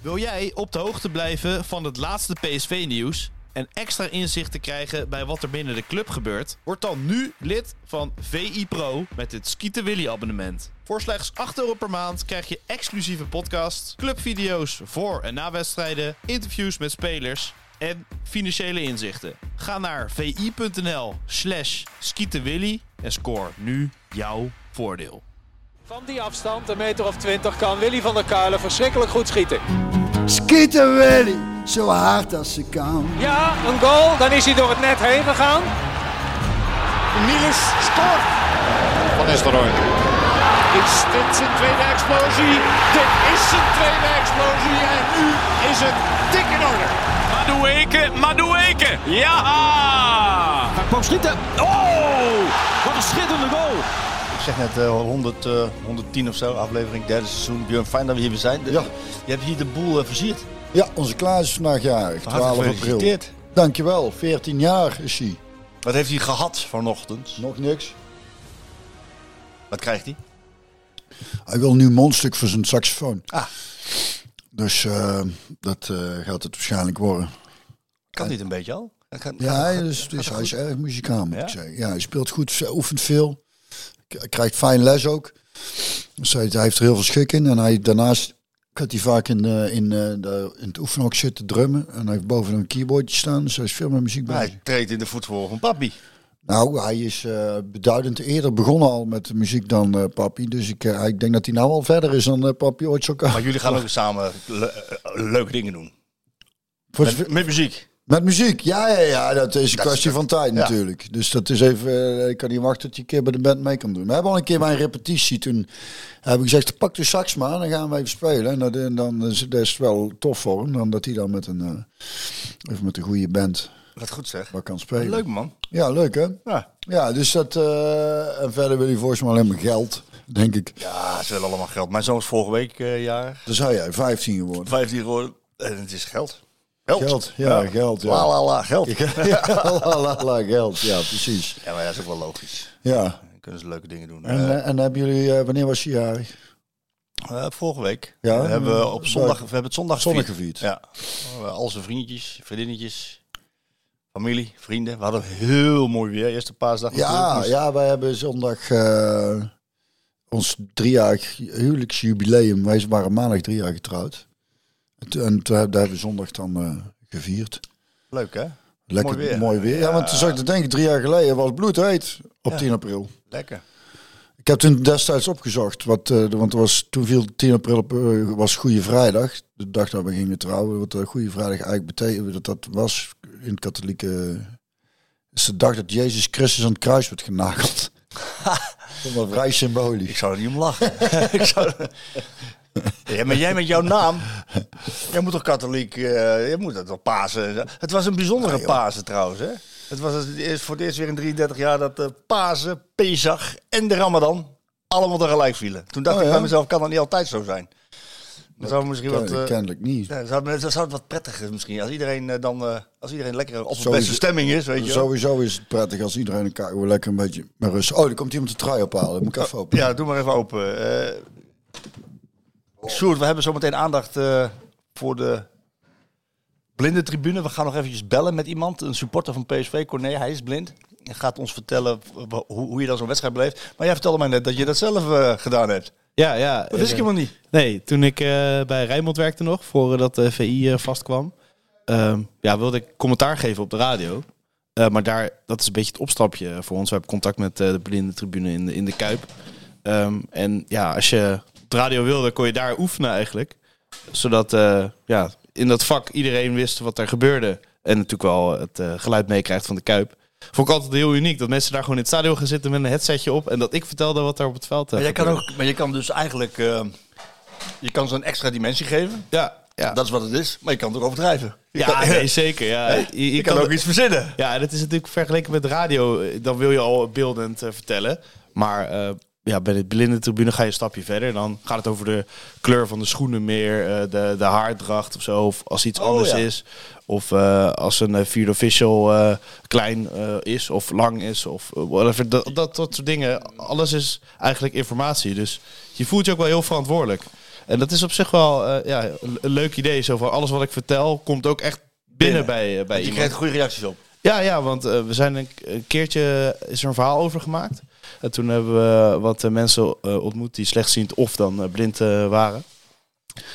Wil jij op de hoogte blijven van het laatste PSV-nieuws en extra inzicht te krijgen bij wat er binnen de club gebeurt? Word dan nu lid van VI Pro met het Skieten Willy abonnement. Voor slechts 8 euro per maand krijg je exclusieve podcasts, clubvideo's voor en na wedstrijden, interviews met spelers en financiële inzichten. Ga naar vi.nl slash skietenwilly en score nu jouw voordeel. Van die afstand, een meter of twintig, kan Willy van der Kuilen verschrikkelijk goed schieten. Schieten Willy, zo hard als ze kan. Ja, een goal, dan is hij door het net heen gegaan. Niels scoort. Van Nistelrooy. Is dit zijn tweede explosie? Dit is zijn tweede explosie en nu is het dik in orde. Madueke, Madueke. Ja! Hij kwam schieten. Oh, wat een schitterende goal. Ik zeg net eh, 100, eh, 110 of zo, aflevering derde seizoen. Björn, fijn dat we hier weer zijn. De- Ja. Je hebt hier de boel eh, versierd. Ja, onze Klaas is vandaag jarig, 12 Hartelijk april. Dankjewel, 14 jaar is hij. Wat heeft hij gehad vanochtend? Nog niks. Wat krijgt hij? Hij wil nu een mondstuk voor zijn saxofoon. Ah. Dus eh, dat eh, gaat het waarschijnlijk worden. Kan dit een beetje al? Ja, hij, is, dus, hij is erg muzikaal, moet Ja? ik zeggen. Ja, hij speelt goed, oefent veel. Krijgt fijn les ook. Dus hij, hij heeft er heel veel schik in. En hij, daarnaast gaat hij vaak in, eh, in, eh, de, in het oefenhok zitten drummen. En hij heeft boven een keyboardje staan. Dus hij is veel met muziek bezig. Hij treedt in de voetvolgen van papi. Nou, hij is eh, beduidend eerder begonnen al met de muziek dan eh, papi. Dus ik, ik denk dat hij nou al verder is dan papi ooit zo kan. Maar jullie gaan ook samen le- leuke dingen doen. Met, met muziek. Met muziek, ja, ja, ja, dat is een Dat kwestie is- van tijd ja. natuurlijk. Dus dat is even, eh, ik kan niet wachten tot je een keer bij de band mee kan doen. We hebben al een keer bij een repetitie, toen heb ik gezegd, pak de sax maar, dan gaan we even spelen. En dat, en dan is is wel tof voor hem, dan dat hij dan met een, eh, even met een goede band Wat goed zeg. wat kan spelen. Leuk man. Ja, leuk hè? Ja. Ja, dus dat, eh, en verder wil hij volgens mij alleen maar geld, denk ik. ja, ze willen allemaal geld. Mijn zoon is vorige week eh jaar. Dan zou jij 15 geworden. 15 geworden. En het is geld. Geld. Geld, ja, geld, ja. La la la, geld. Ja, la, la, la, geld, ja, precies. Ja, maar dat is ook wel logisch. Ja. Dan kunnen ze leuke dingen doen. En, Eh, eh, en hebben jullie, eh, wanneer was je jarig? eh, vorige week. Ja, we hebben op zondag, we hebben het zondag Zondag gevierd. gevierd. Ja. Al zijn vriendjes, vriendinnetjes, familie, vrienden. We hadden heel mooi weer. Eerste paasdag. Ja. Dus- ja, wij hebben zondag ons driejarig huwelijksjubileum. Wij waren maandag drie jaar getrouwd. En toen hebben we zondag dan eh, gevierd. Leuk hè? Lekker Mooi weer. mooi weer. Ja, want toen zag ik te denken, drie jaar geleden was het bloedheet op Ja. 10 april. Lekker. Ik heb toen destijds opgezocht, wat, eh, want was, toen viel 10 april op, eh, was Goede Vrijdag. De dag dat we gingen trouwen. Wat uh, Goede Vrijdag eigenlijk betekende, dat dat was in het katholieke... is de dag dat Jezus Christus aan het kruis werd genageld. dat was vrij Ik symbolisch. zou er niet om lachen. ik zou ja, maar jij met jouw naam. Jij moet toch katholiek. eh jij moet dat wel Pasen. Het was een bijzondere. Pasen trouwens. Hè? Het was het voor het eerst weer in 33 jaar dat de Pasen, Pesach en de Ramadan allemaal tegelijk vielen. Toen dacht Oh, ik ja? bij mezelf, kan dat niet altijd zo zijn? Dan zou misschien wat. Eh, kennelijk niet. ja, zou, het- zou het wat prettiger misschien. Als iedereen eh, dan. eh, als iedereen lekker op de beste stemming is, weet je. Sowieso is het prettig als iedereen elkaar gewoon lekker een beetje met rust. Oh, er komt iemand de trui ophalen. Dat moet ik even open. Ja, doe maar even open. Eh Sjoerd, we hebben zometeen aandacht eh, voor de blinde tribune. We gaan nog eventjes bellen met iemand, een supporter van PSV, Corné. Hij is blind. Hij gaat ons vertellen hoe, hoe je dan zo'n wedstrijd beleeft. Maar jij vertelde mij net dat je dat zelf eh, gedaan hebt. Ja, ja. Dat wist ik eh, helemaal niet. Nee, toen ik bij Rijnmond werkte nog, voordat de VI vastkwam, ehm, ja, wilde ik commentaar geven op de radio. Maar daar, dat is een beetje het opstapje voor ons. We hebben contact met de blinde tribune in de, in de Kuip. Ehm, en ja, als je radio wilde, kon je daar oefenen eigenlijk. Zodat eh, ja, in dat vak iedereen wist wat er gebeurde. En natuurlijk wel het eh, geluid meekrijgt van de Kuip. Vond ik altijd heel uniek. Dat mensen daar gewoon in het stadion gaan zitten met een headsetje op. En dat ik vertelde wat er op het veld eh, Maar, jij kan ook, maar je kan dus eigenlijk... je kan een extra dimensie geven. Ja, ja. Dat is wat het is. Maar je kan het ook overdrijven. Je Ja, kan, nee, zeker. Ja. Je, je je kan ook iets verzinnen. Ja, dat is natuurlijk vergeleken met radio. Dan wil je al beeldend vertellen. Maar ja, bij de blinde tribune ga je een stapje verder. Dan gaat het over de kleur van de schoenen meer, eh, de, de haardracht of zo. Of als iets Oh, anders ja. is. Of eh, als een uh, vierde official eh, klein eh, is of lang is. Of whatever. Dat, dat, dat soort dingen. Alles is eigenlijk informatie. Dus je voelt je ook wel heel verantwoordelijk. En dat is op zich wel ja, een, een leuk idee. Zo van alles wat ik vertel komt ook echt binnen, Binnen. bij, bij je iemand. krijgt goede reacties op. Ja, ja, want we zijn een, een keertje is er een verhaal over gemaakt. En toen hebben we wat eh, mensen eh, ontmoet die slechtziend of dan eh, blind eh, waren.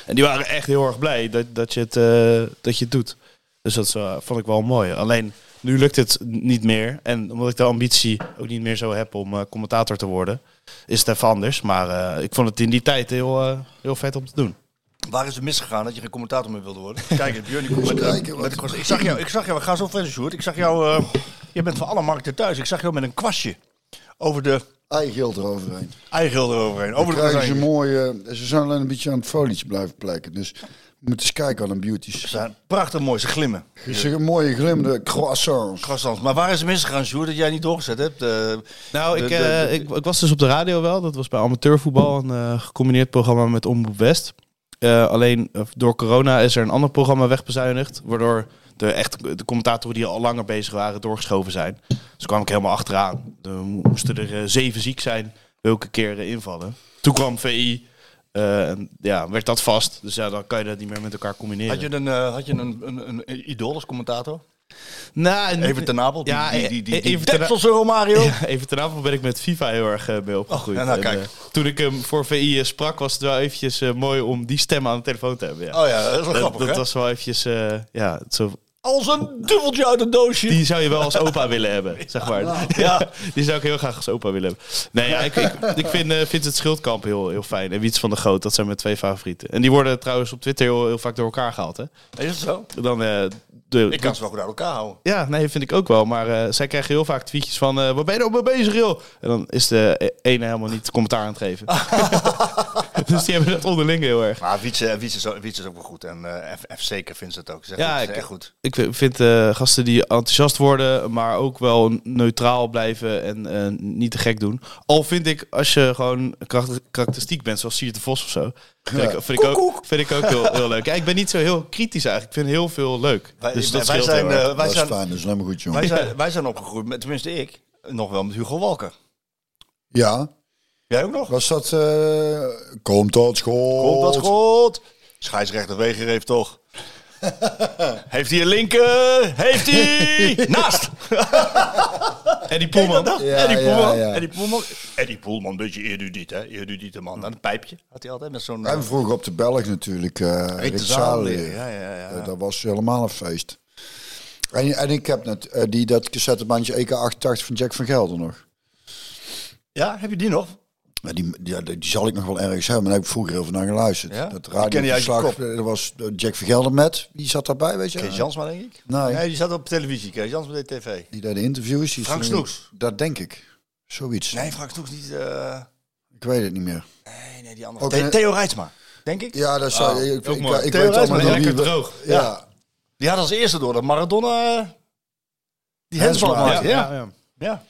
En die waren echt heel erg blij dat, dat, je, het, eh, dat je het doet. Dus dat vond ik wel mooi. Alleen nu lukt het niet meer. En omdat ik de ambitie ook niet meer zo heb om eh, commentator te worden, is het even anders. Maar eh, ik vond het in die tijd heel, eh, heel vet om te doen. Waar is het misgegaan dat je geen commentator meer wilde worden? Kijk, Björn, die komt met, Kijken, met, wat- met een kwast. Ik zag jou, ik zag jou, we gaan zo verder, Sjoerd. Ik zag jou, je bent van alle markten thuis. Ik zag jou met een kwastje over de Eigeld eroverheen. eigeel eroverheen. Over de krijgen ze mooie... Ze zijn alleen een beetje aan het folietje blijven plekken. Dus we moeten eens kijken aan een Ze beauties. zijn prachtig mooi, ze glimmen. Een mooie glimmende croissants. Croissants. Maar waar is het misgegaan, Sjoerd, dat jij niet doorgezet hebt? Eh, Nou, De- ik, de- eh, ik, ik was dus op de radio wel. Dat was bij amateurvoetbal, een eh, gecombineerd programma met Omroep West. Eh, alleen eh, door corona is er een ander programma wegbezuinigd. Waardoor de, echt, de commentatoren die al langer bezig waren doorgeschoven zijn. Dus kwam ik helemaal achteraan. Er mo- moesten er eh, zeven ziek zijn welke keer eh, invallen. Toen kwam VI. eh, en ja, werd dat vast. Dus ja, dan kan je dat niet meer met elkaar combineren. had je een, had je een, een, een idool als commentator? nou, en- Even ten Apel? Die, Ja, die, die, even ten- Dekselse Romario? Ja, even ten avond ben ik met FIFA heel erg eh, mee opgegroeid. Oh, nou, En, toen ik hem voor VI sprak, was het wel eventjes mooi om die stem aan de telefoon te hebben. Ja. Oh ja, dat is wel dat grappig, dat hè? was wel eventjes, ja, zo, Als een duveltje uit een doosje. die zou je wel als opa willen hebben, zeg maar. Ja, die zou ik heel graag als opa willen hebben. Nee, ja, ik, ik, ik vind, eh vind het Schildkamp heel, heel fijn. En Wiets van de Groot, dat zijn mijn twee favorieten. En die worden trouwens op Twitter heel, heel vaak door elkaar gehaald, hè. Is het zo? Dan, eh, de, Ik kan ze wel goed uit elkaar houden. Ja, nee, vind ik ook wel. Maar eh, zij krijgen heel vaak tweetjes van... eh waar ben je nou mee bezig, joh? En dan is de ene helemaal niet commentaar aan het geven. dus die hebben dat onderling heel erg. Maar Wietse, Wietse, is, ook- Wietse is ook wel goed. En eh F, zeker vindt ze het ook. Zegt Ja, het ik- echt goed. Ik vind- eh, gasten die enthousiast worden... maar ook wel neutraal blijven en eh, niet te gek doen. Al vind ik, als je gewoon karakter- karakteristiek bent... zoals Siert de Vos of zo... Vind, ik, vind, ik ook, vind ik ook heel, heel leuk. Ja, ik ben niet zo heel kritisch eigenlijk. Ik vind heel veel leuk. Wij, dus dat wij zijn, eh, wij, Dat is zijn, fijn, dat is helemaal goed, jongen. wij, zijn, wij zijn opgegroeid, met, tenminste ik, nog wel met Hugo Walker. Ja, Jij ook nog? was dat... eh, komt tot school. Komt dat Weger heeft toch... heeft hij een linker? Heeft hij? Naast! Eddie Poelman. Ja, Eddie ja, Poelman. ja. Eddie Poelman. Eddie Poelman, een beetje erudiet, hè? Erudiete man. Aan een pijpje had hij altijd met zo'n... En vroeger op de Belg natuurlijk. eh Rick de. Zaalleer, ja, ja, ja. Eh, dat was helemaal een feest. En, en ik heb net eh, die, dat cassettebandje EK88 van Jack van Gelder nog. ja, heb je die nog? Maar die, die, die zal ik nog wel ergens hebben, maar daar heb ik vroeger heel veel naar geluisterd. Ja? Dat radioverslag, eh, dat was eh, Jack van Gelder met. Wie zat daarbij, weet je? Kees Jansma, denk ik? Nee. Nee, die zat op televisie. Kees Jansma deed tv. Die deed de interviews. Die Frank Snoeks. Dat denk ik. Zoiets. Nee, Frank Snoeks niet... eh, Ik weet het niet meer. Nee, nee, die andere. Ook Theo Rijtsma, denk ik. Ja, dat zou Oh, ik, ik, ik, ik Theo weet allemaal wie... lekker droog. Ja. Die had als eerste door dat Maradona... Die maakte. Ja, Ja, ja, ja.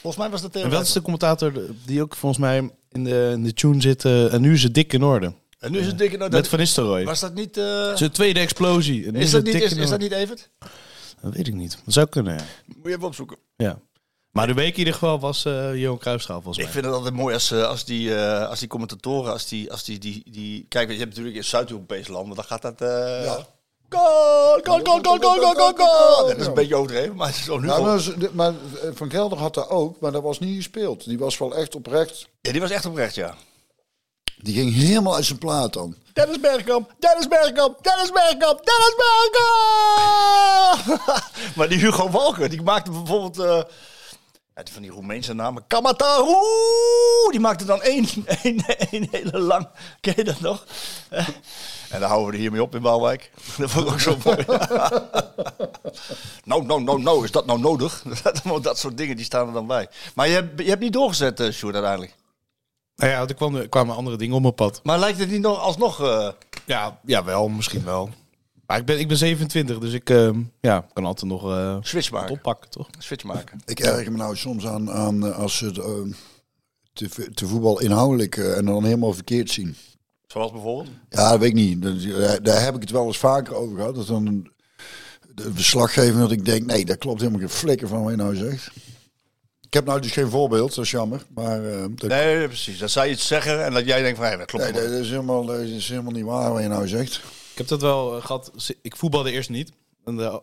Volgens mij was dat Theo En wat is Rijtsma. de commentator die ook volgens mij in de, in de tune zit? eh, en nu is het dik in orde. En nu is het dikke... Nou, Met dat, Van Nistelrooy. was dat niet... eh, Zijn tweede explosie. En is, dat niet dik is, in is dat orde. niet Evert? Dat weet ik niet. Dat zou kunnen, ja. Moet je even opzoeken. ja. Maar de week in ieder geval was eh Johan Cruijffschaal volgens Ik mij. vind het altijd mooi als, eh, als, die, eh, als die commentatoren, als die, als die, die, die... Kijk, je hebt natuurlijk in Zuid-Europese landen, dan gaat dat... eh Ja. Goal, goal, goal, goal, goal, goal, goal, goal. Dat is een beetje overdreven, maar het is zo nu Nou, maar, eh, Van Gelder had dat ook, maar dat was niet gespeeld. Die was wel echt oprecht. Ja, die was echt oprecht, ja. Die ging helemaal uit zijn plaat dan. Dennis Bergkamp, Dennis Bergkamp, Dennis Bergkamp, Dennis Bergkamp! maar die Hugo Walker, die maakte bijvoorbeeld... eh, van die Roemeense namen. Kamataru! Die maakte dan één, één, één hele lang... Ken je dat nog? En dan houden we er hiermee op in Waalwijk. Dat vond ik ook zo mooi. nou, nou, nou, nou, is dat nou nodig? dat, dat soort dingen, die staan er dan bij. Maar je hebt, je hebt niet doorgezet, eh Sjoerd, uiteindelijk. Nou ja, er kwam, kwamen andere dingen op mijn pad. Maar lijkt het niet nog alsnog... eh, Ja, ja wel, misschien wel. Maar ik ben, ik ben 27, dus ik eh, ja, kan altijd nog eh switch maken? oppakken, toch? Switch maken. Ik erger me nou soms aan, aan eh, als ze het, eh, te, te voetbal inhoudelijk eh, en dan helemaal verkeerd zien. Zoals bijvoorbeeld? Ja, dat weet ik niet. Daar, daar heb ik het wel eens vaker over gehad. Dat dan de verslaggever dat ik denk, nee, dat klopt helemaal geen flikker van wat je nou zegt. Ik heb nou dus geen voorbeeld, dat is jammer. Maar dat, Nee, precies. Dat zou je iets zeggen en dat jij denkt van, hé, dat klopt nee, dat, is helemaal, dat is helemaal niet waar wat je nou zegt. Ik heb dat wel eh, gehad. Ik voetbalde eerst niet. En de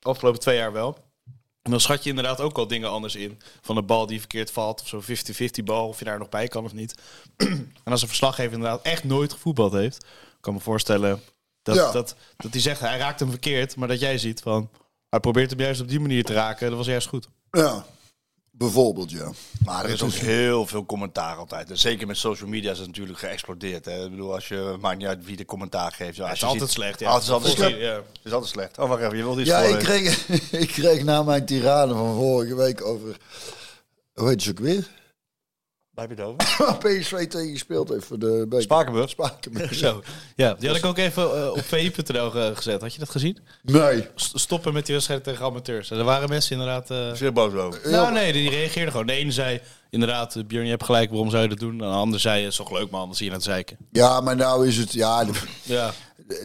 afgelopen twee jaar wel. En dan schat je inderdaad ook al dingen anders in. Van een bal die verkeerd valt. Of zo'n 50-50 bal. Of je daar nog bij kan of niet. en als een verslaggever inderdaad echt nooit gevoetbald heeft. kan me voorstellen dat, Ja. dat, dat hij zegt hij raakt hem verkeerd. Maar dat jij ziet van... Hij probeert hem juist op die manier te raken. Dat was juist goed. Ja, bijvoorbeeld ja. Maar er is ook heel veel commentaar altijd. En zeker met social media is het natuurlijk geëxplodeerd. Hè. Ik bedoel, als je, maakt niet uit wie de commentaar geeft. Ja, Het als is je altijd ziet- slecht. Ja. Ah, het is altijd slecht. ja. Het is altijd slecht. Oh, wacht even. Je wilde iets Ja, ik kreeg, ik kreeg na mijn tirade van vorige week over... Hoe heet ze ook weer? Waar heb je het over? PSV tegen gespeeld heeft voor de beker. Spakenburg. Spakenburg. Zo. Ja, die had ik ook even eh, op vi.nl ge- gezet. Had je dat gezien? Nee. S- Stoppen met die wedstrijd tegen amateurs. En er waren mensen inderdaad... eh, Zeer boos over. Nou, nee, die reageerde gewoon. De ene zei inderdaad, eh, Björn, je hebt gelijk, waarom zou je dat doen? En de ander zei, het is toch leuk man, dan zie je aan het zeiken. Ja, maar nou is het... Ja, de- Ja,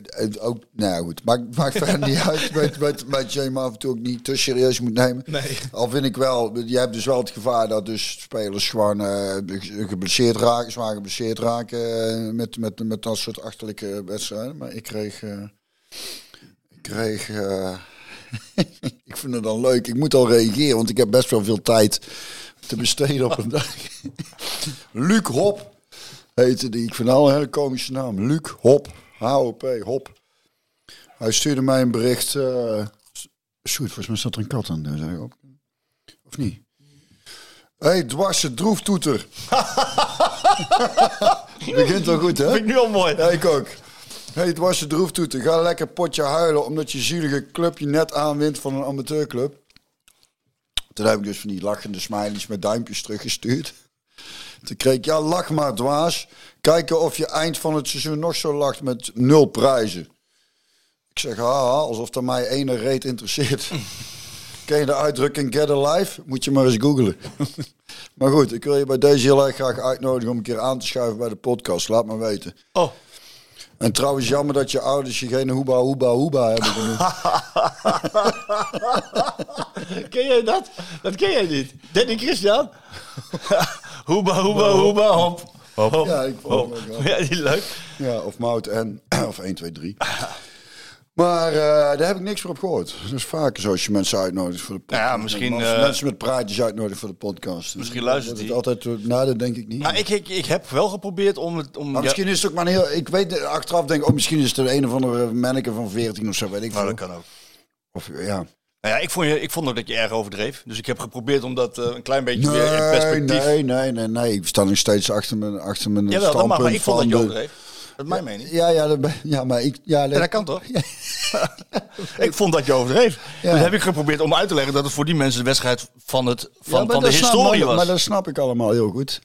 het ook, nou goed, maakt, maakt verder niet uit. Weet, weet, weet je hem af en toe ook niet te serieus moet nemen. nee. Al vind ik wel, je hebt dus wel het gevaar dat dus spelers gewoon eh, geblesseerd raken, zwaar geblesseerd raken eh, met, met, met dat soort achterlijke wedstrijden. Maar ik kreeg, eh, ik kreeg, eh, ik vind het dan leuk. Ik moet al reageren, want ik heb best wel veel tijd te besteden op een dag. Luc Hop heette die. Ik vind al een hele komische naam. Luc Hop, H-O-P, Hop. Hij stuurde mij een bericht. eh Shoot, volgens mij staat er een kat aan. Daar zei ik op. Of niet? Hé, hey, dwarse droeftoeter. Begint wel goed, hè? Vind ik nu al mooi. Ja, ik ook. Hé, hey, dwarse droeftoeter. Ga lekker potje huilen omdat je zielige clubje net aanwint van een amateurclub. Toen heb ik dus van die lachende smileys met duimpjes teruggestuurd. Toen kreeg ik, ja, lach maar dwaas. Kijken of je eind van het seizoen nog zo lacht met nul prijzen. Ik zeg, haha, alsof dat mij ene reet interesseert. Ken je de uitdrukking get alive? Moet je maar eens googlen. maar goed, ik wil je bij deze heel erg graag uitnodigen om een keer aan te schuiven bij de podcast. Laat maar weten. Oh, En trouwens, jammer dat je ouders je geen hoeba, hoeba, hoeba hebben genoemd. ken jij dat? Dat ken jij niet. Danny Christian? hoeba, hoeba, hoeba, hop. Hop. Ja, ik vond hop. Ja, die leuk. Ja, of Mout en, of 1, 2, 3. Maar eh, daar heb ik niks meer op gehoord. Is vaker zo als je mensen uitnodigt voor de podcast. Ja, misschien, Als eh, mensen met praatjes uitnodigen voor de podcast. Misschien luistert Dat hij. het altijd, eh, nou, dat denk ik niet. Maar ik, ik, ik heb wel geprobeerd om het... Om, Maar ja, misschien is het ook maar een heel... Ik weet, achteraf denk ik, oh, misschien is het een of andere manneke van 14 of zo, weet ik nou, veel. dat kan ook. Of, ja. Nou ja, ik vond, je, ik vond ook dat je erg overdreef. Dus ik heb geprobeerd om dat eh, een klein beetje weer in Nee, perspectief... nee, nee, nee, nee. Ik sta nog steeds achter mijn, achter mijn Jawel, dat mag, standpunt maar ik vond dat je overdreef. Dat is mijn mening. Ja, ja, dat, ja, maar ik... Ja, Ja, dat kan toch? ik vond dat je overdreef. Ja. Dus heb ik geprobeerd om uit te leggen dat het voor die mensen de wedstrijd van, het, van, van de dat historie was. Maar dat snap ik allemaal heel goed.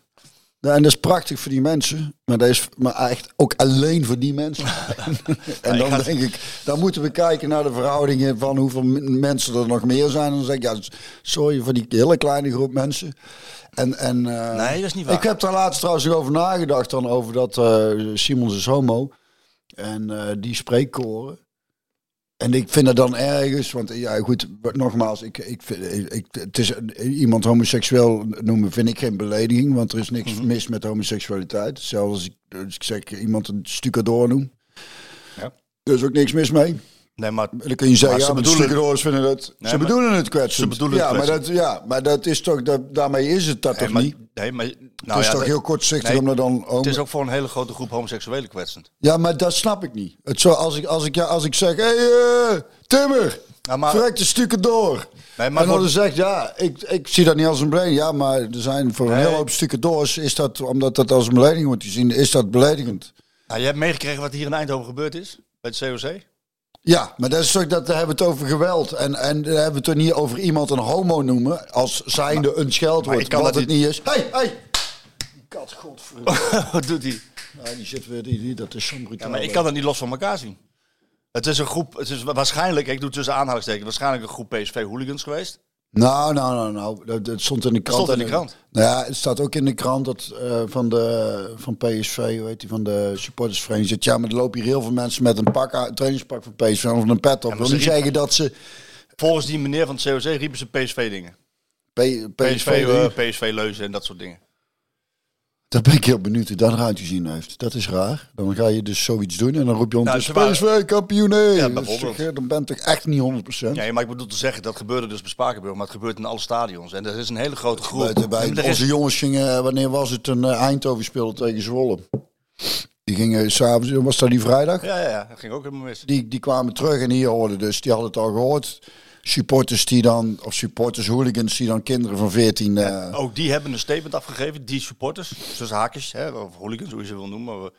Ja, en dat is prachtig voor die mensen. Maar dat is maar echt ook alleen voor die mensen. en dan denk ik, dan moeten we kijken naar de verhoudingen van hoeveel mensen er nog meer zijn. En dan zeg ik, ja, sorry voor die hele kleine groep mensen. En, en, eh, Nee, dat is niet waar. Ik heb daar laatst trouwens over nagedacht, dan over dat eh Simons is homo. En eh, die spreekkoren. En ik vind het dan ergens, want ja goed, nogmaals, ik, ik, vind- ik, het is iemand homoseksueel noemen vind ik geen belediging, want er is niks Mhm. mis met homoseksualiteit. Zelfs als ik, als ik zeg iemand een stucadoor noem, Ja. er is ook niks mis mee. Nee, maar Dan kun je zeggen, Maar ja, ze maar bedoelen- vinden het, Nee, ze maar- bedoelen het kwetsend. Ze bedoelen het ja, maar kwetsend. dat, ja, maar dat is toch, dat, daarmee is het dat nee, toch maar, niet? nee, maar nou het is ja, toch dat- heel kortzichtig nee, om er dan... Het is ook voor een hele grote groep homoseksuelen kwetsend. Ja, maar dat snap ik niet. Het zo, als, ik, als, ik, ja, als ik zeg, hé hey, eh, Timmer, Ja, maar- de stukken door. Nee, maar en dan voor- zegt, ja, ik, ik zie dat niet als een belediging. Ja, maar er zijn voor een hele hoop stukken doors, is dat, omdat dat als een belediging wordt gezien, is dat beledigend. Nou, je hebt meegekregen wat hier in Eindhoven gebeurd is, bij het COC. Ja, maar dat is toch, dat, daar hebben we het over geweld. En, en daar hebben we het er niet over iemand een homo noemen, als zijnde een scheldwoord, ik kan wat dat het niet is. Hé, hey, hé! Hey. Kat, godverdomme. wat doet hij? Ja, die zit weer, die, die, dat is zo'n brutaal. Ja, maar ik kan dat niet los van elkaar zien. Het is een groep, het is waarschijnlijk, ik doe tussen aanhalingstekens, waarschijnlijk een groep PSV-hooligans geweest. Nou, nou, nou, nou. Dat, dat stond in de krant. stond in de En- krant. Nou ja, het staat ook in de krant dat eh, van, de, van PSV, hoe heet die, van de supportersvereniging. Zit, ja, maar er lopen hier heel veel mensen met een pak, een trainingspak van PSV of een pet op. maar wil ze niet riepen- zeggen dat ze... Volgens die meneer van het COC riepen ze PSV-dingen. P- PSV, PSV, eh, PSV Leuzen en dat soort dingen. Daar ben ik heel benieuwd hoe dat eruit gezien heeft. Dat is raar. Dan ga je dus zoiets doen en dan roep je Nou, waren- kampioen. Nee, Ja, Dat is bijvoorbeeld. dan ben toch echt niet 100%. Ja, maar ik bedoel te zeggen, dat gebeurde dus bij Spakenburg, maar het gebeurt in alle stadions. En er is een hele grote groep. Bij, onze jongens gingen, eh, wanneer was het, een eh, Eindhoven speelde tegen Zwolle. Die gingen s'avonds, was dat die vrijdag? Ja, ja, ja, dat ging ook helemaal mis. Die, die kwamen terug en hier hoorden dus, die hadden het al gehoord. Supporters die dan, of supporters, hooligans die dan kinderen van 14... eh, Ook die hebben een statement afgegeven, die supporters, tussen haakjes, hè, of hooligans, hoe je ze wil noemen. Maar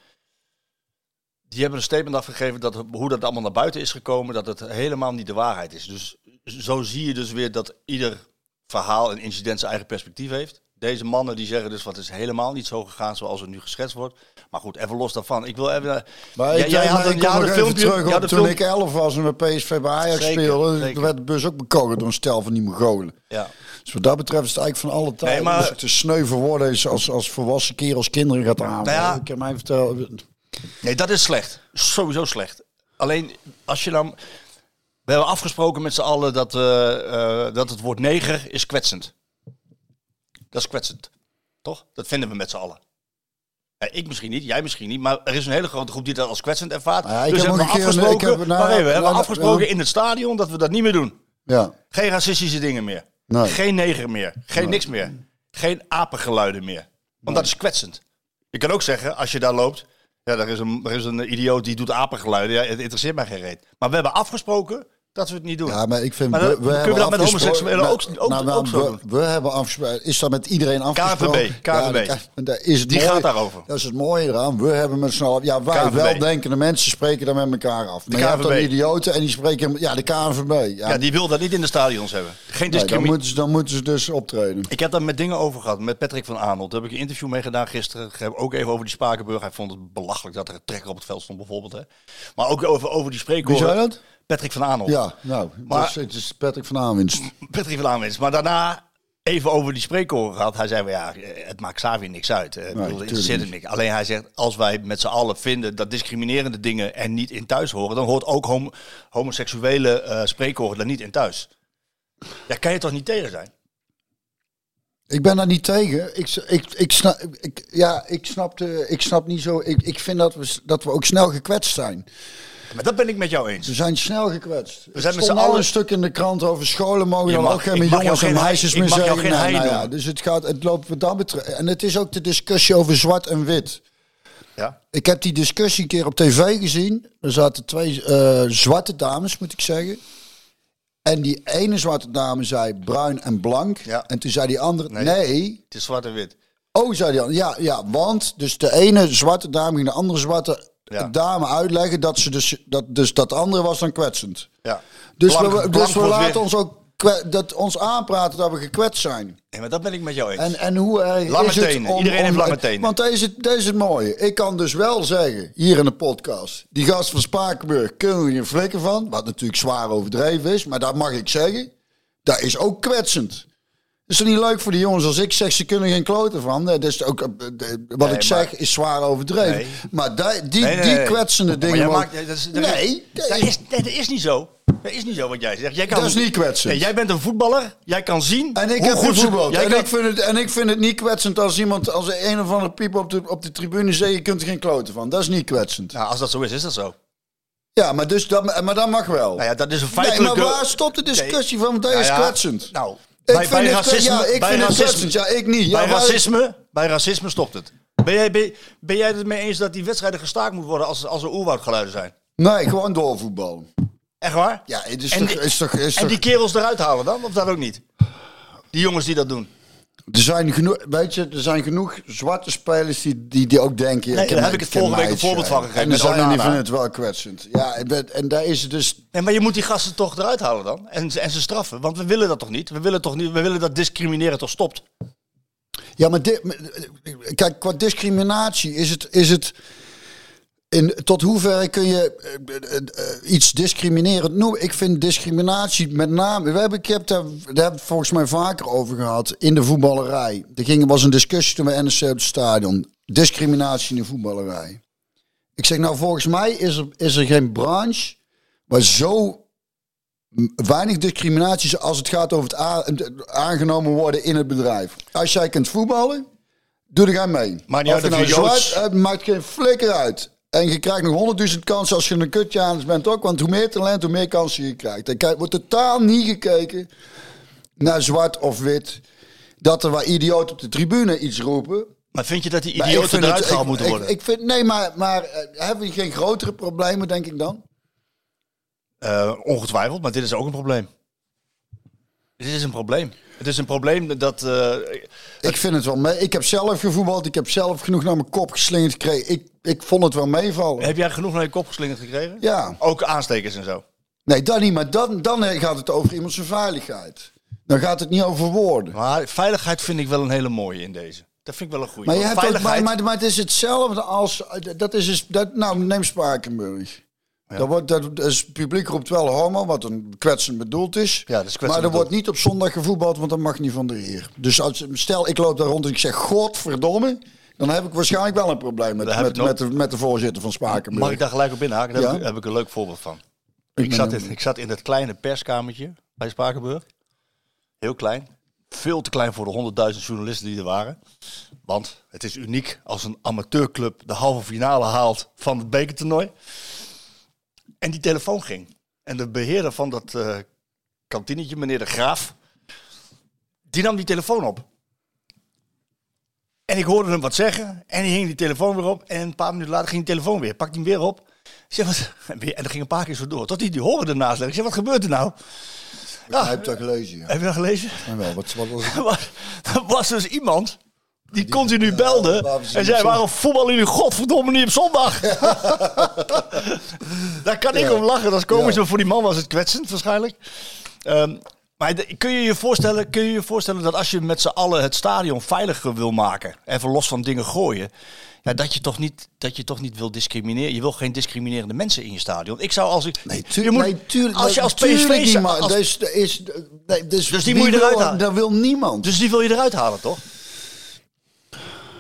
die hebben een statement afgegeven dat hoe dat allemaal naar buiten is gekomen, dat het helemaal niet de waarheid is. Dus zo zie je dus weer dat ieder verhaal en incident zijn eigen perspectief heeft. Deze mannen die zeggen dus wat is helemaal niet zo gegaan zoals het nu geschetst wordt. Maar goed, even los daarvan. Ik wil even. Maar jij jij had een- had nog een filmpje- terug op toen ik 11 was en met PSV bij Ajax Zeker, speelde. zeker. Werd de bus ook bekogeld door een stel van die Mongolen. Ja. Dus wat dat betreft is het eigenlijk van alle tijden. maar- Dus het is sneu voor woorden als, als, als volwassen kerels kinderen gaat aan. Nou ja. Ik heb mij verteld. Nee, dat is slecht. Sowieso slecht. Alleen als je dan. We hebben afgesproken met z'n allen dat, eh, eh, dat het woord neger is kwetsend. Dat is kwetsend. Toch? Dat vinden we met z'n allen. Ja, ik misschien niet, jij misschien niet, maar er is een hele grote groep die dat als kwetsend ervaart. Ja, dus heb hebben we keer- afgesproken, heb- nou, maar even, we hebben afgesproken in het stadion dat we dat niet meer doen. Ja. Geen racistische dingen meer. Nee. Geen neger meer. Geen niks meer. Geen apengeluiden meer. Want dat is kwetsend. Je kan ook zeggen, als je daar loopt... Ja, er is, een, er is een idioot die doet apengeluiden. Ja, het interesseert mij geen reet. Maar we hebben afgesproken dat we het niet doen. Ja, maar ik vind... Maar we, dan- we kunnen we dat met homoseksuelen ook- ook- nou, nou, ook zo we, doen? we hebben afgesproken... Is dat met iedereen afgesproken? Ja, dat- dat is het Die mooie- gaat daarover. Dat is het mooie eraan. We hebben met z'n allen... Ja, wij KNVB. weldenkende mensen spreken daar met elkaar af. Maar je hebt dan idioten en die spreken... Ja, de KNVB. Ja, ja, die wil dat niet in de stadions hebben. Geen nee, dan, discriminatie. moeten ze, dan moeten ze dus optreden. Ik heb daar met dingen over gehad. Met Patrick van Aanholt. Daar heb ik een interview mee gedaan gisteren. Ik heb ook even over die Spakenburg. Hij vond het belachelijk dat er een trekker op het veld stond bijvoorbeeld. Hè. Maar ook over, over die Wie spreekwoorden. zei dat? Patrick van Aanholt. Ja, nou, Maar- dus het is Patrick van Aanwinst. Patrick van Aanwinst. Maar daarna even over die spreekkoren gehad. Hij zei, ja, het maakt Xavier niks uit. Bedoel, het het niks. Alleen hij zegt, als wij met z'n allen vinden dat discriminerende dingen er niet in thuis horen, dan hoort ook homo- homoseksuele eh spreekkoren er niet in thuis. Ja, kan je toch niet tegen zijn? Ik ben daar niet tegen. Ik, ik, ik, snap, ik, ja, ik, snap, de, ik snap niet zo. Ik, ik vind dat we, dat we ook snel gekwetst zijn. Maar dat ben ik met jou eens. We zijn snel gekwetst. We zijn met stond al allen- een stuk in de krant over scholen mogen dan ook geen jongens en meisjes meer zeggen. geen hij ja, noemen. dus het, gaat, het loopt wat dat betreft. En het is ook de discussie over zwart en wit. Ja? Ik heb die discussie een keer op tv gezien. Er zaten twee eh, zwarte dames, moet ik zeggen. En die ene zwarte dame zei bruin en blank. Ja. En toen zei die andere, Nee. nee. Het is zwart en wit. Oh, zei die andere. Ja, ja, want dus de ene zwarte dame ging de andere zwarte Ja. dame uitleggen dat ze dus dat, dus dat andere was dan kwetsend. Ja. Dus Blank- we, dus we laten weer- ons ook dat ons aanpraten dat we gekwetst zijn. Nee, maar dat ben ik met jou eens. En, en hoe erg Lange is het om- Iedereen om- heeft lange tenen. Want deze, deze is het mooie. Ik kan dus wel zeggen, hier in de podcast... die gast van Spakenburg kunnen we geen flikken van. Wat natuurlijk zwaar overdreven is. Maar dat mag ik zeggen. Dat is ook kwetsend. Is het niet leuk voor die jongens als ik zeg... ze kunnen geen kloten van. Dat is ook, eh, wat Nee, ik zeg is zwaar overdreven. Nee. Maar die, die, Nee, nee, die nee. kwetsende dingen... jij mogen- maakt- ja, dat is- dat nee, dat nee. is, nee, dat is niet zo. Dat is niet zo wat jij zegt. Jij kan, Dat is niet kwetsend. Nee, jij bent een voetballer. Jij kan zien En ik hoe heb goed jij En, kan- ik vind het, en ik vind het niet kwetsend als iemand, als een of andere piep op de, op de tribune zegt, je kunt er geen kloten van. Dat is niet kwetsend. Nou, als dat zo is, is dat zo. Ja, maar, dus dat, maar dat mag wel. Nou ja, dat is een nee, feitelijke... maar waar stopt de discussie van? Dat Nou is ja, kwetsend. Nou, bij, het, racisme, ja, ik bij vind het racisme, kwetsend. Ja, ik niet. Bij, racisme, bij racisme stopt het. Ben jij, ben, ben jij het mee eens dat die wedstrijden gestaakt moeten worden als, als er oerwoudgeluiden zijn? Nee, gewoon doorvoetballen. Echt waar? Ja, het is En toch... die- is toch, is En toch die kerels eruit halen dan? Of dat ook niet? Die jongens die dat doen. Er, zijn genoeg, weet je, er zijn genoeg zwarte spelers die, die, die ook denken... Nee, daar heb ik het vorige week een voorbeeld van gegeven En zijn die vinden het wel kwetsend. Ja, en dat- en daar is het dus... Nee, maar je moet die gasten toch eruit halen dan? En, en ze straffen. Want we willen dat toch niet? We willen toch niet? We willen dat discrimineren toch stopt? Ja, maar dit, kijk, qua discriminatie is het. Is het in, tot hoever kun je eh, eh, eh, iets discriminerend noemen? Ik vind discriminatie met name. We hebben, ik heb daar, we volgens mij vaker over gehad in de voetballerij. Er ging, was een discussie toen bij NSC op het stadion. Discriminatie in de voetballerij. Ik zeg nou, volgens mij is er, is er geen branche waar zo weinig discriminaties als het gaat over het aangenomen worden in het bedrijf. Als jij kunt voetballen, doe er aan mee. Maakt niet Of uit nou Joods- zwart, het maakt geen flikker uit. En je krijgt nog honderdduizend kansen als je een kutjanus bent ook. Want hoe meer talent, hoe meer kansen je krijgt. Er kijk- wordt totaal niet gekeken naar zwart of wit. Dat er waar idioten op de tribune iets roepen. Maar vind je dat die idioten eruit gehaald moeten worden? Ik, vind, nee, maar, maar eh, hebben we geen grotere problemen, denk ik dan? Eh, ongetwijfeld, maar dit is ook een probleem. Dit is een probleem. Het is een probleem dat... eh, Ik vind het wel mee. Ik heb zelf gevoetbald. Ik heb zelf genoeg naar mijn kop geslingerd gekregen. Ik, ik vond het wel meevallen. heb jij genoeg naar je kop geslingerd gekregen? Ja. Ook aanstekers en zo. Nee, dat niet. Maar dan, dan gaat het over iemand zijn veiligheid. Dan gaat het niet over woorden. Maar veiligheid vind ik wel een hele mooie in deze. Dat vind ik wel een goede. Maar, je hebt ook, veiligheid... maar, maar, maar het is hetzelfde als... Dat is dus, dat, nou, neem Spakenburg. Dat wordt, dat is, het publiek roept wel homo, wat een kwetsend bedoeld is. Ja, dat is maar er wordt niet op zondag gevoetbald, want dat mag niet van de heer. Dus als, stel, ik loop daar rond en ik zeg, godverdomme... dan heb ik waarschijnlijk wel een probleem met, met, met, de, met de voorzitter van Spakenburg. Mag ik daar gelijk op inhaken? Daar Ja. heb, ik, heb ik een leuk voorbeeld van. Ik zat, in, ik zat in het kleine perskamertje bij Spakenburg. Heel klein. Veel te klein voor de 100.000 journalisten die er waren. Want het is uniek als een amateurclub de halve finale haalt van het bekertoernooi. En die telefoon ging. En de beheerder van dat eh kantinetje, meneer de Graaf, die nam die telefoon op. En ik hoorde hem wat zeggen. En hij hing die telefoon weer op. En een paar minuten later ging die telefoon weer. Pakte hem weer op. Ik zeg, wat? En dat ging een paar keer zo door. Tot hij die horen ernaast legde. Ik zeg, wat gebeurt er nou? Ja, heb je dat gelezen? Ja. Heb je dat gelezen? En wel, wat, wat was het? Was, er was dus iemand die continu belde en zei: Waarom voetballen jullie godverdomme niet op zondag? Daar kan ik om lachen, dat is komisch, maar voor die man was het kwetsend waarschijnlijk. Ehm, maar kun je je, voorstellen, kun je je voorstellen dat als je met z'n allen het stadion veiliger wil maken, even los van dingen gooien, ja, dat, je toch niet, dat je toch niet wil discrimineren? Je wil geen discriminerende mensen in je stadion. Ik zou als ik. Nee, je tuurlijk. moet- nee, tuurlijk als je als PSV. niet, maar als- dus, is, nee, dus, Dus die moet je eruit halen. Dat wil niemand. Dus die wil je eruit halen, toch?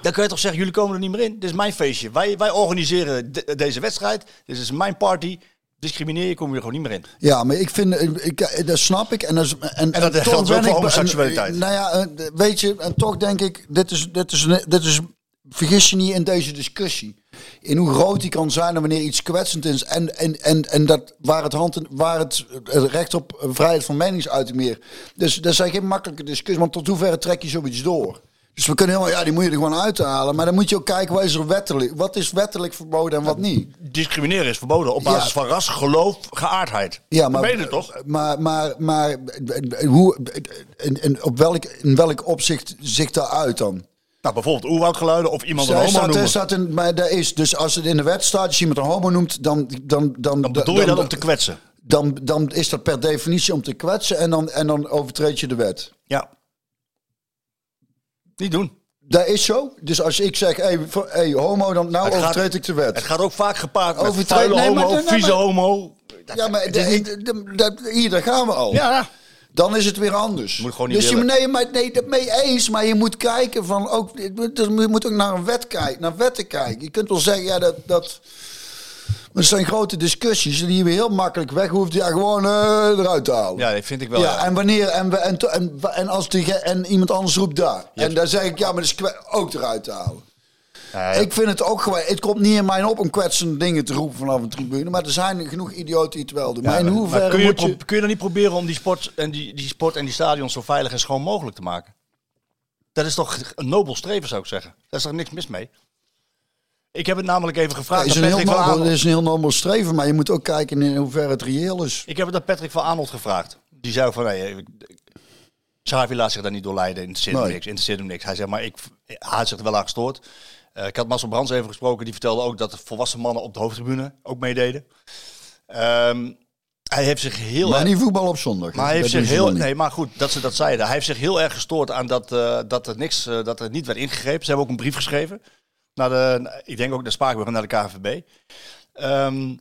Dan kun je toch zeggen, jullie komen er niet meer in. Dit is mijn feestje. Wij, wij organiseren de- deze wedstrijd. Dit is mijn party. Discrimineer je, kom je er gewoon niet meer in. Ja, maar ik vind, ik, dat snap ik. En, dat, en, En dat geldt ook voor homoseksualiteit. Nou ja, eh, weet je, en toch denk ik, dit is, dit is, dit is, vergis je niet in deze discussie. In hoe groot die kan zijn en wanneer iets kwetsend is. En, en, en, en dat waar het, hand, waar het eh, recht op eh, vrijheid van meningsuiting meer. Dus dat zijn geen makkelijke discussie. Want tot hoeverre trek je zoiets door? Dus we kunnen helemaal, ja, die moet je er gewoon uithalen. Maar dan moet je ook kijken, wat is er wettelijk, wat is wettelijk verboden en wat niet. Discrimineren is verboden op basis Ja. van ras, geloof, geaardheid. Ja, Dat maar, meen je toch? Maar, maar, maar hoe, en, en op welk, in welk opzicht zich dat uit dan? Nou, bijvoorbeeld oerwoudgeluiden of iemand een homo staat, noemen. staat in, maar dat is, dus als het in de wet staat, als je iemand een homo noemt, dan, dan, dan, Dan bedoel je dat om te kwetsen. dan, dan is dat per definitie om te kwetsen en dan, en dan overtreed je de wet. Ja. Niet doen. Dat is zo. Dus als ik zeg, hey, homo, dan nou Het gaat- overtreed ik de wet. Het gaat ook vaak gepaard met Overtreed- vuile nee, homo, nee, vieze homo. Dat- ja, maar de- niet- de- hier, daar gaan we al. Ja, Dan is het weer anders. Moet gewoon niet dus je, nee, maar, nee, dat mee eens. Maar je moet kijken van ook. Je moet ook naar een wet kijken, naar wetten kijken. Je kunt wel zeggen, ja, dat. dat dat zijn grote discussies die je weer heel makkelijk weg hoeft. Ja, gewoon eh, eruit te halen. ja, dat vind ik wel. Ja, ja. en wanneer en, we- en, en, en als die, en iemand anders roept daar. En dan zeg ik ja, maar dat is ook eruit te halen. Ja, Ik vind het ook gewoon. Het komt niet in mij op om kwetsende dingen te roepen vanaf een tribune. Maar er zijn genoeg idioten die het wel doen. maar in maar hoeverre kun, je kun je dan niet proberen om die sport en die, die sport en die stadions zo veilig en schoon mogelijk te maken? Dat is toch een nobel streven, zou ik zeggen. Daar is toch niks mis mee? Ik heb het namelijk even gevraagd Patrick Aanholt. is een heel nobel streven, maar je moet ook kijken in hoeverre het reëel is. Ik heb het aan Patrick van Aanholt gevraagd. Die zei ook van, nee, Xavi laat zich daar niet door leiden. Interesseert hem Nee. niks. Interesseert hem niks. Hij zei, maar ik, hij had zich er wel aan gestoord. Eh, ik had Marcel Brands even gesproken. Die vertelde ook dat de volwassen mannen op de hoofdtribune ook meededen. Ehm, hij heeft zich heel Maar erg... niet voetbal op zondag. Maar hij heeft zich heel. Nee, maar goed, dat ze dat zeiden. Hij heeft zich heel erg gestoord aan dat, eh, dat er niks, eh, dat er niet werd ingegrepen. Ze hebben ook een brief geschreven. Naar de, ik denk ook naar Spakenburg en naar de KNVB. Ehm,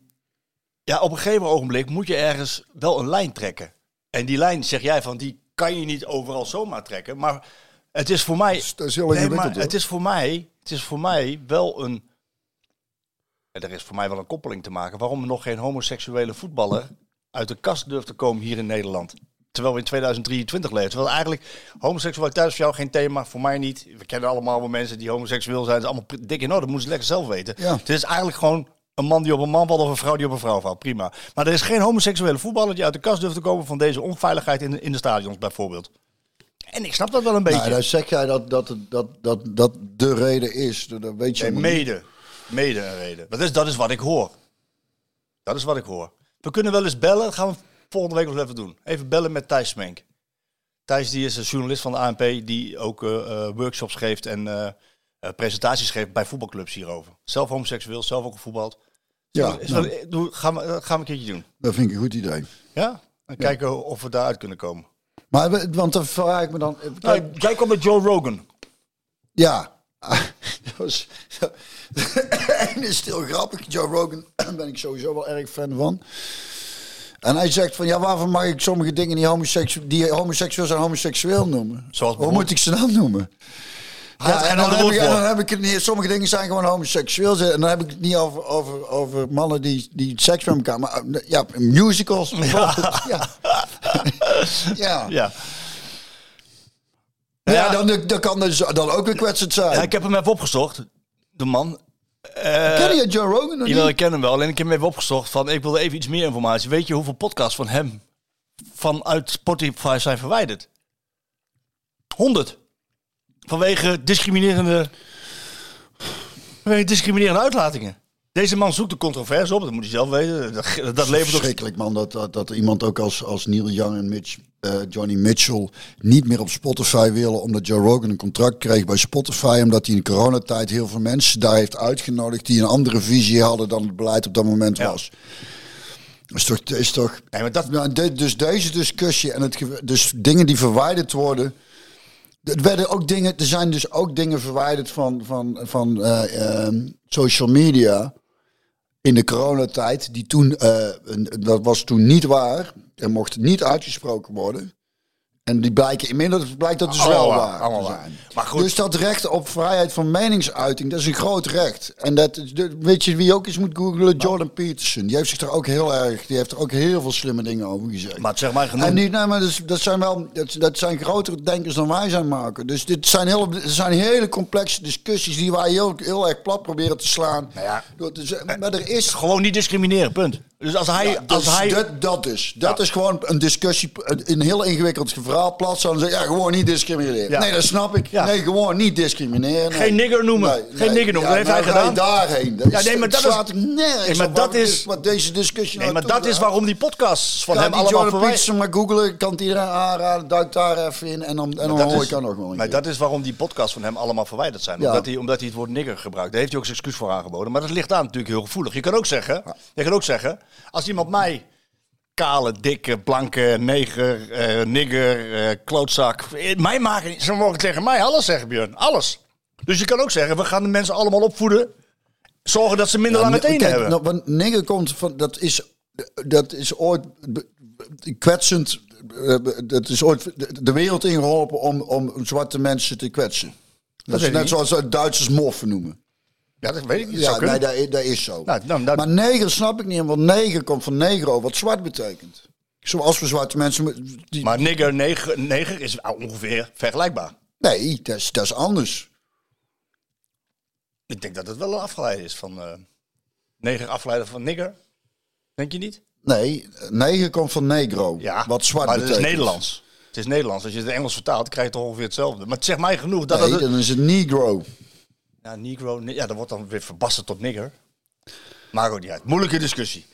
ja, op een gegeven ogenblik moet je ergens wel een lijn trekken. En die lijn, zeg jij van, die kan je niet overal zomaar trekken. Maar het is voor mij. Dat is heel Nee, maar het is voor mij. Het is voor mij wel een. Er is voor mij wel een koppeling te maken. Waarom er nog geen homoseksuele voetballer uit de kast durft te komen hier in Nederland. Terwijl we in 2023 leven. Terwijl eigenlijk homoseksualiteit is voor jou geen thema, voor mij niet. We kennen allemaal wel mensen die homoseksueel zijn. Het is allemaal dik in orde, dat moeten ze lekker zelf weten. Ja. Het is eigenlijk gewoon een man die op een man valt of een vrouw die op een vrouw valt. Prima. Maar er is geen homoseksuele voetballer die uit de kast durft te komen van deze onveiligheid in de, in de stadions bijvoorbeeld. En ik snap dat wel een beetje. Nou, dan zeg jij dat dat, dat, dat, dat de reden is. Dat weet je Nee, helemaal niet. mede. Mede een reden. Dat is, dat is wat ik hoor. Dat is wat ik hoor. We kunnen wel eens bellen. Gaan we volgende week nog even doen. Even bellen met Thijs Smenk. Thijs die is een journalist van de ANP die ook eh, eh, workshops geeft en eh, presentaties geeft bij voetbalclubs hierover. Zelf homoseksueel, zelf ook gevoetbald. Ja, Is nou, wel- doe, gaan, we, dat gaan we een keertje doen. dat vind ik een goed idee. Ja? En kijken of we daaruit kunnen komen. Maar want dan vraag ik me dan. Nou, Kijk, jij komt met Joe Rogan. ja. dat was, en is heel grappig. Joe Rogan ben ik sowieso wel erg fan van. En hij zegt van ja, waarvoor mag ik sommige dingen die, homoseksu die homoseksueel zijn homoseksueel noemen? Zoals Hoe moet ik ze dan noemen? Ja, en, dan heb ik, en dan heb ik het niet. Sommige dingen zijn gewoon homoseksueel. En dan heb ik het niet over, over, over mannen die, die seks met elkaar. Maar ja, musicals. bijvoorbeeld. Ja. Ja. Ja. Ja, dan, dan kan dus dan ook weer kwetsend zijn. ja, ik heb hem even opgezocht. De man. Eh, Ken je Joe Rogan nog Jawel, ik ken hem wel. Alleen ik heb hem even opgezocht van ik wilde even iets meer informatie. Weet je hoeveel podcasts van hem vanuit Spotify zijn verwijderd? 100. Vanwege discriminerende, vanwege discriminerende uitlatingen. Deze man zoekt de controverse op, dat moet hij zelf weten. Dat, dat levert ook... Verschrikkelijk man, dat, dat, dat iemand ook als, als Neil Young en Mitch, eh, Johnny Mitchell niet meer op Spotify willen. Omdat Joe Rogan een contract kreeg bij Spotify. Omdat hij in coronatijd heel veel mensen daar heeft uitgenodigd die een andere visie hadden dan het beleid op dat moment Ja. was. Is toch, is toch Nee, maar dat, Nou, de- dus deze discussie en het, dus dingen die verwijderd worden. Er werden ook dingen, er zijn dus ook dingen verwijderd van, van, van eh, ehm, social media in de coronatijd. Die toen, eh, dat was toen niet waar. Er mocht niet uitgesproken worden. En die blijken inmiddels blijkt dat dus Allemaal wel waar, waar, allemaal te waar. zijn. Maar goed. Dus dat recht op vrijheid van meningsuiting, dat is een groot recht. En dat, weet je wie ook eens moet googlen? Jordan Peterson. Die heeft zich er ook heel erg, die heeft er ook heel veel slimme dingen over gezegd. maar zeg maar genoeg. En niet, nee, maar dat, zijn wel, dat, dat zijn grotere denkers dan wij zijn maken. Dus dit zijn, heel, dit zijn hele complexe discussies die wij heel, heel erg plat proberen te slaan. Nou ja. Maar er is Gewoon niet discrimineren, punt. Dus als hij... ja, als dus hij dat, dat is. Dat Ja. is gewoon een discussie, een, een heel ingewikkeld verhaal plat zou zeggen, ja, gewoon niet discrimineren. Ja. Nee, dat snap ik. Nee, gewoon niet discrimineren. Geen nigger noemen. Geen nigger noemen. Dat heeft hij gedaan. daarheen. Dat Ja, nee, maar dat is- slaat Nee, maar dat wat- is- wat deze discussie Nee, maar dat is waarom die podcasts van hem allemaal Jordan verwijderd Peterson maar googelen, kan het iedereen aanraden. Duik daar even in en dan, en dan hoor ik dan nog wel Maar dat is waarom die podcasts van hem allemaal verwijderd zijn. Omdat, hij, omdat hij het woord nigger gebruikt. Daar heeft hij ook zijn excuus voor aangeboden. Maar dat ligt daar natuurlijk heel gevoelig. Je kan ook zeggen, je kan ook zeggen als iemand mij kale, dikke, blanke, neger, eh, nigger, eh, klootzak... eh, Mij maken, ze mogen tegen mij alles zeggen, Björn. Alles. Dus je kan ook zeggen, we gaan de mensen allemaal opvoeden. Zorgen dat ze minder lange Ja, tenen kijk, hebben. nou, want nigger komt van, dat is, dat is ooit kwetsend, dat is ooit de- wereld ingeholpen om, om zwarte mensen te kwetsen. Dat, is net niet. zoals Duitsers moffen noemen. Ja, dat weet ik niet. Ja, nee, dat, is- dat is zo. Nou, Maar neger snap ik niet, want neger komt van negro, wat zwart betekent. Zoals we zwarte mensen... Die, Maar nigger, neger, neger is ongeveer vergelijkbaar. nee, dat is, dat is anders. Ik denk dat het wel een afgeleide is van... eh neger afgeleide van nigger. Denk je niet? Nee, neger komt van negro, Ja, wat zwart maar betekent. het is Nederlands. Het is Nederlands. Als je het Engels vertaalt, krijg je toch ongeveer hetzelfde. Maar het zegt mij genoeg dat Nee, het... dan is het negro. Ja, negro, ja, dat wordt dan weer verbasterd tot nigger. Ook niet uit. Moeilijke discussie.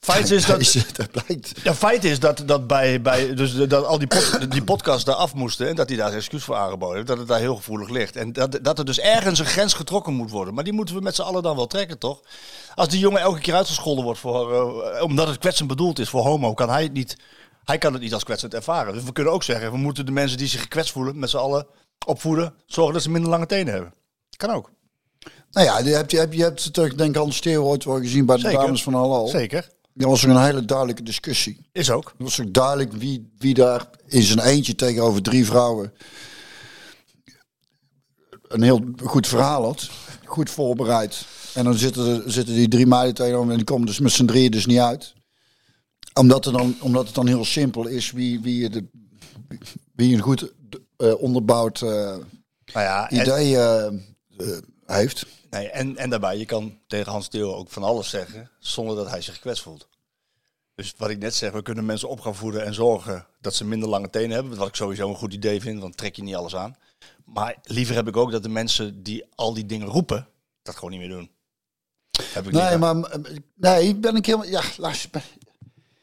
Feit is dat... Dat blijkt. Ja, feit is dat, dat bij, bij dus dat al die, pod- die podcasts daar af moesten en dat hij daar excuus voor aangeboden heeft, dat het daar heel gevoelig ligt. En dat, dat er dus ergens een grens getrokken moet worden. Maar die moeten we met z'n allen dan wel trekken, toch? Als die jongen elke keer uitgescholden wordt voor, eh, omdat het kwetsend bedoeld is voor homo, kan hij het niet, hij kan het niet als kwetsend ervaren. Dus we kunnen ook zeggen, we moeten de mensen die zich gekwetst voelen met z'n allen opvoeden, zorgen dat ze minder lange tenen hebben. Kan ook. Nou ja, je hebt, je hebt, je hebt het toch, denk ik, Theo ooit wel gezien bij de Zeker. dames van Halal. Zeker. Dat was ook een hele duidelijke discussie. Is ook. Het was ook duidelijk wie, wie daar in zijn eentje tegenover drie vrouwen een heel goed verhaal had. Goed voorbereid. En dan zitten, er, zitten die drie meiden tegenover en die komen dus met z'n drieën dus niet uit. Omdat, het dan, omdat het dan heel simpel is wie, wie, je de, wie een goed eh, onderbouwd eh, Nou ja, en, idee eh, heeft. nee, en, en daarbij, je kan tegen Hans Theo ook van alles zeggen zonder dat hij zich gekwetst voelt. Dus wat ik net zeg, we kunnen mensen op gaan voeden en zorgen dat ze minder lange tenen hebben. Wat ik sowieso een goed idee vind, want trek je niet alles aan. Maar liever heb ik ook dat de mensen die al die dingen roepen, dat gewoon niet meer doen. Heb ik Nee, maar eh, nee, ik ben ik helemaal. Ja, luister.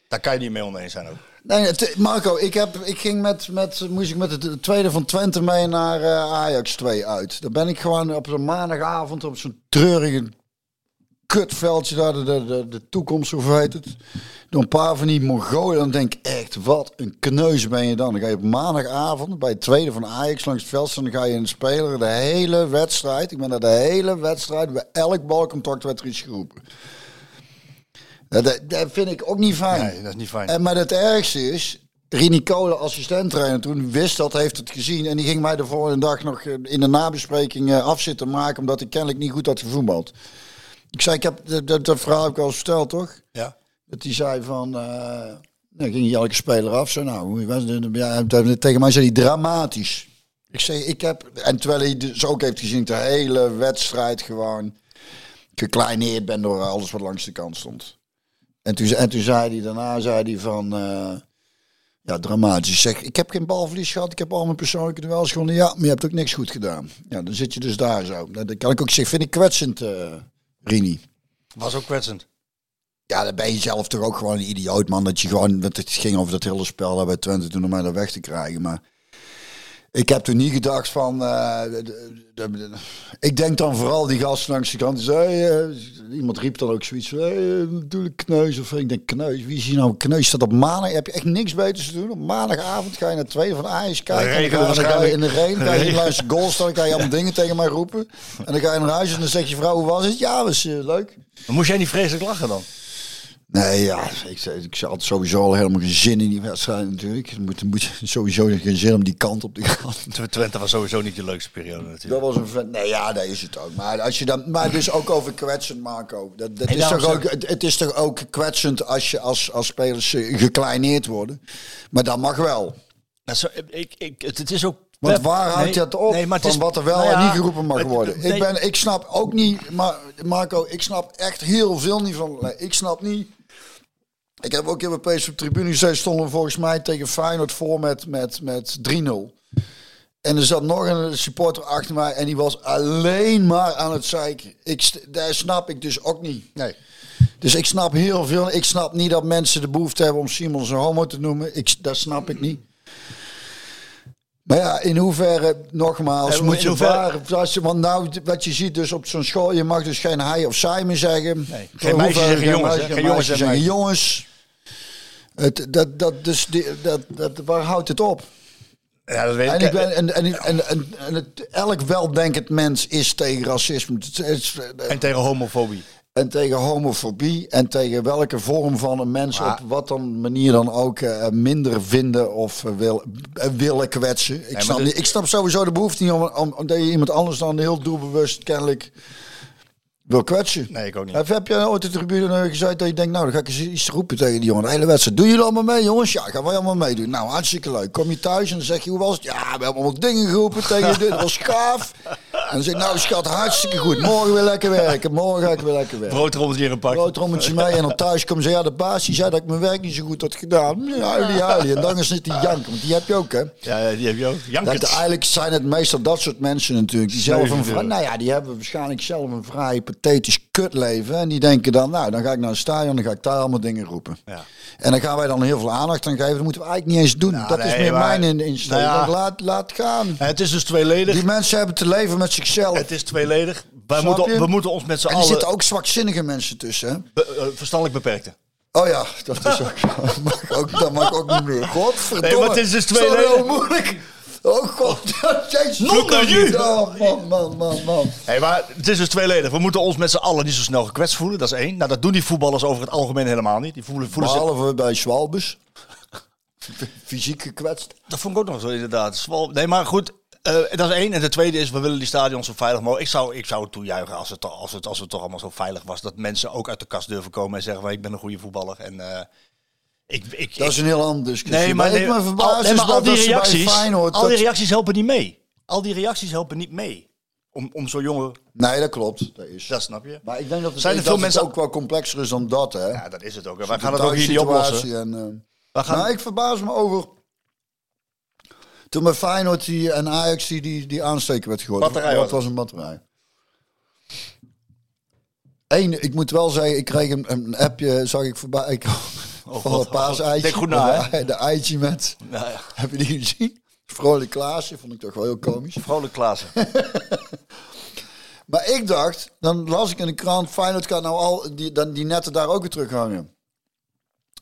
Daar kan je niet mee oneens zijn ook. Nee, Marco, ik, heb, ik ging met, met, moest ik met het tweede van Twente mee naar eh, Ajax 2 uit. Daar ben ik gewoon op zo'n maandagavond op zo'n treurige kutveldje daar, de, de, de, de toekomst, hoe heet het? Door een paar van die Mongolen. Dan denk ik echt, wat een kneus ben je dan. Dan ga je op maandagavond bij het tweede van Ajax langs het veld. Dan ga je de speler de hele wedstrijd. Ik ben daar de hele wedstrijd, bij elk balcontact werd er iets geroepen. Dat, dat, vind ik ook niet fijn. Nee, dat is niet fijn. En maar het ergste is, Rini Kolen, assistent-trainer toen, wist dat, heeft het gezien. En die ging mij de volgende dag nog eh, in de nabespreking eh, afzitten maken, omdat ik kennelijk niet goed had gevoetbald. Ik zei, ik heb, dat, dat, dat verhaal heb ik al eens verteld, toch? Ja. Dat hij zei van, nou, ging elke speler af. Zo, nou, hoe was het? Ja, en tegen mij zei hij dramatisch. Ik zei, ik heb, en terwijl hij dus ook heeft gezien, de hele wedstrijd gewoon gekleineerd ben door alles wat langs de kant stond. En toen, en toen zei hij daarna, zei hij van, eh, ja, dramatisch. Ik zeg, ik heb geen balverlies gehad, ik heb al mijn persoonlijke duels gewonnen. Ja, maar je hebt ook niks goed gedaan. Ja, dan zit je dus daar zo. Nou, Dan kan ik ook zeggen, vind ik kwetsend, eh Rini. Was ook kwetsend. Ja, dan ben je zelf toch ook gewoon een idioot, man. Dat je gewoon, dat het ging over dat hele spel daar bij Twente toen om mij daar weg te krijgen. Maar ik heb toen niet gedacht van. eh, de- de- ik denk dan vooral die gast langs de kant. Eh, iemand riep dan ook zoiets. Hey, natuurlijk kneus. Of ik denk kneus. Wie is hier nou kneus? Staat op maandag. Heb je echt niks beters te doen? Op maandagavond ga je naar tweede van Ajax kijken. En regen dan, ga, dan ga je in de regen. Ga je langs de goal staan. Dan ga je allemaal dingen tegen mij roepen. En dan ga je naar huis en dan zegt je vrouw: hoe was het? Ja, was eh, leuk. Maar moest jij niet vreselijk lachen dan? Nee, ja, ik, zei- ik had sowieso al helemaal geen zin in die wedstrijd natuurlijk. Je moet, moet je sowieso geen zin om die kant op te gaan. Twente was sowieso niet de leukste periode Dat natuurlijk. was een. Nee, ja, dat is het ook. Maar als je dan, maar dus ook over kwetsend, Marco. Dat, dat En is toch ook, het, het is toch ook kwetsend als je als, als spelers eh, gekleineerd worden. Maar dat mag wel. Zo, ik, ik, het, het is ook... Want waar houdt Nee, je het op nee, maar het van is- wat er wel nou en ja, niet geroepen mag worden? nee. Ik, ben, ik snap ook niet, maar Marco, ik snap echt heel veel niet van. Ik snap niet. Ik heb ook in mijn PSV op tribune gezeten, stonden we volgens mij tegen Feyenoord voor met, met, met 3-0. En er zat nog een supporter achter mij en die was alleen maar aan het zeiken. Ik, daar snap ik dus ook niet. Nee. Dus ik snap heel veel. Ik snap niet dat mensen de behoefte hebben om Simons een homo te noemen. Ik, dat snap ik niet. Maar ja, in hoeverre, nogmaals, En moet je hoeverre- waar... Als je, want nou, wat je ziet dus op zo'n school, je mag dus geen hij of zij meer zeggen. Nee, geen meisjes zeggen jongens, meisjes- hè? Geen jongens zeggen jongens. Het, dat, dat, dus die, dat, dat, waar houdt het op? Ja, dat weet En, ik. ik ben, en, en, en, en, en het, elk weldenkend mens is tegen racisme. Het is- En tegen homofobie. En tegen homofobie en tegen welke vorm van een mens Maar- op wat dan manier dan ook eh, minder vinden of eh, wil, eh, willen kwetsen. Ik, snap dit- niet, ik snap sowieso de behoefte niet om, om, omdat je iemand anders dan heel doelbewust kennelijk wil kwetsen. Nee, ik ook niet. Of heb je ooit de tribune gezegd dat je denkt, nou dan ga ik eens iets roepen tegen die jongen. De hele wedstrijd. Doen jullie allemaal mee jongens? Ja, gaan wij allemaal meedoen. Nou, hartstikke leuk. Kom je thuis en dan zeg je, hoe was het? Ja, we hebben allemaal dingen geroepen tegen je. Dat was gaaf. En dan zeg ik, nou schat, hartstikke goed. Morgen weer lekker werken. Morgen ga ik weer lekker werken. Broodrommeltje in een pak. Broodrommeltje mee en dan thuis komen ze, ja, de baas die zei dat ik mijn werk niet zo goed had gedaan. Huilie, huilie. En dan is het die janken, want die heb je ook, hè. Ja, ja, die heb je ook. Dat, Jankert. eigenlijk zijn het meestal dat soort mensen natuurlijk. Die zelf een nou ja, die hebben waarschijnlijk zelf een vrij pathetisch kutleven. En die denken dan, nou, dan ga ik naar een stadion, dan ga ik daar allemaal dingen roepen. Ja. En dan gaan wij dan heel veel aandacht aan geven. Dat moeten we eigenlijk niet eens doen. Nou, dat is meer maar- mijn in- insteek. Nou. Laat, laat gaan. Het is dus tweeledig. Die mensen hebben te leven met zichzelf. Het is tweeledig. Wij moeten, we moeten ons met z'n en er allen zitten ook zwakzinnige mensen tussen, be- eh, verstandelijk beperkten. Oh ja, dat is ook, dat mag ook, dat mag ook niet meer. Godverdomme. Nee, maar het is dus twee Zo leden. heel moeilijk. Oh god, naar u. Oh man, man, man, man. Hey, maar het is dus tweeledig. We moeten ons met z'n allen niet zo snel gekwetst voelen. Dat is één. Nou, dat doen die voetballers over het algemeen helemaal niet. Die voelen, voelen zich... Behalve bij Schwalbes. Fysiek gekwetst. Dat vond ik ook nog zo inderdaad. Zwal- Nee, maar goed. eh, dat is één. En de tweede is, we willen die stadions zo veilig mogelijk. Ik zou, ik zou het toejuichen als het, als, het, als het toch allemaal zo veilig was. Dat mensen ook uit de kast durven komen en zeggen, van, ik ben een goede voetballer. En eh, Ik, ik, Dat is een heel andere discussie. nee, maar, ik me al, verbaas nee, is maar al die dat ze bij reacties, Feyenoord... al die reacties helpen niet mee. Al die reacties helpen niet mee. Om, om zo'n jongen, Nee, dat klopt. Dat is. dat snap je. Maar ik denk dat het, Zijn er veel mensen- ook wel complexer is dan dat, hè? Ja, dat is het ook. Wij gaan het ook hier niet oplossen. En, We gaan, Nou, ik verbaas me over... Toen bij Feyenoord die, en Ajax die, die, die aansteker werd gegooid. Batterij Dat was was een batterij. Eén, ik moet wel zeggen, ik kreeg een, een appje, zag ik voorbij. Ik, van een paaseitje. Denk goed na, De, de eitje met, nou ja, heb je die gezien? Vrolijk Klaasje, vond ik toch wel heel komisch. vrolijk Klaassen. Maar ik dacht, dan las ik in de krant, Feyenoord gaat nou al die, dan die netten daar ook weer terughangen.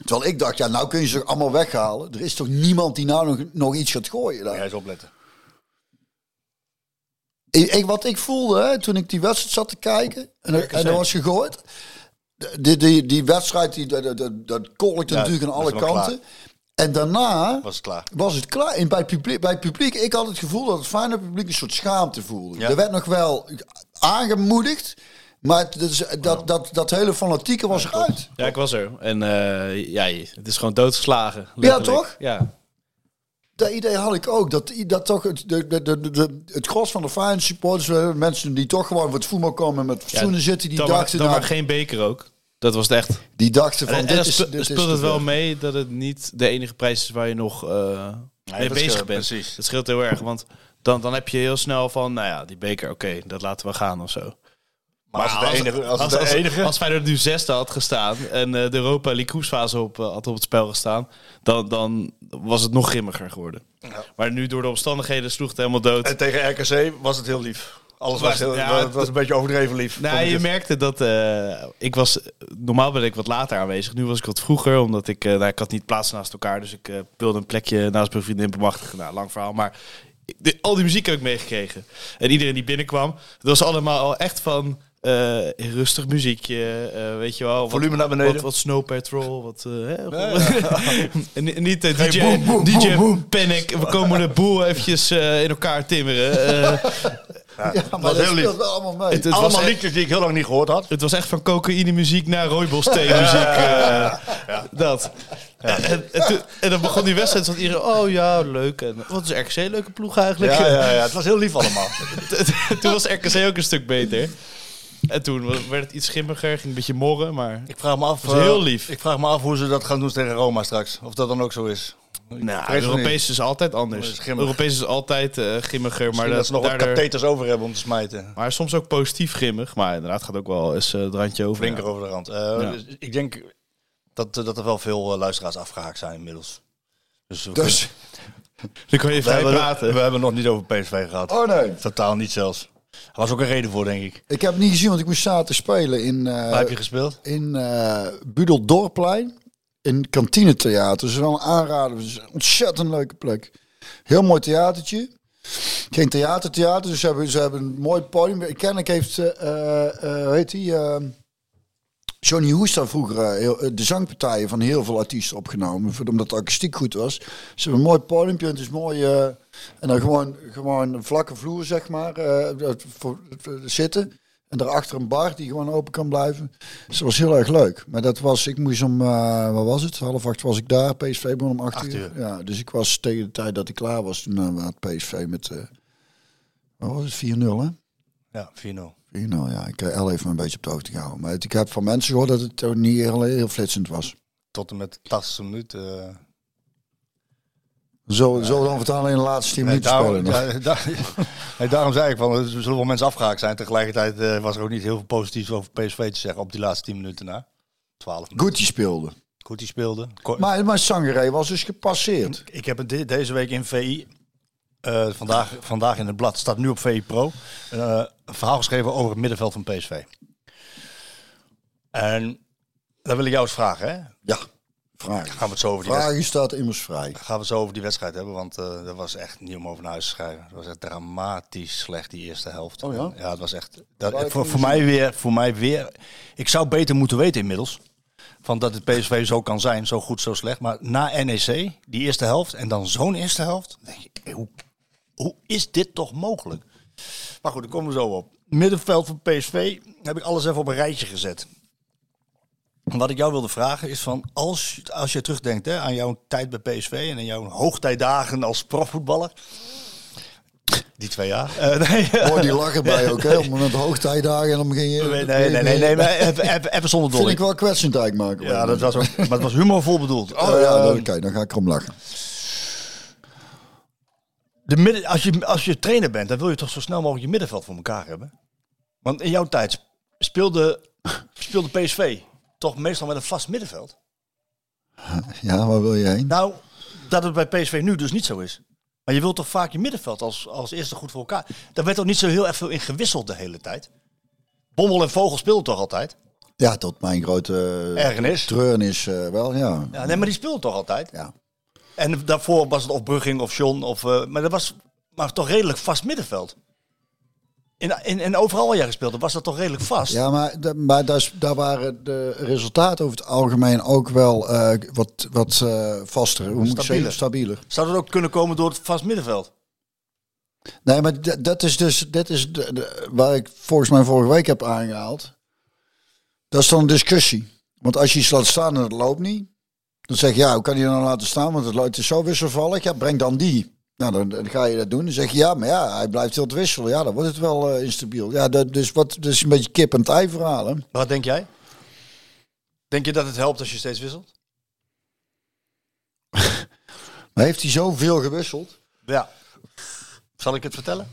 Terwijl ik dacht, ja, nou kun je ze allemaal weghalen. Er is toch niemand die nou nog, nog iets gaat gooien daar. Ja, eens opletten. Ik, ik- wat ik voelde hè, toen ik die wedstrijd zat te kijken en, er- en er was gegooid. Die, die, die wedstrijd, die, dat, dat, dat kolkte Ja, natuurlijk aan alle kanten. En daarna Was het klaar. was het klaar. En bij het publiek, bij het publiek, ik had het gevoel dat het fijne publiek een soort schaamte voelde. Ja. Er werd nog wel aangemoedigd, maar het, dat, dat, dat, dat hele fanatieke was eruit. Ja, ik was er. En eh, ja, het is gewoon doodgeslagen. letterlijk. toch? Ja. Dat idee had ik ook. Dat, dat toch het, de, de, de, de- het gros van de Feyenoord supporters, mensen die toch gewoon voor het voetbal komen met fatsoenen zitten, die dan dachten, dan nou, maar geen beker ook. Dat was het echt. die dachten van En, en dit dan is, spe- dit is speelt het wel mee dat het niet de enige prijs is waar je nog eh, mee bezig scheelt, bent. precies. Dat scheelt heel erg, want dan, dan heb je heel snel van, nou ja, die beker, oké, dat laten we gaan of zo. Maar als het de enige... Als, enige als Feyenoord nu zesde had gestaan en eh, de Europa League groepsfase op, eh, had op het spel gestaan, dan, dan was het nog grimmiger geworden. Maar nu door de omstandigheden sloeg het helemaal dood. en tegen RKC was het heel lief. Alles was, Was- ja, het was een beetje overdreven lief. Nou, je het. merkte dat eh, ik was. Normaal ben ik wat later aanwezig. Nu was ik wat vroeger, omdat ik. eh, nou, ik had niet plaats naast elkaar, dus ik eh, wilde een plekje naast mijn vriendin bemachtigen. Nou, lang verhaal, maar de- al die muziek heb ik meegekregen. En iedereen die binnenkwam, het was allemaal al echt van. rustig muziekje, weet je wel. Wat, Volume naar beneden. Wat, wat Snow Patrol, wat... hè, Ja, en, en niet DJ, DJ Panic, we komen de boel eventjes in elkaar timmeren. Ja, maar was dat speelt wel allemaal mee. het, het Allemaal echt- liedjes die ik heel lang niet gehoord had. het was echt van cocaïne muziek naar rooibos thee muziek. eh, Dat. En, en, toen- en dan begon die wedstrijd. Zat iedereen, oh ja, leuk. En, wat is RKC een leuke ploeg eigenlijk? Ja, ja, ja, het was heel lief allemaal. toen was RKC ook een stuk beter. En toen werd het iets schimmiger, ging een beetje morren, maar... Ik vraag me af... Heel eh, lief. Ik vraag me af hoe ze dat gaan doen tegen Roma straks. Of dat dan ook zo is. Nou, Europees is altijd anders. is. Europees is altijd eh, grimmiger, maar, Maar dat, dat ze nog wat daardoor- katheters over hebben om te smijten. maar soms ook positief grimmig. Maar inderdaad gaat ook wel eens eh, het randje over. Flinker over de rand. Eh, Ja. dus Ik denk dat, dat er wel veel eh, luisteraars afgehaakt zijn inmiddels. Dus, we, Dus, Dan kan je we, vrij hebben, praten. we hebben nog niet over PSV gehad. oh nee. Totaal niet zelfs. Er was ook een reden voor, denk ik. Ik heb het niet gezien, want ik moest zaterdag spelen in, eh Waar heb je gespeeld? in eh Budeldorpplein. In kantinetheater. Is wel een aanrader. Het is een ontzettend leuke plek. Heel mooi theatertje. Geen theatertheater, dus ze hebben, ze hebben een mooi podium. Kennelijk heeft, hoe heet die, eh, Johnny Hoesta vroeger de zangpartijen van heel veel artiesten opgenomen. Omdat de akoestiek goed was. Ze hebben een mooi podiumpje. Het is mooi. en dan gewoon, gewoon een vlakke vloer, zeg maar. voor zitten. En daarachter een bar die gewoon open kan blijven. Dus dat was heel erg leuk. Maar dat was, ik moest om, eh, wat was het? Half acht was ik daar. PSV begon om acht, Acht uur. uur. Ja, dus ik was tegen de tijd dat ik klaar was. Toen uh, had PSV met, eh wat was het? 4-0 hè? Ja, 4-0. 4-0 ja. Ik heb El even een beetje op de hoogte gehouden. Maar het- ik heb van mensen gehoord dat het niet heel, heel flitsend was. Tot en met de 80 minuut. Zo, zo dan vertalen in de laatste 10 nee, minuten daarom, spelen. nog. ja, daar- nee, daarom zei ik van, er zullen wel mensen afgehaakt zijn. Tegelijkertijd eh, was er ook niet heel veel positiefs over PSV te zeggen op die laatste 10 minuten na. 12 minuten. Goed die speelde. Goed, die speelde. Ko- Maar, maar Sangaré was dus gepasseerd. Ik heb het de- deze week in VI, eh, vandaag, vandaag in het blad, staat nu op VI Pro, eh, een verhaal geschreven over het middenveld van PSV. En dan wil ik jou eens vragen, hè? Ja, vraag. Gaan we het zo over die, staat immers vrij. gaan we het zo over die wedstrijd hebben, want eh, dat was echt niet om over naar huis te schrijven. Het was echt dramatisch slecht, die eerste helft. Oh ja? Ja, het was echt... Dat, voor, mij weer, voor mij weer... Ik zou beter moeten weten inmiddels. Van dat het PSV zo kan zijn, zo goed, zo slecht. Maar na NEC, die eerste helft, en dan zo'n eerste helft. Denk je, hé, hoe, hoe is dit toch mogelijk? Maar goed, daar komen we zo op. Middenveld van PSV heb ik alles even op een rijtje gezet. Wat ik jou wilde vragen is van, als, als je terugdenkt hè, aan jouw tijd bij PSV en aan jouw hoogtijdagen als profvoetballer. Die twee jaar. Eh, nee, Hoor die lachen bij ook, hè? Om met hoogtijdagen en dan begin je... nee, nee, nee, nee, nee, maar even, even, zonder Vind dolle. ik wel kwetsend eigenlijk maken. Ja, dat was ook, maar het was humorvol bedoeld. Oh ja, Eh, dan, kijk, dan ga ik erom lachen. de midden, als, je, als je trainer bent, dan wil je toch zo snel mogelijk je middenveld voor elkaar hebben. Want in jouw tijd speelde, speelde PSV toch meestal met een vast middenveld. Ja, waar wil je heen? Nou, dat het bij PSV nu dus niet zo is. Maar je wilt toch vaak je middenveld als, als eerste goed voor elkaar. Daar werd toch niet zo heel erg veel in gewisseld de hele tijd. Bommel en Vogel speelden toch altijd? Ja, tot mijn grote Ergernis. treurnis eh, wel, ja. Ja, nee, maar die speelden toch altijd? Ja. En daarvoor was het of Brugging of John. Of, eh, maar dat was maar toch redelijk vast middenveld. In, in, en overal waar jij gespeeld hebt, was dat toch redelijk vast? Ja, maar, maar daar, is- daar waren de resultaten over het algemeen ook wel eh, wat, wat eh, vaster. Hoe moet Stabieler. zeggen? Stabieler. Zou dat ook kunnen komen door het vast middenveld? Nee, maar dat is dus dit is de, de- waar ik volgens mij vorige week heb aangehaald. Dat is dan een discussie. Want als je iets laat staan en het loopt niet, dan zeg je ja, hoe kan je dan laten staan? Want het, loopt- is zo wisselvallig. Ja, breng dan die. Nou, dan, dan ga je dat doen. Dan zeg je ja, maar ja, hij blijft heel te wisselen. Ja, dan wordt het wel eh, instabiel. Ja, dat, dus wat, dus een beetje kip en het ei verhaal. hè. Wat denk jij? Denk je dat het helpt als je steeds wisselt? Maar heeft hij zoveel gewisseld? Ja. Zal ik het vertellen?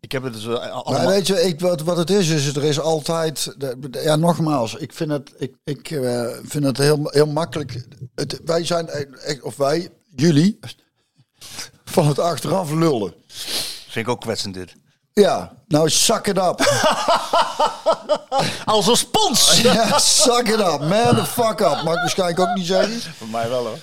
Ik heb het dus eh, Maar allemaal... weet je, ik, wat, wat het is, is er is altijd. ja, nogmaals, ik vind het, ik, ik eh, vind het heel, heel makkelijk. Het, wij zijn, of wij, jullie, van het achteraf lullen. Vind ik ook kwetsend dit. Ja, nou, suck it up. Als een spons! ja, suck it up. Man the fuck up. Mag ik waarschijnlijk ook niet zeggen. Voor mij wel hoor.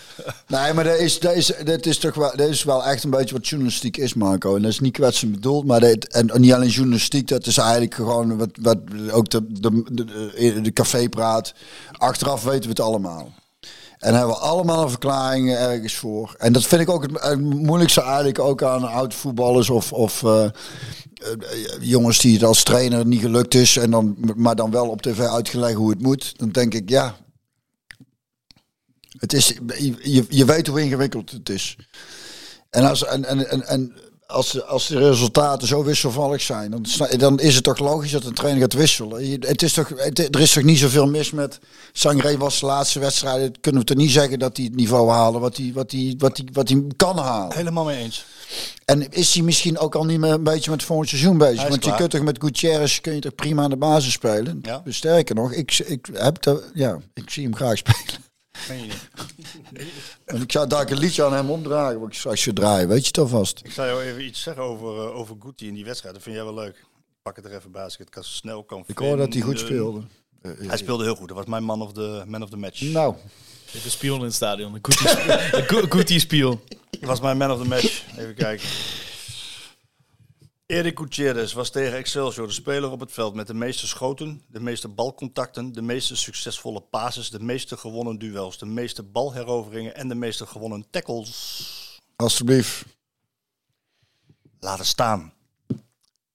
Nee, maar dat is, dat is, dat is toch wel, dat is wel echt een beetje wat journalistiek is, Marco. En dat is niet kwetsend bedoeld, maar dat, en, en niet alleen journalistiek, dat is eigenlijk gewoon wat, wat ook de, de, de, de cafépraat. Achteraf weten we het allemaal. En hebben we allemaal een verklaring ergens voor. En dat vind ik ook het, moeilijkste eigenlijk ook aan oud voetballers of, of eh, eh, jongens die het als trainer niet gelukt is. En dan, maar dan wel op tv uitgelegd hoe het moet. Dan denk ik, ja, het is, je, je weet hoe ingewikkeld het is. En als, en, en, en als, de, als de resultaten zo wisselvallig zijn, dan, dan is het toch logisch dat een trainer gaat wisselen. Je- Het is toch, het, er is toch niet zoveel mis met. Sangré was de laatste wedstrijd. Kunnen we toch niet zeggen dat hij het niveau halen wat hij, wat hij, wat hij, wat hij kan halen. Helemaal mee eens. En is hij misschien ook al niet meer een beetje met volgend seizoen bezig? Want je kunt toch met Gutierrez kun je toch prima aan de basis spelen? Ja. Dus sterker nog, ik, ik, heb de, ja, ik zie hem graag spelen. Meen je? En ik zou daar een liedje aan hem omdragen, wat ik ga draaien. Weet je het alvast? Ik zou jou even iets zeggen over, eh, over Guti in die wedstrijd. Dat vind jij wel leuk. Ik pak het er even bij als ik het kan snel kan Ik hoor dat hij goed speelde. Hij speelde heel goed. Dat was mijn man of the, man of the match. Nou, De spion in het stadion. Een Guti spion. Was mijn man of the match. Even kijken. Erik Gutierrez was tegen Excelsior de speler op het veld met de meeste schoten, de meeste balcontacten, de meeste succesvolle passes, de meeste gewonnen duels, de meeste balheroveringen en de meeste gewonnen tackles. alstublieft. Laten staan.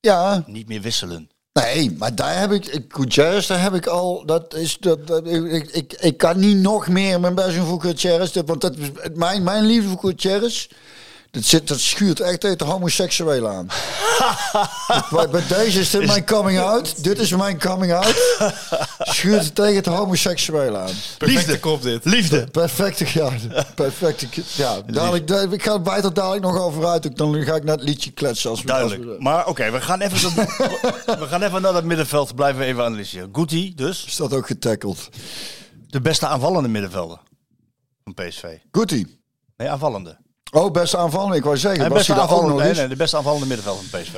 Ja, Niet meer wisselen. nee, maar daar heb ik, Gutierrez, daar heb ik al, dat is, dat, dat ik, ik, ik kan niet nog meer mijn best doen voor Gutierrez, want dat, is- mijn, mijn liefde voor Gutierrez, dat, zit, dat schuurt echt tegen de homoseksueel aan. bij, bij deze is dit mijn coming out, dit is mijn coming out, schuurt het tegen het homoseksueel aan. Liefde kop dit. Liefde. Perfecte, ja, perfecte, ja, dadelijk, da- ik ga het bijt er dadelijk nog over uit, dan ga ik naar het liedje kletsen. Als we, als we- Duidelijk. Maar oké, we gaan even dat- we gaan even naar dat middenveld. Blijven we even analyseren. Guti dus, Is dat ook getackeld? de beste aanvallende middenvelder van PSV. Goedie. Nee, aanvallende. Oh, best aanvallen. Ik wou zeggen, En was beste hij daar ook aanvallende, nog nee, eens? nee, de beste aanvallende middenvelder van PSV.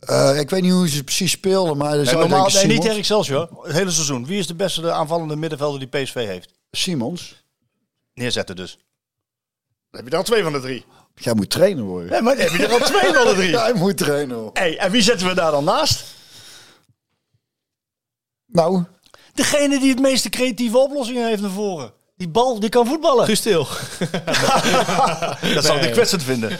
Eh, ik weet niet hoe ze precies speelden, maar er Nee, zou normaal, nee, niet tegen Excelsior. Het hele seizoen. Wie is de beste aanvallende middenvelder die PSV heeft? Simons. Neerzetten dus. Dan heb je al twee van de drie. Jij moet trainer worden. Nee, maar dan heb je er al twee van de drie. Jij moet trainer worden. Hey, en wie zetten we daar dan naast? Nou, Degene die het meeste creatieve oplossingen heeft naar voren. Die bal, die kan voetballen. Guus Til. dat zou ik kwetsend vinden.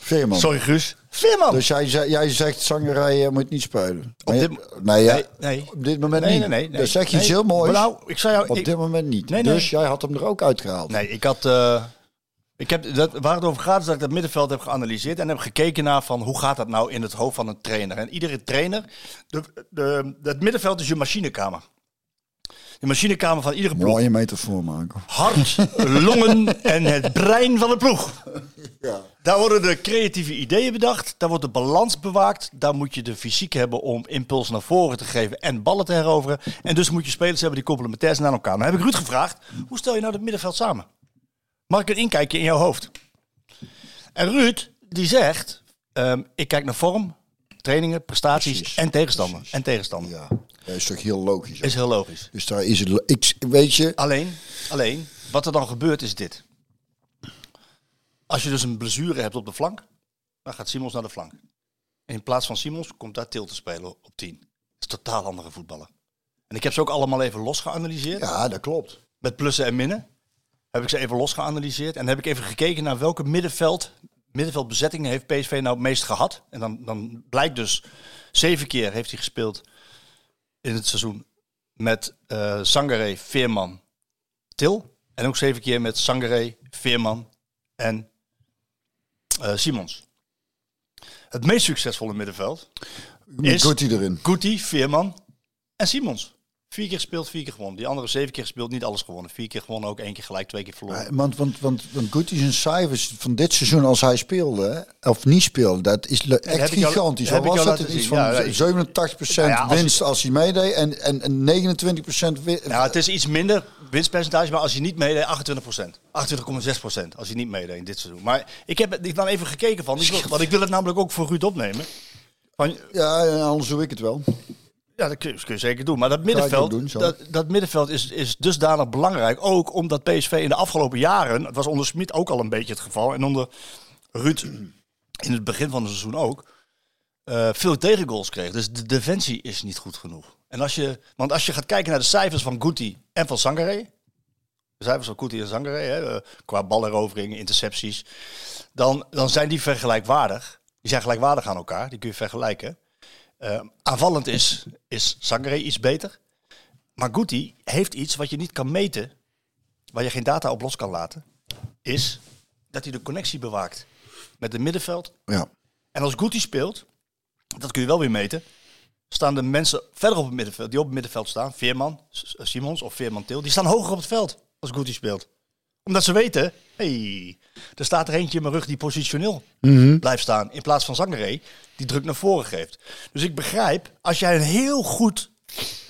Veerman. Sorry, Guus. Veerman. Dus jij, ze- jij zegt zangerij moet niet spelen. Maar dit- je- nee, ja, nee, nee. op dit moment Nee, niet. nee, nee, nee. Dan zeg je iets Nee. heel moois. Nou, ik zou jou... op ik- dit moment niet. Nee, nee. Dus jij had hem er ook uitgehaald. Nee, ik had. eh, ik heb, dat, waar het over gaat is dat ik dat middenveld heb geanalyseerd en heb gekeken naar van hoe gaat dat nou in het hoofd van een trainer. En iedere trainer, de, de, het middenveld is je machinekamer. De machinekamer van iedere ploeg. Mooie metafoor maken. Hart, longen en het brein van de ploeg. Ja. Daar worden de creatieve ideeën bedacht, daar wordt de balans bewaakt. Daar moet je de fysiek hebben om impuls naar voren te geven en ballen te heroveren. En dus moet je spelers hebben die complementair zijn aan elkaar. Nou heb ik Ruud gevraagd, hoe stel je nou het middenveld samen? Mag ik een inkijkje in jouw hoofd? En Ruud, die zegt, ehm, ik kijk naar vorm, trainingen, prestaties Precies. en tegenstander. En tegenstander. Ja, dat is toch heel logisch. hè? Is heel logisch. Dus daar is het... Ik, weet je... Alleen, alleen, wat er dan gebeurt is dit. Als je dus een blessure hebt op de flank, dan gaat Simons naar de flank. En in plaats van Simons komt daar Til te spelen op 10. Dat is totaal andere voetballen. En ik heb ze ook allemaal even los geanalyseerd. Ja, dat klopt. Met plussen en minnen. Heb ik ze even los geanalyseerd. En heb ik even gekeken naar welke middenveld, middenveldbezettingen heeft PSV nou het meest gehad. En dan, dan blijkt dus, zeven keer heeft hij gespeeld in het seizoen met eh Sangaré, Veerman, Til. En ook zeven keer met Sangaré, Veerman en eh, Simons. Het meest succesvolle middenveld Is- hij erin. Guti, Veerman en Simons. Vier keer gespeeld, vier keer gewonnen. Die andere zeven keer gespeeld, niet alles gewonnen. Vier keer gewonnen, ook één keer gelijk, twee keer verloren. Ja, Want, want, want, want Guti zijn cijfers van dit seizoen als hij speelde, of niet speelde, dat is echt heb gigantisch. heb Wat ik was het? Iets van Ja, ja, 87% Nou ja, winst als hij meedeed en, en, en 29% winst. Nou, het is iets minder winstpercentage, maar als je niet meedeed, 28%. 28,6% als je niet meedeed in dit seizoen. Maar ik heb ik dan even gekeken van, ik wil, want ik wil het namelijk ook voor Ruud opnemen. Van, Ja, ja, anders doe ik het wel. Ja, dat kun je, kun je zeker doen. Maar dat middenveld, doen, dat, dat middenveld is, is dusdanig belangrijk. Ook omdat PSV in de afgelopen jaren, het was onder Smit ook al een beetje het geval. En onder Ruud in het begin van het seizoen ook. eh, veel tegengoals kreeg. Dus de defensie is niet goed genoeg. En als je, want als je gaat kijken naar de cijfers van Guti en van Sangaré. De cijfers van Guti en Sangaré, hè, eh, qua balleroveringen, intercepties. Dan, dan zijn die vergelijkwaardig. Die zijn gelijkwaardig aan elkaar. Die kun je vergelijken. Eh, aanvallend is, is Sangaré iets beter. Maar Guti heeft iets wat je niet kan meten. Waar je geen data op los kan laten. Is dat hij de connectie bewaakt met het middenveld Ja. en als Guti speelt, dat kun je wel weer meten, staan de mensen verder op het middenveld, die op het middenveld staan, Veerman, Simons of Veerman Til, die staan hoger op het veld als Guti speelt. Omdat ze weten, hey, er staat er eentje in mijn rug die positioneel blijft staan, in plaats van Zangeré, die druk naar voren geeft. Dus ik begrijp, als jij een heel goed,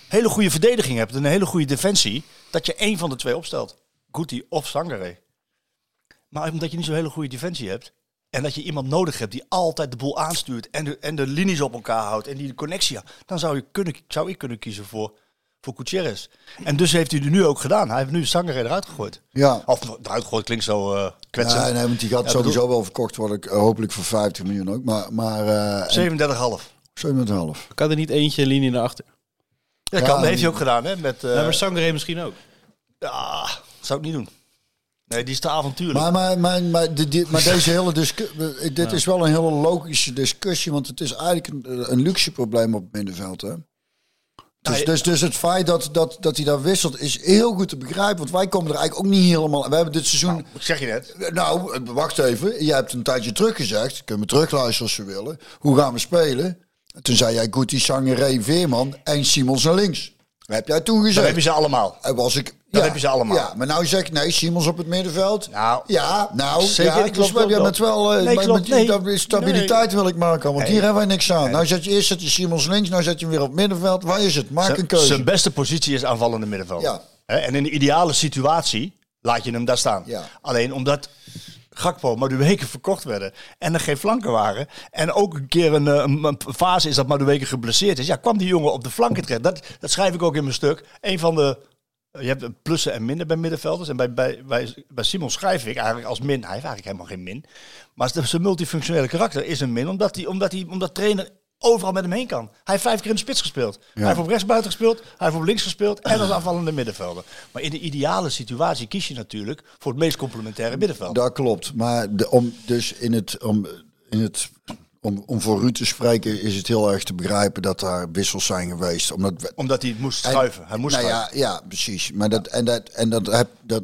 hele goede verdediging hebt en een hele goede defensie, dat je één van de twee opstelt. Guti of Zangeré. Maar omdat je niet zo'n hele goede defensie hebt. En dat je iemand nodig hebt die altijd de boel aanstuurt. En de, en de linies op elkaar houdt. En die de connectie houdt. Dan zou, je kunnen, zou ik kunnen kiezen voor, voor Gutierrez. En dus heeft hij het nu ook gedaan. Hij heeft nu Sangaré eruit gegooid. Ja. Of eruit gegooid klinkt zo eh kwetsend. Nee, nee, want die gaat Ja, sowieso bedoel- wel verkocht worden. eh, Hopelijk voor 50 miljoen ook. Maar, maar eh, 37,5. 7,5. Kan er niet eentje linie naar achter? Ja, Ja, kan, dat heeft hij ook gedaan. Hè, met, eh, Ja, maar misschien ook. ja, zou ik niet doen. Nee, die is te avontuurlijk. Maar, maar, maar, maar, dit- dit- maar deze hele discussie, dit is wel een hele logische discussie, want het is eigenlijk een, een luxe probleem op het middenveld. Hè? Dus, je- dus, dus het feit dat, dat, dat hij daar wisselt is heel goed te begrijpen, want wij komen er eigenlijk ook niet helemaal. We hebben dit seizoen. Ik zeg je net. Nou, wacht even. Jij hebt een tijdje terug gezegd. Kunnen we terugluisteren als we willen. Hoe gaan we spelen? Toen zei jij Guti, Sangeré, Veerman en Simons naar links. Dat heb jij toen gezegd. Dan heb je ze allemaal. En was ik. Dat heb je ze allemaal. Ja, maar nou zeg ik nee, Simons op het middenveld. Nou, ja, nou, zeker, ja, klopt, dus we klopt, hebben het wel. eh, Nee, maar klopt, met- nee. dat is stabiliteit wil ik maken, want hier hebben wij niks aan. Nou zet je eerst zet je Simons links, nou zet je hem weer op het middenveld. Waar is het? Maak een keuze. Zijn beste positie is aanvallende middenveld. Ja. En in de ideale situatie laat je hem daar staan. Ja. Alleen omdat Gakpo, Madueke verkocht werden en er geen flanken waren. En ook een keer een, eh, een, een fase is dat Madueke geblesseerd is. Ja, kwam die jongen op de flanken terecht. Dat, dat schrijf ik ook in mijn stuk. Een van de... Je hebt plussen en minnen bij middenvelders. En bij, bij, bij, bij Simon schrijf ik eigenlijk als min. Hij heeft eigenlijk helemaal geen min. Maar zijn multifunctionele karakter is een min. Omdat, die, omdat, die, omdat trainer overal met hem heen kan. Hij heeft vijf keer in de spits gespeeld. Hij heeft op rechtsbuiten gespeeld, hij heeft op links gespeeld en als aanvallende middenvelder. Maar in de ideale situatie kies je natuurlijk voor het meest complementaire middenveld. Dat klopt. Maar de, om, dus in het, om, in het, om, om voor Ruud te spreken is het heel erg te begrijpen dat daar wissels zijn geweest. Omdat we- Omdat hij het moest schuiven. Hij moest nou schuiven. ja, ja, precies. Maar dat, en dat, en dat, heb, dat,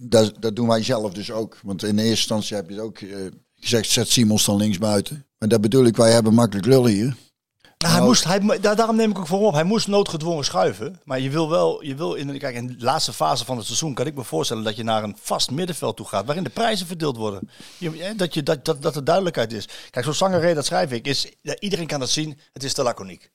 dat, dat doen wij zelf dus ook. Want in eerste instantie heb je het ook eh, gezegd, zet Simons dan links buiten. Maar dat bedoel ik, wij hebben makkelijk lullen hier. Nou, hij moest, hij, daar, daarom neem ik ook voor op. Hij moest noodgedwongen schuiven. Maar je wil wel, je wil in, de- kijk, in de laatste fase van het seizoen kan ik me voorstellen dat je naar een vast middenveld toe gaat. Waarin de prijzen verdeeld worden. Je, dat, je, dat, dat, dat er duidelijkheid is. Kijk, zo'n Sangaré, dat schrijf ik, is, ja, iedereen kan dat zien. Het is te laconiek.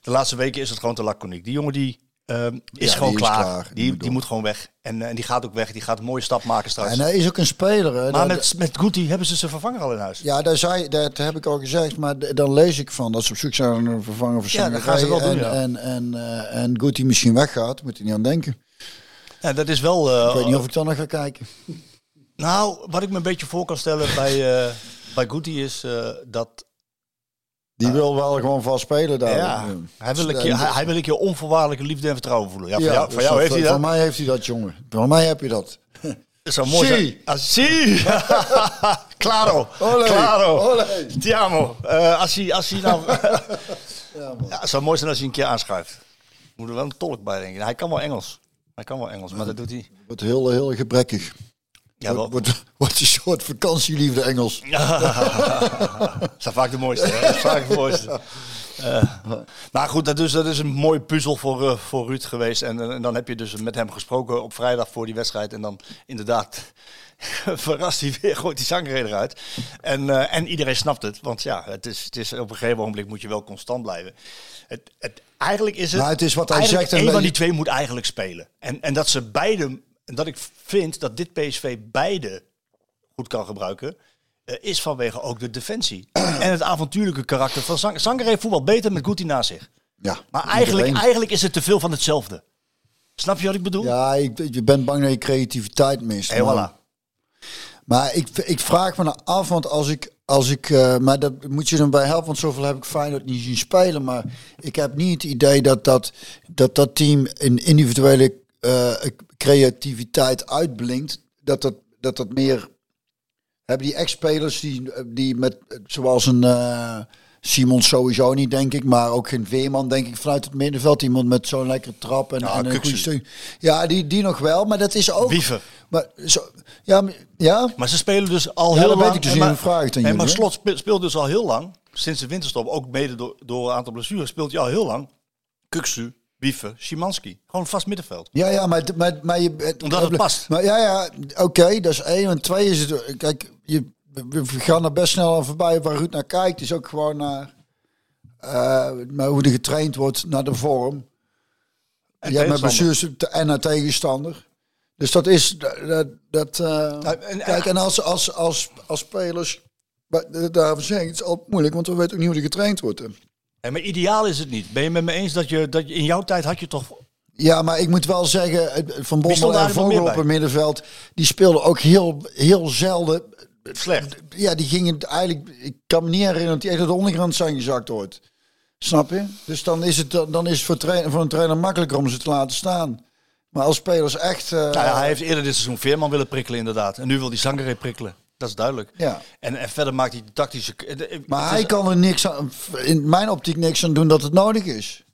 De laatste weken is het gewoon te laconiek. Die jongen die ehm, is Ja, gewoon die is klaar. Die Die, moet gewoon weg. En, eh, en die gaat ook weg. Die gaat een mooie stap maken straks. En hij is ook een speler. Hè. maar Dat- met, met Guti hebben ze zijn vervanger al in huis. Ja, daar zei, dat heb ik al gezegd, maar dan lees ik van dat ze op zoek zijn naar een vervanger voor Ja, dat Sangaré. gaan ze wel doen, en, ja. en, en, eh, en Guti misschien weggaat, moet hij niet aan denken. Ja, dat is wel... eh, Ik weet niet of ik dan nog ga kijken. Nou, wat ik me een beetje voor kan stellen bij, eh bij Guti is eh, dat Die wil wel gewoon vast spelen daar. ja, hij, wil een keer, hij, hij wil keer onvoorwaardelijke liefde en vertrouwen voelen. Ja, van jou, dus jou dat- heeft hij dat. Van mij heeft hij dat, jongen. Van mij heb je dat. Dat zou mooi zijn. Zie. Ah, zie. claro. Olé. Claro. Olé. Ti amo. Eh, als hij, als hij nou... ja, het zou mooi zijn als hij een keer aanschuift. Moet er wel een tolk bij denken. Hij kan wel Engels. Hij kan wel Engels, maar dat doet hij. Wordt heel, heel gebrekkig. Ja. Wordt, wordt, wordt een soort vakantieliefde Engels. Dat zijn vaak de mooiste. Hè? Dat is vaak de mooiste. Maar goed, dat, dus, dat is een mooie puzzel voor, eh, voor Ruud geweest. En, eh, en dan heb je dus met hem gesproken op vrijdag voor die wedstrijd. En dan inderdaad verrast hij weer, gooit die zangreden eruit. En, en iedereen snapt het. Want ja, het is, het is, op een gegeven moment moet je wel constant blijven. Het, het, eigenlijk is het... Maar het is wat hij zegt en Een van die twee moet eigenlijk spelen. En, en dat ze beide... En dat ik vind dat dit PSV beide goed kan gebruiken, eh, is vanwege ook de defensie. en het avontuurlijke karakter van Sang Sangaré voetbal beter met Guti naast zich. Ja, Maar eigenlijk, eigenlijk is het te veel van hetzelfde. Snap je wat ik bedoel? Ja, ik, je bent bang dat je creativiteit mist. Maar- voilà. Maar ik, ik vraag me nou af, want als ik, als ik, eh, maar dat moet je dan bij helpen, want zoveel heb ik Feyenoord niet zien spelen. Maar ik heb niet het idee dat dat, dat, dat team in individuele eh, creativiteit uitblinkt. Dat dat, dat dat meer, hebben die ex-spelers die, die met, zoals een eh, Simon sowieso niet, denk ik, maar ook geen Veerman, denk ik, vanuit het middenveld. Iemand met zo'n lekkere trap en, Ja, en een goede steun. Ja, die, die nog wel, maar dat is ook... Wiever. Maar zo, ja, ja, Maar ze spelen dus al Ja, heel lang. weet ik dus en niet, maar, vraag ik het aan en maar Slot spe- speelt dus al heel lang, sinds de winterstop, ook mede door, door een aantal blessures, speelt hij al heel lang. Kuksu, Wiever, Szymanski. Gewoon vast middenveld. Ja, ja, maar, maar, maar je... Omdat het past. Maar ja, ja, oké, dat is één. En twee is het... Kijk, je, we gaan er best snel aan voorbij waar Ruud naar kijkt. is ook gewoon naar, eh, hoe er getraind wordt, naar de vorm. En ja, met blessures en naar tegenstander. Dus dat is... Dat, dat, eh, en- kijk, en als, als, als, als spelers... Daarvoor zeg ik, het is altijd moeilijk, want we weten ook niet hoe er getraind wordt. Ja, maar ideaal is het niet. Ben je met me eens dat je, dat je in jouw tijd had je toch... Ja, maar ik moet wel zeggen, Van Bommel en Vogel op het middenveld, die speelden ook heel, heel zelden. Slecht. Ja, die gingen eigenlijk, ik kan me niet herinneren dat die echt de ondergrond zijn gezakt ooit. Snap je? Dus dan is het, dan is het voor, trainer, voor een trainer makkelijker om ze te laten staan. Maar als spelers echt... eh, Nou ja, hij heeft eerder dit seizoen Veerman willen prikkelen inderdaad. En nu wil hij Sangaré prikkelen. Dat is duidelijk. Ja. En, en verder maakt hij de tactische... eh, Maar hij kan er niks aan, in mijn optiek niks aan doen dat het nodig is.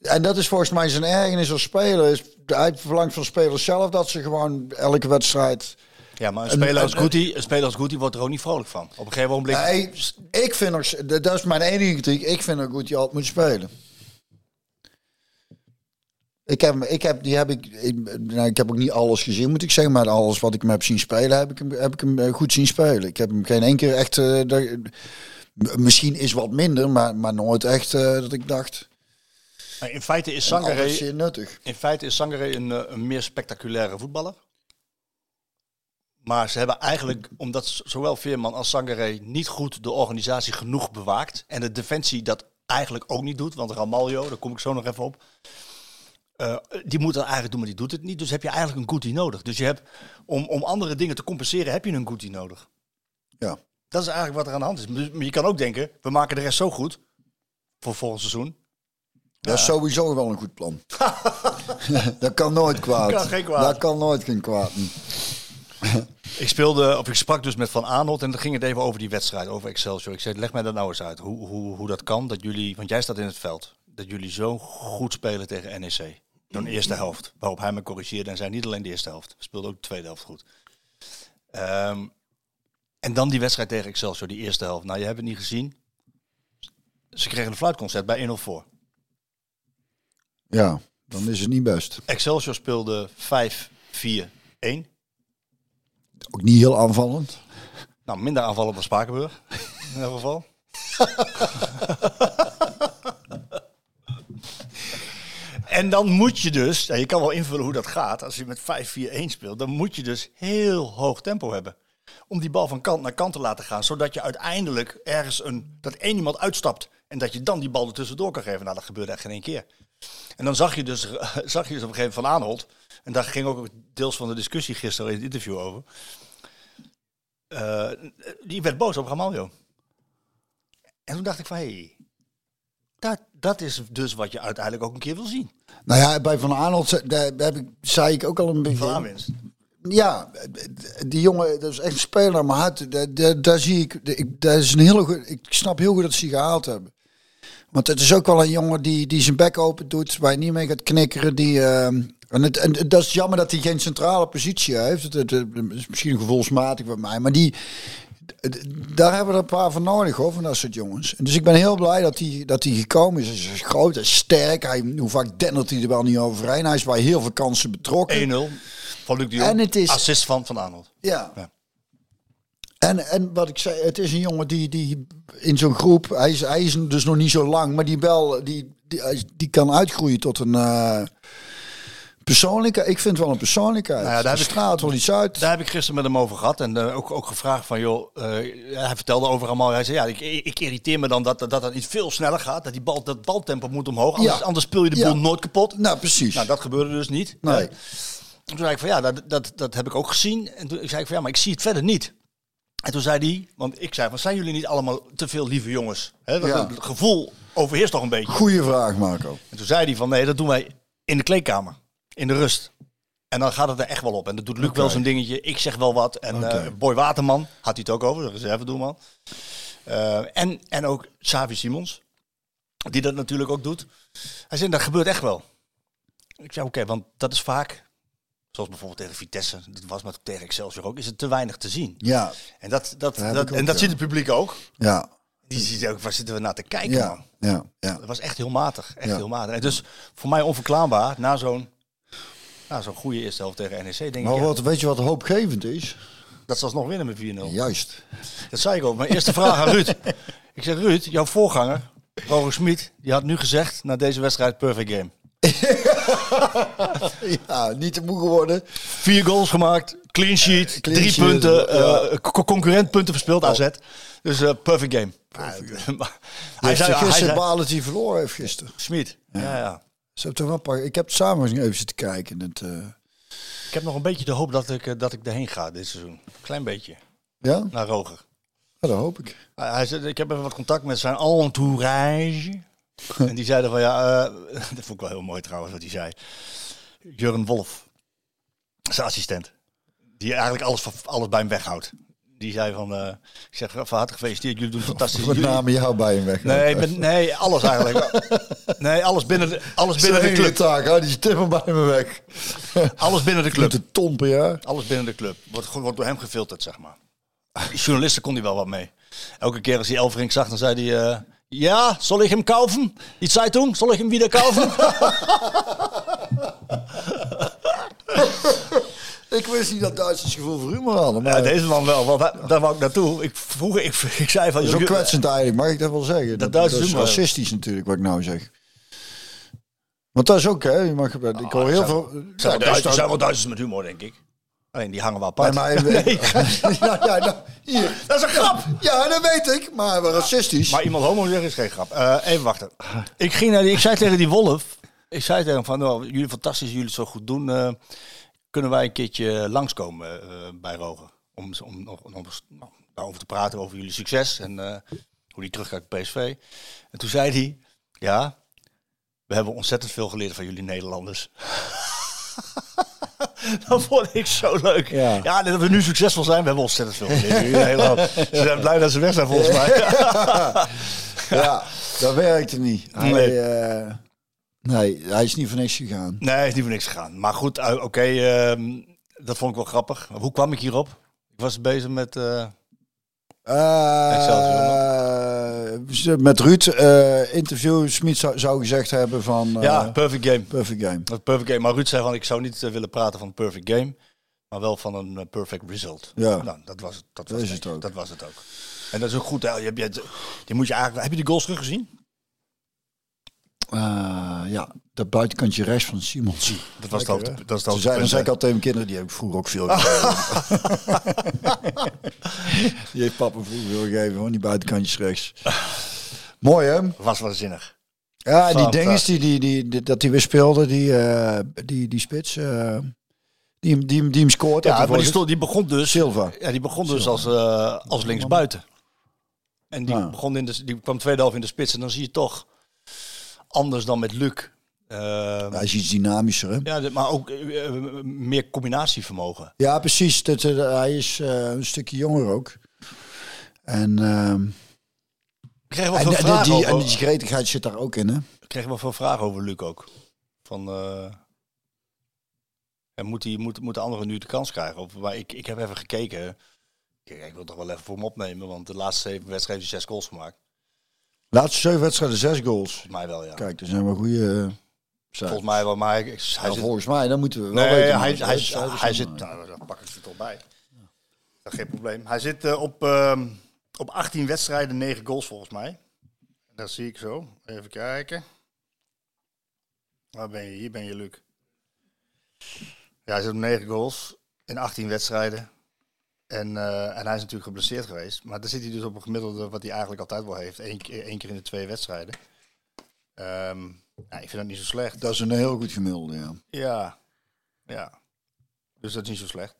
En dat is volgens mij zijn ergernis als speler. Is, hij verlangt van spelers zelf dat ze gewoon elke wedstrijd... Ja, maar een En- speler als Guti, een speler als Guti wordt er ook niet vrolijk van. Op een gegeven moment... Nee, ik vind nog, dat is mijn enige kritiek. Ik vind goed die altijd moet spelen. Ik heb, ik heb, die heb ik, ik, nou, ik heb ook niet alles gezien, moet ik zeggen, maar alles wat ik hem heb zien spelen, heb ik hem, heb ik hem eh, goed zien spelen. Ik heb hem geen één keer echt, eh, misschien is wat minder, maar, maar nooit echt eh, dat ik dacht, in feite is nuttig. In feite is Sangaré een, een meer spectaculaire voetballer. Maar ze hebben eigenlijk, omdat zowel Veerman als Sangaré niet goed de organisatie genoeg bewaakt. En de defensie dat eigenlijk ook niet doet. Want Ramaljo, daar kom ik zo nog even op. eh, die moet dat eigenlijk doen, maar die doet het niet. Dus heb je eigenlijk een Guti nodig. Dus je hebt, om, om andere dingen te compenseren, heb je een Guti nodig. Ja. Dat is eigenlijk wat er aan de hand is. Maar je kan ook denken, we maken de rest zo goed. voor volgend seizoen. Dat is sowieso wel een goed plan. dat kan nooit kwaad. Kan geen kwaad. Dat kan nooit geen kwaad. Ik speelde, of ik sprak dus met Van Aanholt en dan ging het even over die wedstrijd, over Excelsior. Ik zei, leg mij dat nou eens uit. Hoe, hoe, hoe dat kan, dat jullie, want jij staat in het veld, dat jullie zo goed spelen tegen NEC. De eerste helft. Waarop hij me corrigeerde en zei niet alleen de eerste helft. Speelde ook de tweede helft goed. Ehm, en dan die wedstrijd tegen Excelsior, die eerste helft. Nou, je hebt het niet gezien. Ze kregen een fluitconcert bij 1-0 voor. Ja, dan is het niet best. Excelsior speelde 5-4-1. Ook niet heel aanvallend. Nou, minder aanvallen dan Spakenburg. In ieder geval. en dan moet je dus, je kan wel invullen hoe dat gaat. Als je met 5-4-1 speelt, dan moet je dus heel hoog tempo hebben. Om die bal van kant naar kant te laten gaan. Zodat je uiteindelijk ergens een, dat één iemand uitstapt. En dat je dan die bal er tussendoor kan geven. Nou, dat gebeurde echt geen één keer. En dan zag je dus, zag je dus op een gegeven moment van Aanholt. En daar ging ook deels van de discussie gisteren in het interview over. Eh, die werd boos op Ramaljo. En toen dacht ik van, hé, hey, dat, dat is dus wat je uiteindelijk ook een keer wil zien. Nou ja, bij Van Arnold daar heb ik, zei ik ook al een beetje... Van aanwinst. Ja, die jongen, dat is echt een speler, maar hard, daar, daar, daar zie ik, ik, dat is een hele goed, ik snap heel goed dat ze die gehaald hebben. Want het is ook wel een jongen die, die zijn bek open doet, waar je niet mee gaat knikkeren. Die, ehm, en, het, en dat is jammer dat hij geen centrale positie heeft. Het is misschien gevoelsmatig bij mij, maar die, daar hebben we er een paar van nodig hoor, van dat soort jongens. En dus ik ben heel blij dat hij, dat gekomen is. Hij is groot, hij is sterk. Hij, hoe vaak dendert hij er wel niet overheen. Hij is bij heel veel kansen betrokken. 1-0 van Luc de Jong. En het is- Assist van Van Aanholt. Ja. Ja. En, en wat ik zei, het is een jongen die, die in zo'n groep, hij is, hij is dus nog niet zo lang, maar die wel, die, die, die kan uitgroeien tot een uh, persoonlijke. Ik vind wel een persoonlijkheid. Nou ja, daar straalt wel iets uit. Daar heb ik gisteren met hem over gehad. En eh, ook, ook gevraagd van, joh, eh, hij vertelde over allemaal. Hij zei, ja, ik, ik irriteer me dan dat, dat dat niet veel sneller gaat. Dat die bal, dat baltempo moet omhoog. Anders, Ja. anders speel je de Ja. boel nooit kapot. Nou, precies. Nou, dat gebeurde dus niet. Nee. Hè? Toen zei ik van, ja, dat, dat, dat heb ik ook gezien. En toen zei ik van, ja, maar ik zie het verder niet. En toen zei hij, want ik zei van, zijn jullie niet allemaal te veel lieve jongens? Hè, dat- Ja. Het gevoel overheerst toch een beetje. Goeie vraag, Marco. En toen zei hij van, nee, dat doen wij in de kleedkamer. In de rust. En dan gaat het er echt wel op. En dat doet Luc wel zijn dingetje. Ik zeg wel wat. En eh, Boy Waterman had hij het ook over, de reservedoelman. Eh en, en ook Xavi Simons, die dat natuurlijk ook doet. Hij zei, dat gebeurt echt wel. Ik zei, oké, want dat is vaak, zoals bijvoorbeeld tegen Vitesse, dat was maar tegen Excelsior ook, is het te weinig te zien. Ja, En dat, dat, dat, ook, en dat ja. ziet het publiek ook. ja, Die ziet ook, waar zitten we naar te kijken, ja, man. ja, ja. Dat was echt heel matig. Echt Ja. heel matig. En dus voor mij onverklaarbaar, na zo'n na zo'n goede eerste helft tegen NEC, denk Maar ik, ja, wat, weet je wat hoopgevend is? dat ze alsnog winnen met 4-0. Juist. Dat zei ik ook. Mijn eerste vraag aan Ruud. Ik zeg, Ruud, jouw voorganger, Roger Smit, die had nu gezegd na deze wedstrijd perfect game. Ja, niet te moe geworden. Vier goals gemaakt, clean sheet, Clean drie sheet, punten, ja. eh, co- concurrent punten verspeeld, AZ. Dus eh, perfect game. Maar Hij zei, hij gisteren zei hij verloren heeft gisteren. Smit, ja. Ja, Ze hebben toch wel ik heb het samen even zitten kijken. Het, eh, Ik heb nog een beetje de hoop dat ik, eh, dat ik erheen ga dit seizoen. Klein beetje, ja? naar Roger. ja, dat hoop ik. Hij hij zei, ik heb even wat contact met zijn entourage. en die zeiden van ja, eh, dat vond ik wel heel mooi trouwens wat hij zei. Jurgen Wolf, zijn assistent, die eigenlijk alles, van- alles bij hem weghoudt. Die zei van, eh, ik zeg van harte gefeliciteerd, jullie doen fantastisch. Met name jou bij hem weg. Nee, nee, alles eigenlijk. Nee, alles binnen de, alles binnen de club. taak, hè? die timmer bij me weg. Alles binnen de Met club. de tompen, ja. Alles binnen de club. Wordt, wordt door hem gefilterd, zeg maar. Die journalisten kon hij wel wat mee. Elke keer als hij Elverink zag, dan zei hij... eh, ja, zal ik hem kaufen? Die Zeitung, zal ik hem weer kaufen? Ik wist niet dat Duitsers gevoel voor humor hadden. Maar ja, deze man wel, want daar, daar wou ik naartoe. Ik, vroeger, ik, ik zei van... joh, kwetsend eigenlijk, mag ik dat wel zeggen? Dat, Duitse dat is humor. racistisch natuurlijk, wat ik nou zeg. Want dat is ook, hè? Je mag, ik hoor heel zijn- veel... Er Ja, zijn, dat Duitsers, zijn wel Duitsers met humor, denk ik. Alleen die hangen wel Nee, apart. maar, Nee, ja, ja, nou, hier. dat is een grap! Ja, dat weet ik, maar racistisch. Maar iemand homo zeggen is geen grap. Eh, even wachten. Ik, ging naar die, ik zei tegen die Wolf. Ik zei tegen hem van, nou, jullie fantastisch, jullie het zo goed doen. eh, kunnen wij een keertje langskomen eh, bij Roger? Om, om, om, om, nou, daarover te praten, over jullie succes. En eh, hoe die teruggaat bij PSV. En toen zei hij, Ja, we hebben ontzettend veel geleerd van jullie Nederlanders. dat vond ik zo leuk. Ja. Ja, dat we nu succesvol zijn, we hebben ontzettend veel geleerd. Ze zijn blij dat ze weg zijn volgens mij. Ja, dat werkte niet. Hij, Nee. eh, nee, hij is niet voor niks gegaan. Nee, hij is niet voor niks gegaan. Maar goed, uh, oké, ehm, dat vond ik wel grappig. Hoe kwam ik hierop? Ik was bezig met... eh, Eh, met Ruud, eh, interview, Smit zou, zou gezegd hebben van... eh, ja, perfect game. Perfect game. Perfect game. Maar Ruud zei van, ik zou niet eh, willen praten van perfect game, maar wel van een eh, perfect result. Ja. Nou, dat was, dat Dat was het ook. Dat was het ook. En dat is ook goed. Hè? Je, moet je eigenlijk, heb je die goals teruggezien? Eh, ja, dat buitenkantje rechts van Simons. Dat was Lekker, het dat is zei, dan zei ik altijd tegen mijn kinderen, die heb ik vroeger ook veel gegeven. die heeft papa vroeger veel gegeven, hoor, die buitenkantjes rechts. Mooi hè? was waanzinnig. Ja, en die dinges die, die, die, die- dat hij weer speelde, die, eh, die, die spits, eh, die, hem- die, die hem scoort. Ja, maar die, stond, die begon dus, Silva. ja, die begon dus als, eh, als linksbuiten. En die, Ja. begon in de, die kwam tweede helft in de spits. En dan zie je toch anders dan met Luc. Eh, Hij is iets dynamischer hè? ja, maar ook eh, meer combinatievermogen. Ja, precies. Dat, eh, hij is eh, een stukje jonger ook. En, ehm, Ik kreeg wel en, veel en vragen die, over. en die gretigheid zit daar ook in hè? Ik kreeg wel veel vragen over Luc ook. Van, ja, moet, hij, moet, moet de anderen nu de kans krijgen? Of, maar ik, ik heb even gekeken. Kijk, ik wil toch wel even voor hem opnemen, want de laatste zeven wedstrijden heeft hij zes goals gemaakt. Laatste zeven wedstrijden, zes goals. Volgens mij wel, ja. Kijk, er zijn wel goede... uh, Volgens mij wel, maar hij, hij nou, zit... volgens mij, dan moeten we wel Nee, weten. hij, hij, hij zit... eh, Nou, dan pak ik het er toch bij. Geen probleem. Hij zit eh, op, ehm, op 18 wedstrijden, 9 goals volgens mij. Dat zie ik zo. Even kijken. Waar ben je? Hier ben je, Luc. Ja, hij zit op 9 goals in 18 wedstrijden. En, eh, en hij is natuurlijk geblesseerd geweest. Maar dan zit hij dus op een gemiddelde wat hij eigenlijk altijd wel heeft. Eén keer, één keer in de twee wedstrijden. Ehm, ja, ik vind dat niet zo slecht. Dat is een heel goed gemiddelde, ja. Ja, ja. Dus dat is niet zo slecht.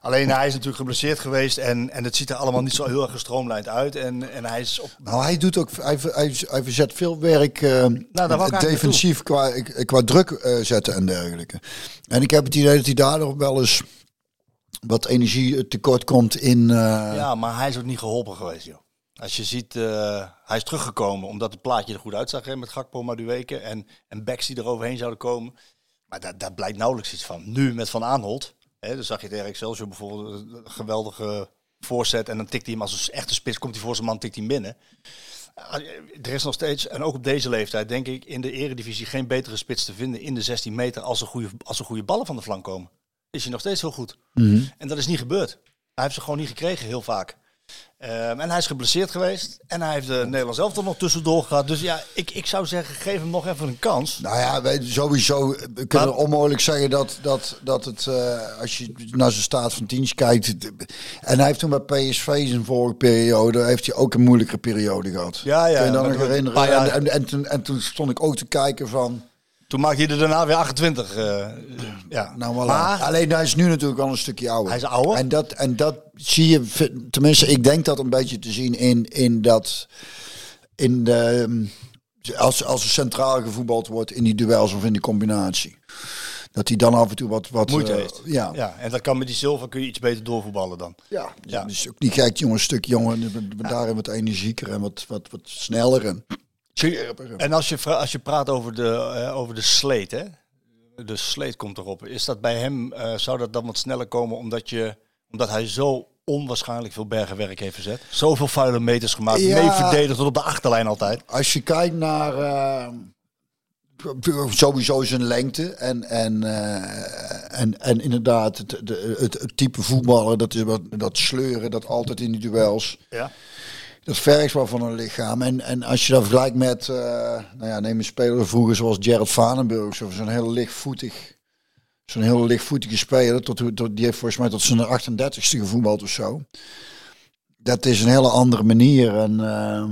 Alleen hij is natuurlijk geblesseerd geweest en, en het ziet er allemaal niet zo heel erg gestroomlijnd uit. En, en hij is op. Nou, hij doet ook, hij, hij, hij verzet veel werk Nou, daar eigenlijk defensief qua, qua druk eh, zetten en dergelijke. En ik heb het idee dat hij daardoor wel eens wat energie tekort komt in... eh, Ja, maar hij is ook niet geholpen geweest, joh. Als je ziet, eh, hij is teruggekomen omdat het plaatje er goed uitzag hè, met Gakpo, Madueke en, en backs die er overheen zouden komen. Maar daar, daar blijkt nauwelijks iets van. Nu met Van Aanholt, hè, dan zag je tegen Excelsior bijvoorbeeld een geweldige voorzet en dan tikt hij hem als een echte spits, komt hij voor zijn man, tikt hij binnen. Ah, Er is nog steeds, en ook op deze leeftijd, denk ik, in de eredivisie geen betere spits te vinden in de 16 meter als er goede, als er goede ballen van de flank komen. Is hij nog steeds heel goed. En dat is niet gebeurd. Hij heeft ze gewoon niet gekregen, heel vaak. Ehm, en hij is geblesseerd geweest. En hij heeft de Nederlands elftal nog tussendoor gehad. Dus ja, ik, ik zou zeggen, geef hem nog even een kans. Nou ja, wij, sowieso we kunnen Maar- onmogelijk zeggen dat, dat, dat het, eh, als je naar zijn staat van dienst kijkt. En hij heeft toen bij PSV zijn vorige periode, heeft hij ook een moeilijke periode gehad. Ja, ja, Kun je dan nog herinneren? En, en, en, toen, en toen stond ik ook te kijken van, Toen maakte hij er daarna weer 28. eh, ja. nou voilà. maar Alleen hij is nu natuurlijk al een stukje ouder. Hij is ouder. En dat, en dat zie je, tenminste ik denk dat een beetje te zien in, in dat, in de, ehm, als, als er centraal gevoetbald wordt in die duels of in die combinatie. Dat hij dan af en toe wat... wat moeite eh, heeft. Ja. ja. En dat kan met die Silva kun je iets beter doorvoetballen dan. Ja, Ja. dus ook niet gek, jongen, een stuk jonger, daarin wat energieker en wat, wat, wat sneller en. En als je, als je praat over de, eh, over de sleet, hè? De sleet komt erop. Is dat bij hem, eh, zou dat dan wat sneller komen omdat, je, omdat hij zo onwaarschijnlijk veel bergenwerk heeft verzet? Zoveel vuile meters gemaakt, Ja. mee verdedigd tot op de achterlijn altijd. Als je kijkt naar eh, sowieso zijn lengte en, en, en, en inderdaad het, de, het, het type voetballen, dat, is wat, dat sleuren, dat altijd in die duels. Ja. Dat vergt wel van een lichaam. En, en als je dat vergelijkt met, eh, nou ja, neem een speler vroeger zoals Gerard Vanenburg, zo- zo'n heel lichtvoetig, zo'n heel lichtvoetige speler, tot, tot, die heeft volgens mij tot zijn 38ste gevoetbald of zo. Dat is een hele andere manier. En eh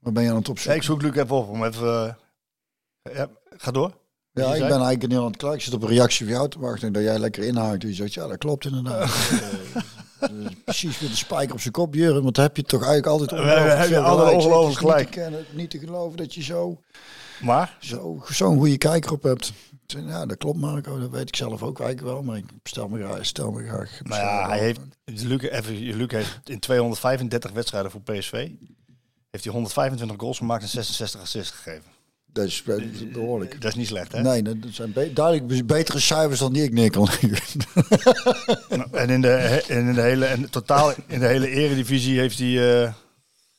waar ben je aan het Ja, opzoeken? ik zoek Luc even op om even... eh, ja, ga door. Ja, ik ben eigenlijk heel aan het klaar. Ik zit op een reactie van jou te wachten. Dat jij lekker inhaakt. Dus je zegt, ja, dat klopt inderdaad. Is precies weer de spijker op zijn kop, Jurgen. Want heb je toch eigenlijk altijd hebben- heb je altijd ongelooflijk gelijk. Niet te, kennen, niet te geloven dat je zo Maar, zo- zo'n goede kijker op hebt. Ja, dat klopt Marco, dat weet ik zelf ook eigenlijk wel. Maar ik stel me graag, stel me graag. nou ja, hij heeft, Luc, even, Luc heeft in 235 wedstrijden voor PSV, heeft hij 125 goals gemaakt en 66 assists gegeven. Dat is, dat is behoorlijk. Dat is niet slecht, hè? Nee, dat zijn be- duidelijk betere cijfers dan die ik neer kan leggen. En in de, in de hele, en totaal in de hele eredivisie heeft hij eh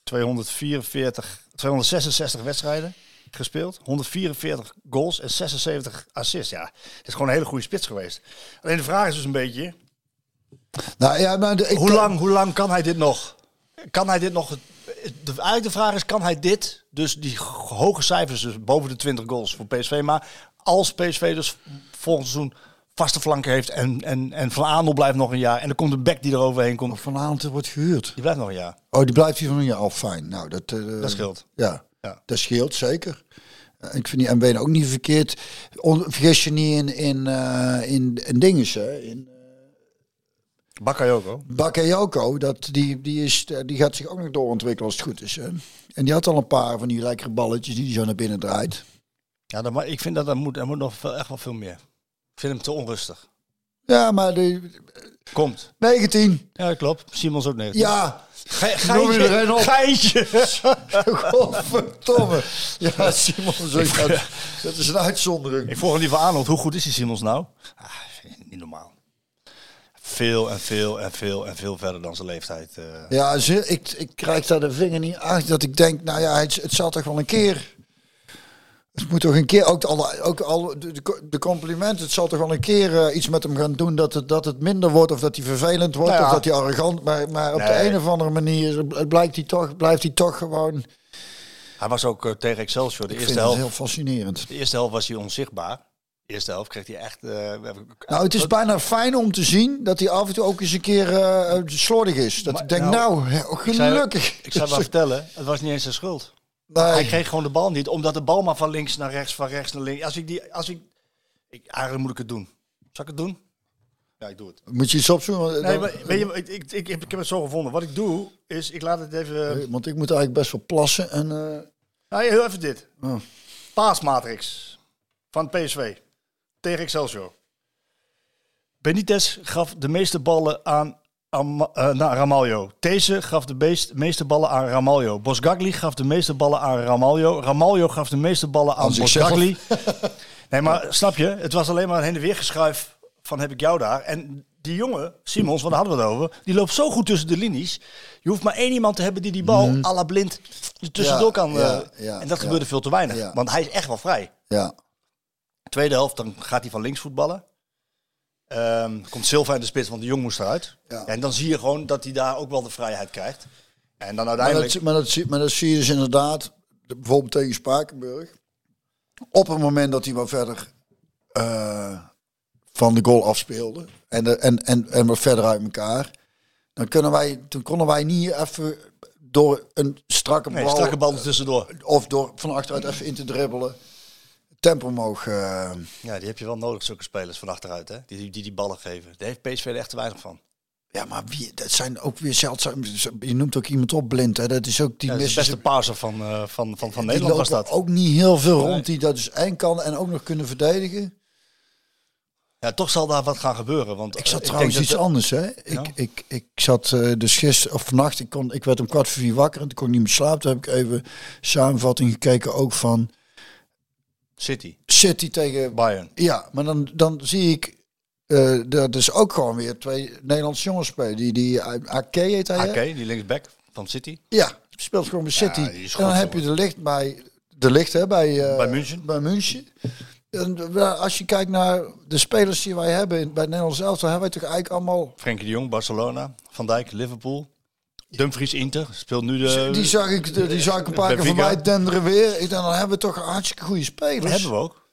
244, 266 wedstrijden gespeeld. 144 goals en 76 assists. Ja, het is gewoon een hele goede spits geweest. Alleen de vraag is dus een beetje, nou ja, maar de- ik, hoe lang, hoe lang kan hij dit nog? Kan hij dit nog? De, eigenlijk de vraag is, kan hij dit, dus die hoge cijfers, dus boven de 20 goals voor PSV, maar als PSV dus volgend seizoen vaste flanken heeft en, en, en Van Aanel blijft nog een jaar en er komt een back die er overheen komt, vanavond wordt gehuurd. die blijft nog een jaar. Oh, die blijft hier van een jaar al fijn. Nou, dat, eh, Dat scheelt. Ja, Ja. dat scheelt zeker. Eh, Ik vind die MBN ook niet verkeerd. On- vergis je niet in, in, eh, in, in dinges, hè. In Bakayoko. Bakayoko, dat, die, die, is, eh, die gaat zich ook nog doorontwikkelen als het goed is. Hè. En die had al een paar van die lekkere balletjes die hij zo naar binnen draait. Ja, dat, maar ik vind dat er moet, er moet nog veel, echt wel veel meer. Ik vind hem te onrustig. Ja, maar de Komt. 19. Ja, klopt. Simons ook negatief. Ja, Ge er op. Geintje. godverdomme. Ja, Simon, zo gaat- dat is een uitzondering. ik vroeg hem liever Arnold, hoe goed is die Simons nou? Ah. Veel en veel en veel en veel verder dan zijn leeftijd. eh. Ja, ze, ik, ik krijg daar de vinger niet achter dat ik denk, nou ja, het, het zal toch wel een keer. Het moet toch een keer, ook, al, ook al de, de- de complimenten, het zal toch wel een keer eh, iets met hem gaan doen dat het, dat het minder wordt of dat hij vervelend wordt Nou ja. of dat hij arrogant. Maar, maar op de een of andere manier blijkt hij toch, blijft hij toch gewoon. Hij was ook eh, tegen Excelsior. De Ik eerste, vind het helft, heel fascinerend. de eerste helft was hij onzichtbaar. Eerste helft kreeg hij echt... eh, Nou, het is bijna fijn om te zien dat hij af en toe ook eens een keer eh, slordig is. Dat Maar ik denk, nou, nou, ik gelukkig. Ik zou wel vertellen, het was niet eens zijn schuld. Nee. Hij kreeg gewoon de bal niet, omdat de bal maar van links naar rechts, van rechts naar links. Als ik die, als ik, ik eigenlijk moet ik het doen. Zal ik het doen? Ja, ik doe het. Moet je iets opzoeken? Nee, dan- maar weet je, ik, ik, ik, heb- ik heb het zo gevonden. Wat ik doe, is ik laat het even. Want ik moet eigenlijk best wel plassen. En, eh, Nou, heel even dit. Oh. Paasmatrix van PSV tegen Excelsior. Benitez gaf de meeste ballen aan, aan eh, naar Ramaljo. Deze gaf de beest, meeste ballen aan Ramaljo. Bosgagli gaf de meeste ballen aan Ramaljo. Ramaljo gaf de meeste ballen aan. Bosgagli. nee, maar snap je? Het was alleen maar een heen en weer geschuif van heb ik jou daar. En die jongen, Simons, want daar hadden we het over, die loopt zo goed tussen de linies. Je hoeft maar één iemand te hebben die die bal à la blind tussendoor. Ja, kan. ja, eh, ja, en dat gebeurde veel te weinig. Want hij is echt wel vrij. ja. Tweede helft, dan gaat hij van links voetballen. Ehm, komt Silva in de spits, want de jong moest eruit. Ja. En dan zie je gewoon dat hij daar ook wel de vrijheid krijgt. En dan Maar, uiteindelijk... dat, maar, dat, zie- maar dat zie je dus inderdaad, de- bijvoorbeeld tegen Spakenburg. Op het moment dat hij wat verder eh, van de goal afspeelde. En, de, en, en, en wat verder uit elkaar. Dan kunnen wij, toen konden wij niet even door een strakke nee, bal. strakke bal tussendoor. Of door van achteruit even in te dribbelen. Tempo omhoog. eh, Ja, die heb je wel nodig, zulke spelers van achteruit. Hè? Die, die die ballen geven. Daar heeft PSV er echt te weinig van. ja, maar wie, dat zijn ook weer zeldzaam. Je noemt ook iemand op blind. Hè? Dat is ook die Ja, dat is de missen beste paser van, eh, van, van, van Die Nederland was dat. ook niet heel veel Nee. rond die dat dus en kan en ook nog kunnen verdedigen. Ja, toch zal daar wat gaan gebeuren. Want Ik zat eh, trouwens denk iets anders, hè. Ik, Ja? ik, ik zat dus gisteren of vannacht, ik, kon, ik werd om kwart voor vier wakker en toen kon ik niet meer slapen. Toen heb ik even samenvatting gekeken ook van City, City tegen... Bayern. Ja, maar dan, dan zie ik, eh dat is ook gewoon weer twee Nederlandse jongens spelen. Die, die AK heet hij, die linksback van City. Ja, speelt gewoon bij City. en dan heb je de licht bij de licht hè, bij, eh, Bij München. Bij München. En als je kijkt naar de spelers die wij hebben bij het Nederlands elftal, hebben wij toch eigenlijk allemaal. Frenkie de Jong, Barcelona. Van Dijk, Liverpool. Dumfries, Inter. Speelt nu de... die zag ik, de- die zag ik een paar keer Benfica. voorbij denderen weer. Ik dan hebben we toch hartstikke goede spelers. hebben we ook.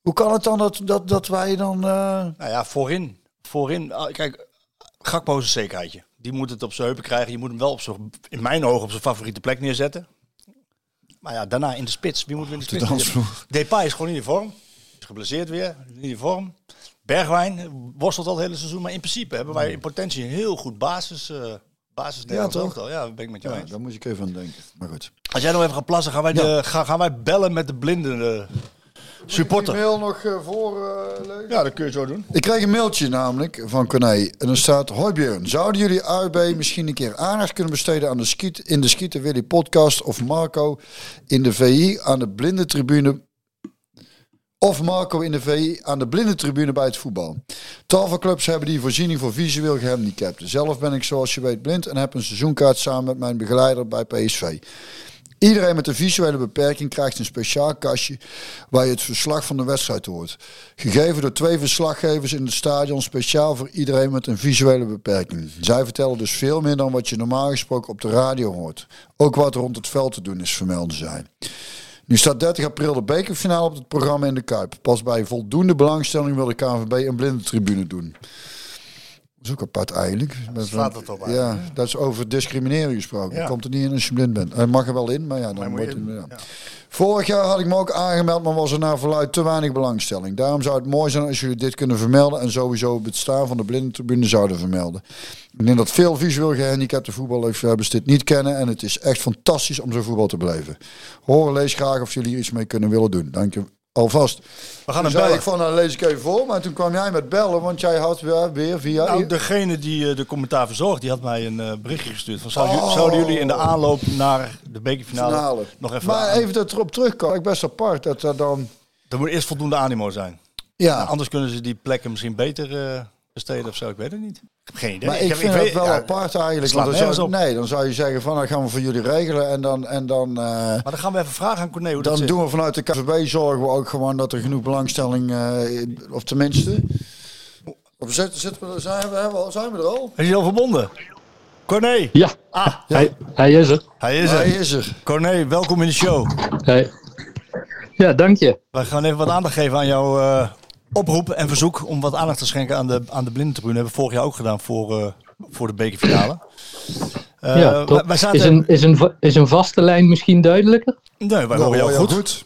Hoe kan het dan dat, dat, dat wij dan. eh, Nou ja, voorin. Voorin. ah, Kijk, Gakpo is een zekerheidje. Die moet het op zijn heupen krijgen. Je moet hem wel op zijn, in mijn ogen op zijn favoriete plek neerzetten. Maar ja, daarna in de spits. Wie moeten we in de de spits. Depay is gewoon niet in vorm. Is geblesseerd weer, niet in vorm. Bergwijn worstelt al het hele seizoen. Maar in principe hebben wij in potentie een heel goed basis... eh basis Ja, toch? Ja, dat ben ik met jou Ja, eens. daar moet ik even aan denken. Maar goed. Als jij nog even gaat plassen, gaan wij, de, gaan, gaan wij bellen met de blinde eh, supporter. mail nog voor Ja, dat kun je zo doen. Ik kreeg een mailtje namelijk van Corné. En er staat: Hoi Björn, zouden jullie AUB misschien een keer aandacht kunnen besteden aan de skiet, in de Skieten Willy podcast of Marco in de VI aan de blinde tribune? Of Marco in de VI aan de blinde tribune bij het voetbal. Tal van clubs hebben die voorziening voor visueel gehandicapten. Zelf ben ik zoals je weet blind en heb een seizoenkaart samen met mijn begeleider bij PSV. Iedereen met een visuele beperking krijgt een speciaal kastje waar je het verslag van de wedstrijd hoort. Gegeven door twee verslaggevers in het stadion speciaal voor iedereen met een visuele beperking. Zij vertellen dus veel meer dan wat je normaal gesproken op de radio hoort. Ook wat rond het veld te doen is, vermelden zij. Nu staat 30 april de bekerfinale op het programma in de Kuip. Pas bij voldoende belangstelling wil de KNVB een blinde tribune doen. Dat is ook apart eigenlijk. Dat slaat het op Ja, dat is over discrimineren gesproken. Ja. Komt er niet in als je blind bent. Hij mag er wel in, maar ja, dan Maar moet je- het... Ja. Vorig jaar had ik me ook aangemeld, maar was er naar verluid te weinig belangstelling. Daarom zou het mooi zijn als jullie dit kunnen vermelden en sowieso het bestaan van de blindentribune zouden vermelden. Ik denk dat veel visueel gehandicapte voetballiefhebbers dit niet kennen en het is echt fantastisch om zo voetbal te beleven. Horen lees graag of jullie hier iets mee kunnen willen doen. Dank je alvast. We gaan hem bellen. ik van, nou lees ik even voor, maar toen kwam jij met bellen, want jij had weer, weer via... Nou, degene die eh, de commentaar verzorgt, die had mij een eh, berichtje gestuurd. Van, zouden, Oh. zouden jullie in de aanloop naar de bekerfinale finale. nog even... maar aan- even dat erop terugkomen, ik best apart dat er dan... Er moet eerst voldoende animo zijn. Ja, Nou, anders kunnen ze die plekken misschien beter eh, besteden of zo. Ik weet het niet. Ik heb geen idee. Maar ik, heb- vind het wel ja, apart eigenlijk. Want dan zou, nee, dan zou je zeggen van, dan gaan we voor jullie regelen. En dan, en dan, eh, Maar dan gaan we even vragen aan Corné hoe dat dan zit. doen we vanuit de KVB zorgen we ook gewoon dat er genoeg belangstelling, eh, of tenminste... Of zitten, zitten we, zijn, we, zijn we er al? Is hij al verbonden? Corné. Ja, Ah, hij, hij is er. hij is Hij er. is er. Corné, welkom in de show. Hij... Ja, dank je. Wij gaan even wat aandacht geven aan jouw eh, oproep en verzoek om wat aandacht te schenken aan de, aan de blindentribune. hebben we vorig jaar ook gedaan voor, eh, voor de bekerfinale. Eh, ja, wij, top. wij zaten... is, een, is, een, is een vaste lijn misschien duidelijker? Nee, wij Ja, horen jou je goed.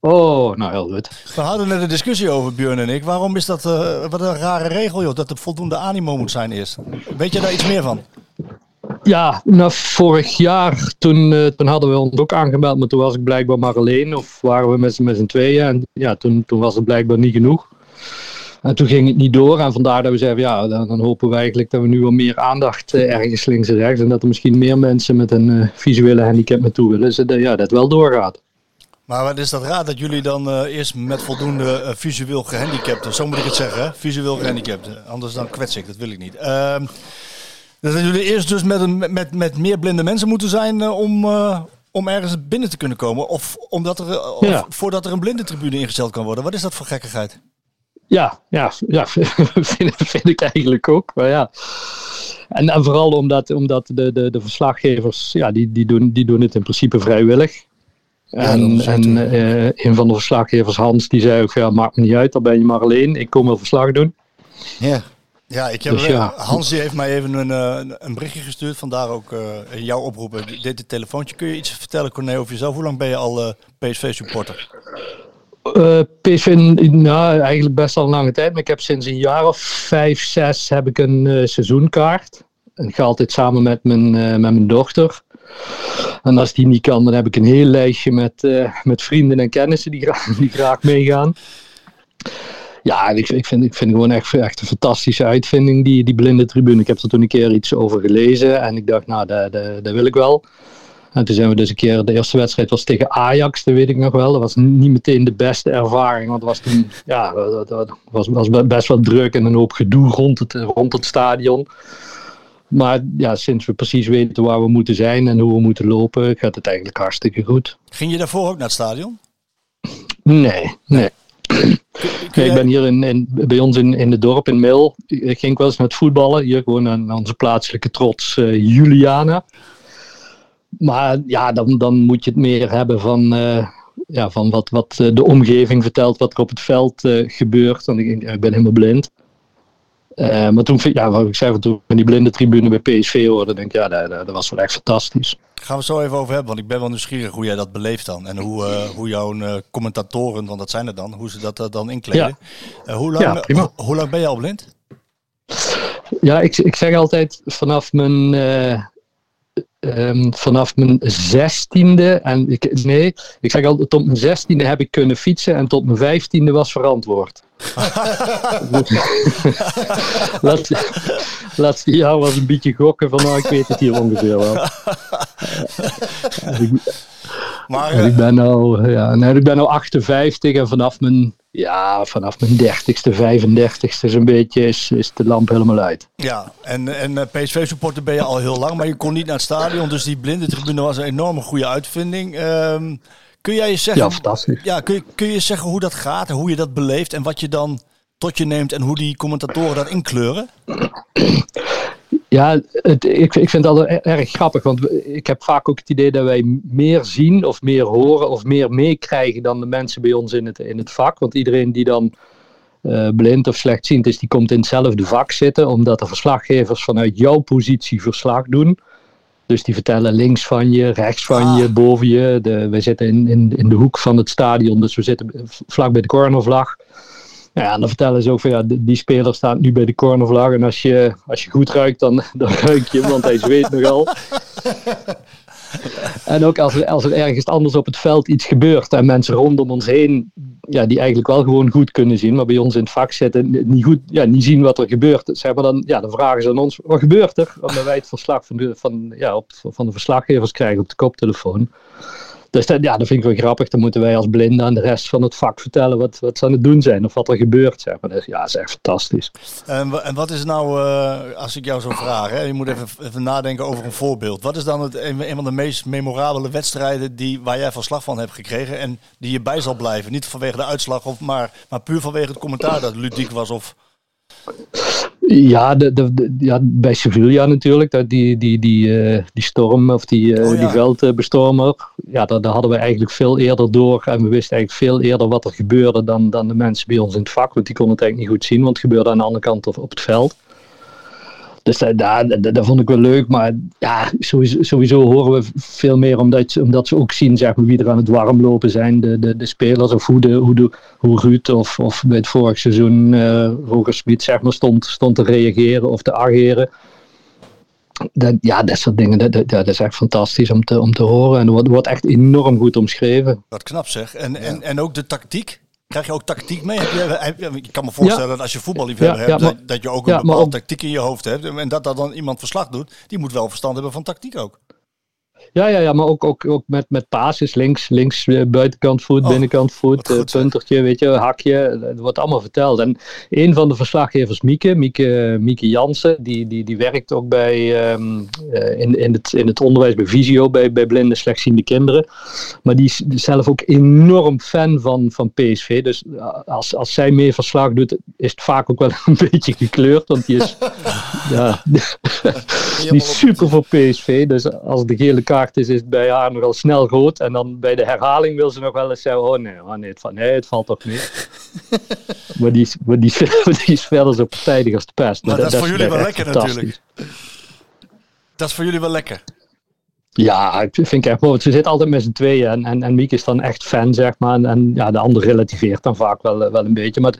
Oh, nou heel goed. We hadden net een discussie over, Björn en ik. Waarom is dat eh, wat een rare regel, joh? Dat er voldoende animo moet zijn eerst. Weet je daar iets meer van? Ja, nou, vorig jaar toen, toen hadden we ons ook aangemeld, maar toen was ik blijkbaar maar alleen. Of waren we met z'n met z'n tweeën. En ja, toen, toen was het blijkbaar niet genoeg. En toen ging het niet door. En vandaar dat we zeiden, ja, dan, dan hopen we eigenlijk dat we nu wel meer aandacht eh, ergens links en rechts. En dat er misschien meer mensen met een eh, visuele handicap naartoe willen. Zodat ja, dat wel doorgaat. Maar wat is dat raar dat jullie dan eerst met voldoende visueel gehandicapten, zo moet ik het zeggen, hè? visueel gehandicapten, anders dan kwets ik, dat wil ik niet. Ehm, dat jullie eerst dus met, een, met, met meer blinde mensen moeten zijn om, om ergens binnen te kunnen komen, of, omdat er, of Ja. voordat er een blindentribune ingesteld kan worden. Wat is dat voor gekkigheid? Ja, ja, ja vind, vind ik eigenlijk ook. Maar ja. En, en vooral omdat, omdat de, de, de verslaggevers, ja, die, die, doen, die doen het in principe vrijwillig. En, en eh, een van de verslaggevers, Hans, die zei ook, ja, maakt me niet uit, dan ben je maar alleen. Ik kom wel verslag doen. Ja. Ja, ik heb, Dus ja. Hans die heeft mij even een, eh, een berichtje gestuurd, vandaar ook eh, jouw oproepen. Dit telefoontje. Kun je iets vertellen, Corné, over jezelf? Hoe lang ben je al eh, PSV-supporter? Eh PSV, nou, eigenlijk best al een lange tijd. Maar ik heb sinds een jaar of vijf, zes heb ik een eh, seizoenkaart. En ik ga altijd samen met mijn, eh, met mijn dochter. En als die niet kan, dan heb ik een heel lijstje met, met vrienden en kennissen die graag, die graag meegaan. Ja, ik, ik, vind, ik vind gewoon echt, echt een fantastische uitvinding, die, die blinde tribune. Ik heb er toen een keer iets over gelezen en ik dacht, nou, dat, dat wil ik wel. En toen zijn we dus een keer, de eerste wedstrijd was tegen Ajax, dat weet ik nog wel. Dat was niet meteen de beste ervaring, want het was toen, ja, dat, dat was, was best wel druk en een hoop gedoe rond het, rond het stadion. Maar ja, sinds we precies weten waar we moeten zijn en hoe we moeten lopen, gaat het eigenlijk hartstikke goed. Ging je daarvoor ook naar het stadion? Nee, nee. Ik ben hier in, in, bij ons in, in het dorp in Mil. Ik ging wel eens het voetballen. Hier gewoon aan onze plaatselijke trots eh, Juliana. Maar ja, dan, dan moet je het meer hebben van, eh, ja, van wat, wat eh, de omgeving vertelt, wat er op het veld eh, gebeurt. Want ik, ik ben helemaal blind. Maar toen, ja, wat ik zei, toen ik die blinde tribune bij PSV hoorde, denk ik, ja, dat, dat, was wel echt fantastisch. Gaan we het zo even over hebben, want ik ben wel nieuwsgierig hoe jij dat beleeft dan. En hoe, hoe jouw commentatoren, want dat zijn er dan, hoe ze dat dan inkleden. Hoe, lang, Ja, hoe lang ben je al blind? Ja, ik, ik zeg altijd vanaf mijn, eh, ehm, vanaf mijn zestiende, en ik, nee, ik zeg altijd tot mijn zestiende heb ik kunnen fietsen en tot mijn vijftiende was verantwoord. laatste, laatste jaar was een beetje gokken van, nou, ik weet het hier ongeveer wel. ik, Maar eh, ik ben nou, ja, nee, ik ben nou 58 en vanaf mijn, ja, vanaf mijn 30ste, 35ste zo'n beetje is, is de lamp helemaal uit. ja, en, en eh, PSV-supporter ben je al heel lang, maar je kon niet naar het stadion. Dus die blinde tribune was een enorme goede uitvinding. Ehm, kun jij je zeggen, Ja, fantastisch. ja, kun, je, kun je zeggen hoe dat gaat en hoe je dat beleeft en wat je dan tot je neemt en hoe die commentatoren dat inkleuren? Ja, het, ik, ik vind het altijd e- erg grappig, want ik heb vaak ook het idee dat wij meer zien of meer horen of meer meekrijgen dan de mensen bij ons in het, in het vak. Want iedereen die dan eh, blind of slechtziend is, die komt in hetzelfde vak zitten, omdat de verslaggevers vanuit jouw positie verslag doen. Dus die vertellen links van je, rechts van je, boven je. De, we zitten in, in, in de hoek van het stadion, dus we zitten vlak bij de cornervlag. Ja, en dan vertellen ze ook van ja, die speler staat nu bij de cornervlag. En als je, als je goed ruikt, dan, dan ruik je hem, want hij zweet nogal. En ook als er, als er ergens anders op het veld iets gebeurt en mensen rondom ons heen, ja, die eigenlijk wel gewoon goed kunnen zien, maar bij ons in het vak zitten, niet, goed, ja, niet zien wat er gebeurt. Zeg maar dan, ja, dan vragen ze aan ons, wat gebeurt er? Omdat wij het verslag van de, van, ja, op, van de verslaggevers krijgen op de koptelefoon. Dus dat, ja, dat vind ik wel grappig. Dan moeten wij als blinden aan de rest van het vak vertellen wat, wat ze aan het doen zijn of wat er gebeurt. Zeg maar. Dus, ja, dat is echt fantastisch. En, en wat is nou, eh, als ik jou zou vragen, hè, je moet even, even nadenken over een voorbeeld. Wat is dan het, een, een van de meest memorabele wedstrijden die, waar jij verslag van hebt gekregen en die je bij zal blijven? Niet vanwege de uitslag, of, maar, maar puur vanwege het commentaar dat ludiek was of... Ja, de, de, de- ja bij Sevilla natuurlijk, dat die, die, die, eh, die storm of die, eh, Oh ja. die veldbestormer. Ja, daar, daar hadden we eigenlijk veel eerder door en we wisten eigenlijk veel eerder wat er gebeurde dan, dan de mensen bij ons in het vak. Want die konden het eigenlijk niet goed zien, want het gebeurde aan de andere kant op, op het veld. Dus dat, dat, dat, dat vond ik wel leuk, maar ja, sowieso, sowieso horen we veel meer omdat, ze- omdat ze ook zien zeg maar, wie er aan het warmlopen zijn, de, de, de spelers, of hoe, de, hoe, de, hoe Ruud of, of bij het vorig seizoen eh Roger Smit zeg maar, stond, stond te reageren of te ageren. Dat, ja, dat soort dingen, dat, dat, dat is echt fantastisch om te, om te horen. En wordt, wordt echt enorm goed omschreven. Wat knap zeg. En, en, en ook de tactiek. Krijg je ook tactiek mee? Heb je, heb je- ik kan me voorstellen dat als je voetballiefhebber hebt, maar- dat, dat je ook een bepaalde tactiek in je hoofd hebt. En dat dat dan iemand verslag doet, die moet wel verstand hebben van tactiek ook. Ja, ja, ja maar ook, ook, ook met, met pases, links, links eh, buitenkant voet, Oh, binnenkant voet, goed, eh, puntertje, weet je, hakje. Dat wordt allemaal verteld. En een van de verslaggevers, Mieke, Mieke, Mieke Jansen, die, die, die werkt ook bij, ehm, eh, in, in, het, in het onderwijs bij Visio, bij, bij blinde, slechtziende kinderen. Maar die is zelf ook enorm fan van, van PSV. Dus als, als zij meer verslag doet, is het vaak ook wel een beetje gekleurd. Want die is, ja, die is super voor PSV. Dus als de gele kaart is, is het bij haar nogal snel rood. En dan bij de herhaling wil ze nog wel eens zeggen: Oh nee, oh nee, het, valt, nee het valt toch niet. maar, die is, maar die, is, die is verder zo partijdig als de pest. Maar dat is voor jullie wel lekker natuurlijk. Dat is voor jullie wel lekker. Ja, ik vind ik echt mooi. want Ze zitten altijd met z'n tweeën. En, en, en Miek is dan echt fan, zeg maar. En, en ja, de ander relativeert dan vaak wel, wel een beetje. Maar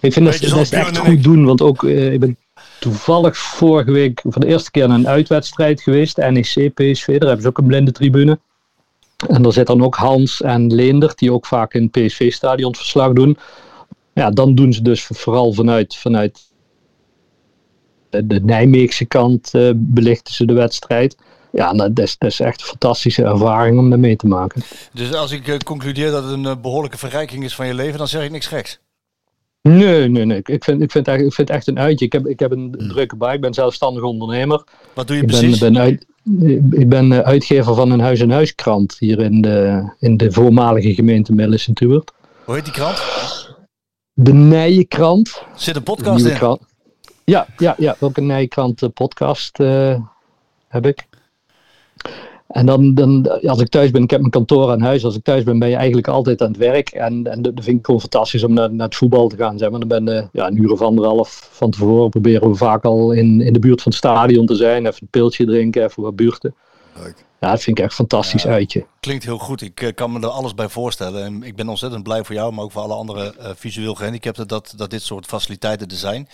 ik vind dat, ze- dat zoals ze het echt goed doen. Want ook, eh, ik ben toevallig vorige week voor de eerste keer naar een uitwedstrijd geweest. NEC, PSV. Daar hebben ze ook een blinde tribune. En daar zit dan ook Hans en Leendert, die ook vaak in het PSV-stadion verslag doen. Ja, dan doen ze dus vooral vanuit, vanuit de, de Nijmeegse kant eh, belichten ze de wedstrijd. Ja, nou, dat is, dat is echt een fantastische ervaring om daar mee te maken. Dus als ik eh, concludeer dat het een eh, behoorlijke verrijking is van je leven, dan zeg ik niks geks. Nee, nee, nee. Ik vind, ik vind, echt, ik vind het echt een uitje. Ik heb, ik heb een drukke baan. Ik ben zelfstandig ondernemer. Wat doe je Ik precies? ben, uit, ik ben eh, uitgever van een huis-en-huiskrant hier in de, in de voormalige gemeente Millicentbuurt. Hoe heet die krant? De Nijenkrant. Zit een podcast in? krant. Ja, ja, ja, ook een Nijenkrant eh, podcast eh, heb ik. En dan, dan, als ik thuis ben, ik heb mijn kantoor aan huis. Als ik thuis ben, ben je eigenlijk altijd aan het werk. En, en dat vind ik gewoon fantastisch om naar, naar het voetbal te gaan. Zeg maar. Dan ben je ja, een uur of anderhalf van tevoren. Proberen we vaak al in, in de buurt van het stadion te zijn. Even een piltje drinken, even wat buurten. Leuk. Ja, dat vind ik echt een fantastisch uitje. Klinkt heel goed. Ik eh, kan me er alles bij voorstellen. En ik ben ontzettend blij voor jou, maar ook voor alle andere eh, visueel gehandicapten dat, dat dit soort faciliteiten er zijn.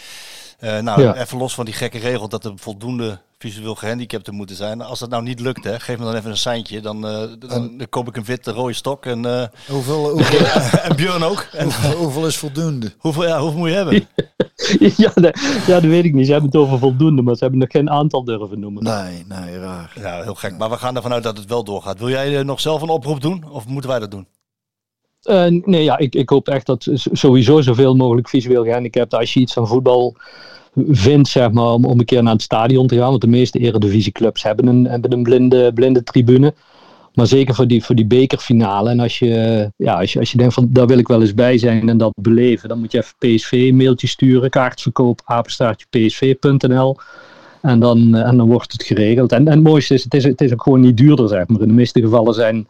Eh, nou, Ja. even los van die gekke regel dat er voldoende visueel gehandicapten moeten zijn. Als dat nou niet lukt, hè, geef me dan even een seintje. Dan, eh, dan, dan koop ik een witte rode stok en, eh, Hoeveel, hoeveel, en Björn ook. En, hoeveel is voldoende? hoeveel, ja, hoeveel moet je hebben? ja, dat, ja, dat weet ik niet. Ze hebben het over voldoende, maar ze hebben nog geen aantal durven noemen. Nee, nee, raar. Ja, heel gek. Maar we gaan ervan uit dat het wel doorgaat. Wil jij eh, zelf een oproep doen? Of moeten wij dat doen? Eh, nee, ja, ik, ik hoop echt dat sowieso zoveel mogelijk visueel gehandicapten, als je iets van voetbal vindt, zeg maar, om, om een keer naar het stadion te gaan. Want de meeste eredivisieclubs hebben een, hebben een blinde, blinde tribune. Maar zeker voor die, voor die bekerfinale. En als je, ja, als, je, als je denkt van daar wil ik wel eens bij zijn en dat beleven, dan moet je even PSV mailtje sturen. Kaartverkoop, apenstaartje psv.nl. En dan, eh, en dan wordt het geregeld. En, en het mooiste is, het is, het is ook gewoon niet duurder, zeg maar. In de meeste gevallen zijn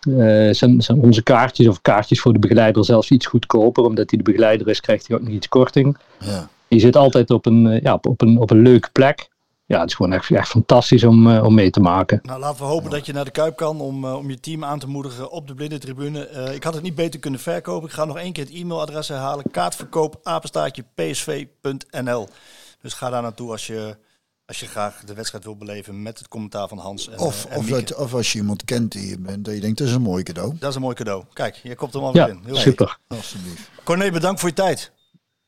eh, zijn, zijn onze kaartjes of kaartjes voor de begeleider zelfs iets goedkoper. Omdat hij de begeleider is, krijgt hij ook nog iets korting. Ja. Je zit altijd op een, eh, ja, op, op een, op een leuke plek. Ja, het is gewoon echt, echt fantastisch om, eh, om mee te maken. Nou, laten we hopen dat je naar de Kuip kan om, eh, om je team aan te moedigen op de blindentribune. Eh ik had het niet beter kunnen verkopen. Ik ga nog één keer het e-mailadres herhalen. Kaartverkoop, apenstaartje, psv.nl. Dus ga daar naartoe als je, als je graag de wedstrijd wil beleven met het commentaar van Hans en, Of, eh, en of, dat, of als je iemand kent die je bent, dat je denkt, dat is een mooi cadeau. Dat is een mooi cadeau. Kijk, je komt hem alweer Ja, in. Heel super. Alsjeblieft. Corné, bedankt voor je tijd.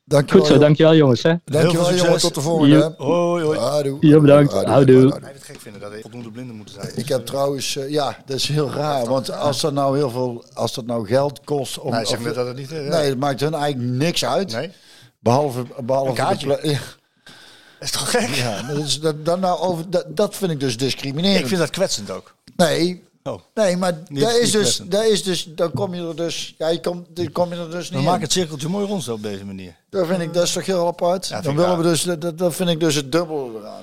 Dankjewel. Goed zo, dankjewel jongens. Hè? Dankjewel Heel veel jongen, succes. tot de volgende. Jo. Hoi, hoi. Houdoe. Ja, bedankt. Houdoe. Houdoe. Houdoe. Hij het gek vinden dat er voldoende blinden moeten zijn. Ik heb trouwens, eh, ja, dat is heel raar. Want als dat nou heel veel, als dat nou geld kost. Om, Nee, zeg dat het niet... eh, nee, het maakt hun eigenlijk niks uit. Nee? Behalve, behalve Een kaartje. de ja, is toch gek? ja, dat, is, dat, dat, nou over, dat, dat vind ik dus discriminerend. Ik vind dat kwetsend ook. Nee, Oh. nee, maar Niet- dat is dus, dat is dus, dan kom je er dus, ja, je komt, dan kom je er dus We niet maken in. het cirkeltje mooi rond zo op deze manier. Dat vind ik, dat is toch heel apart. dan willen we dus, dat, dat- vind ik dus het dubbele eraan.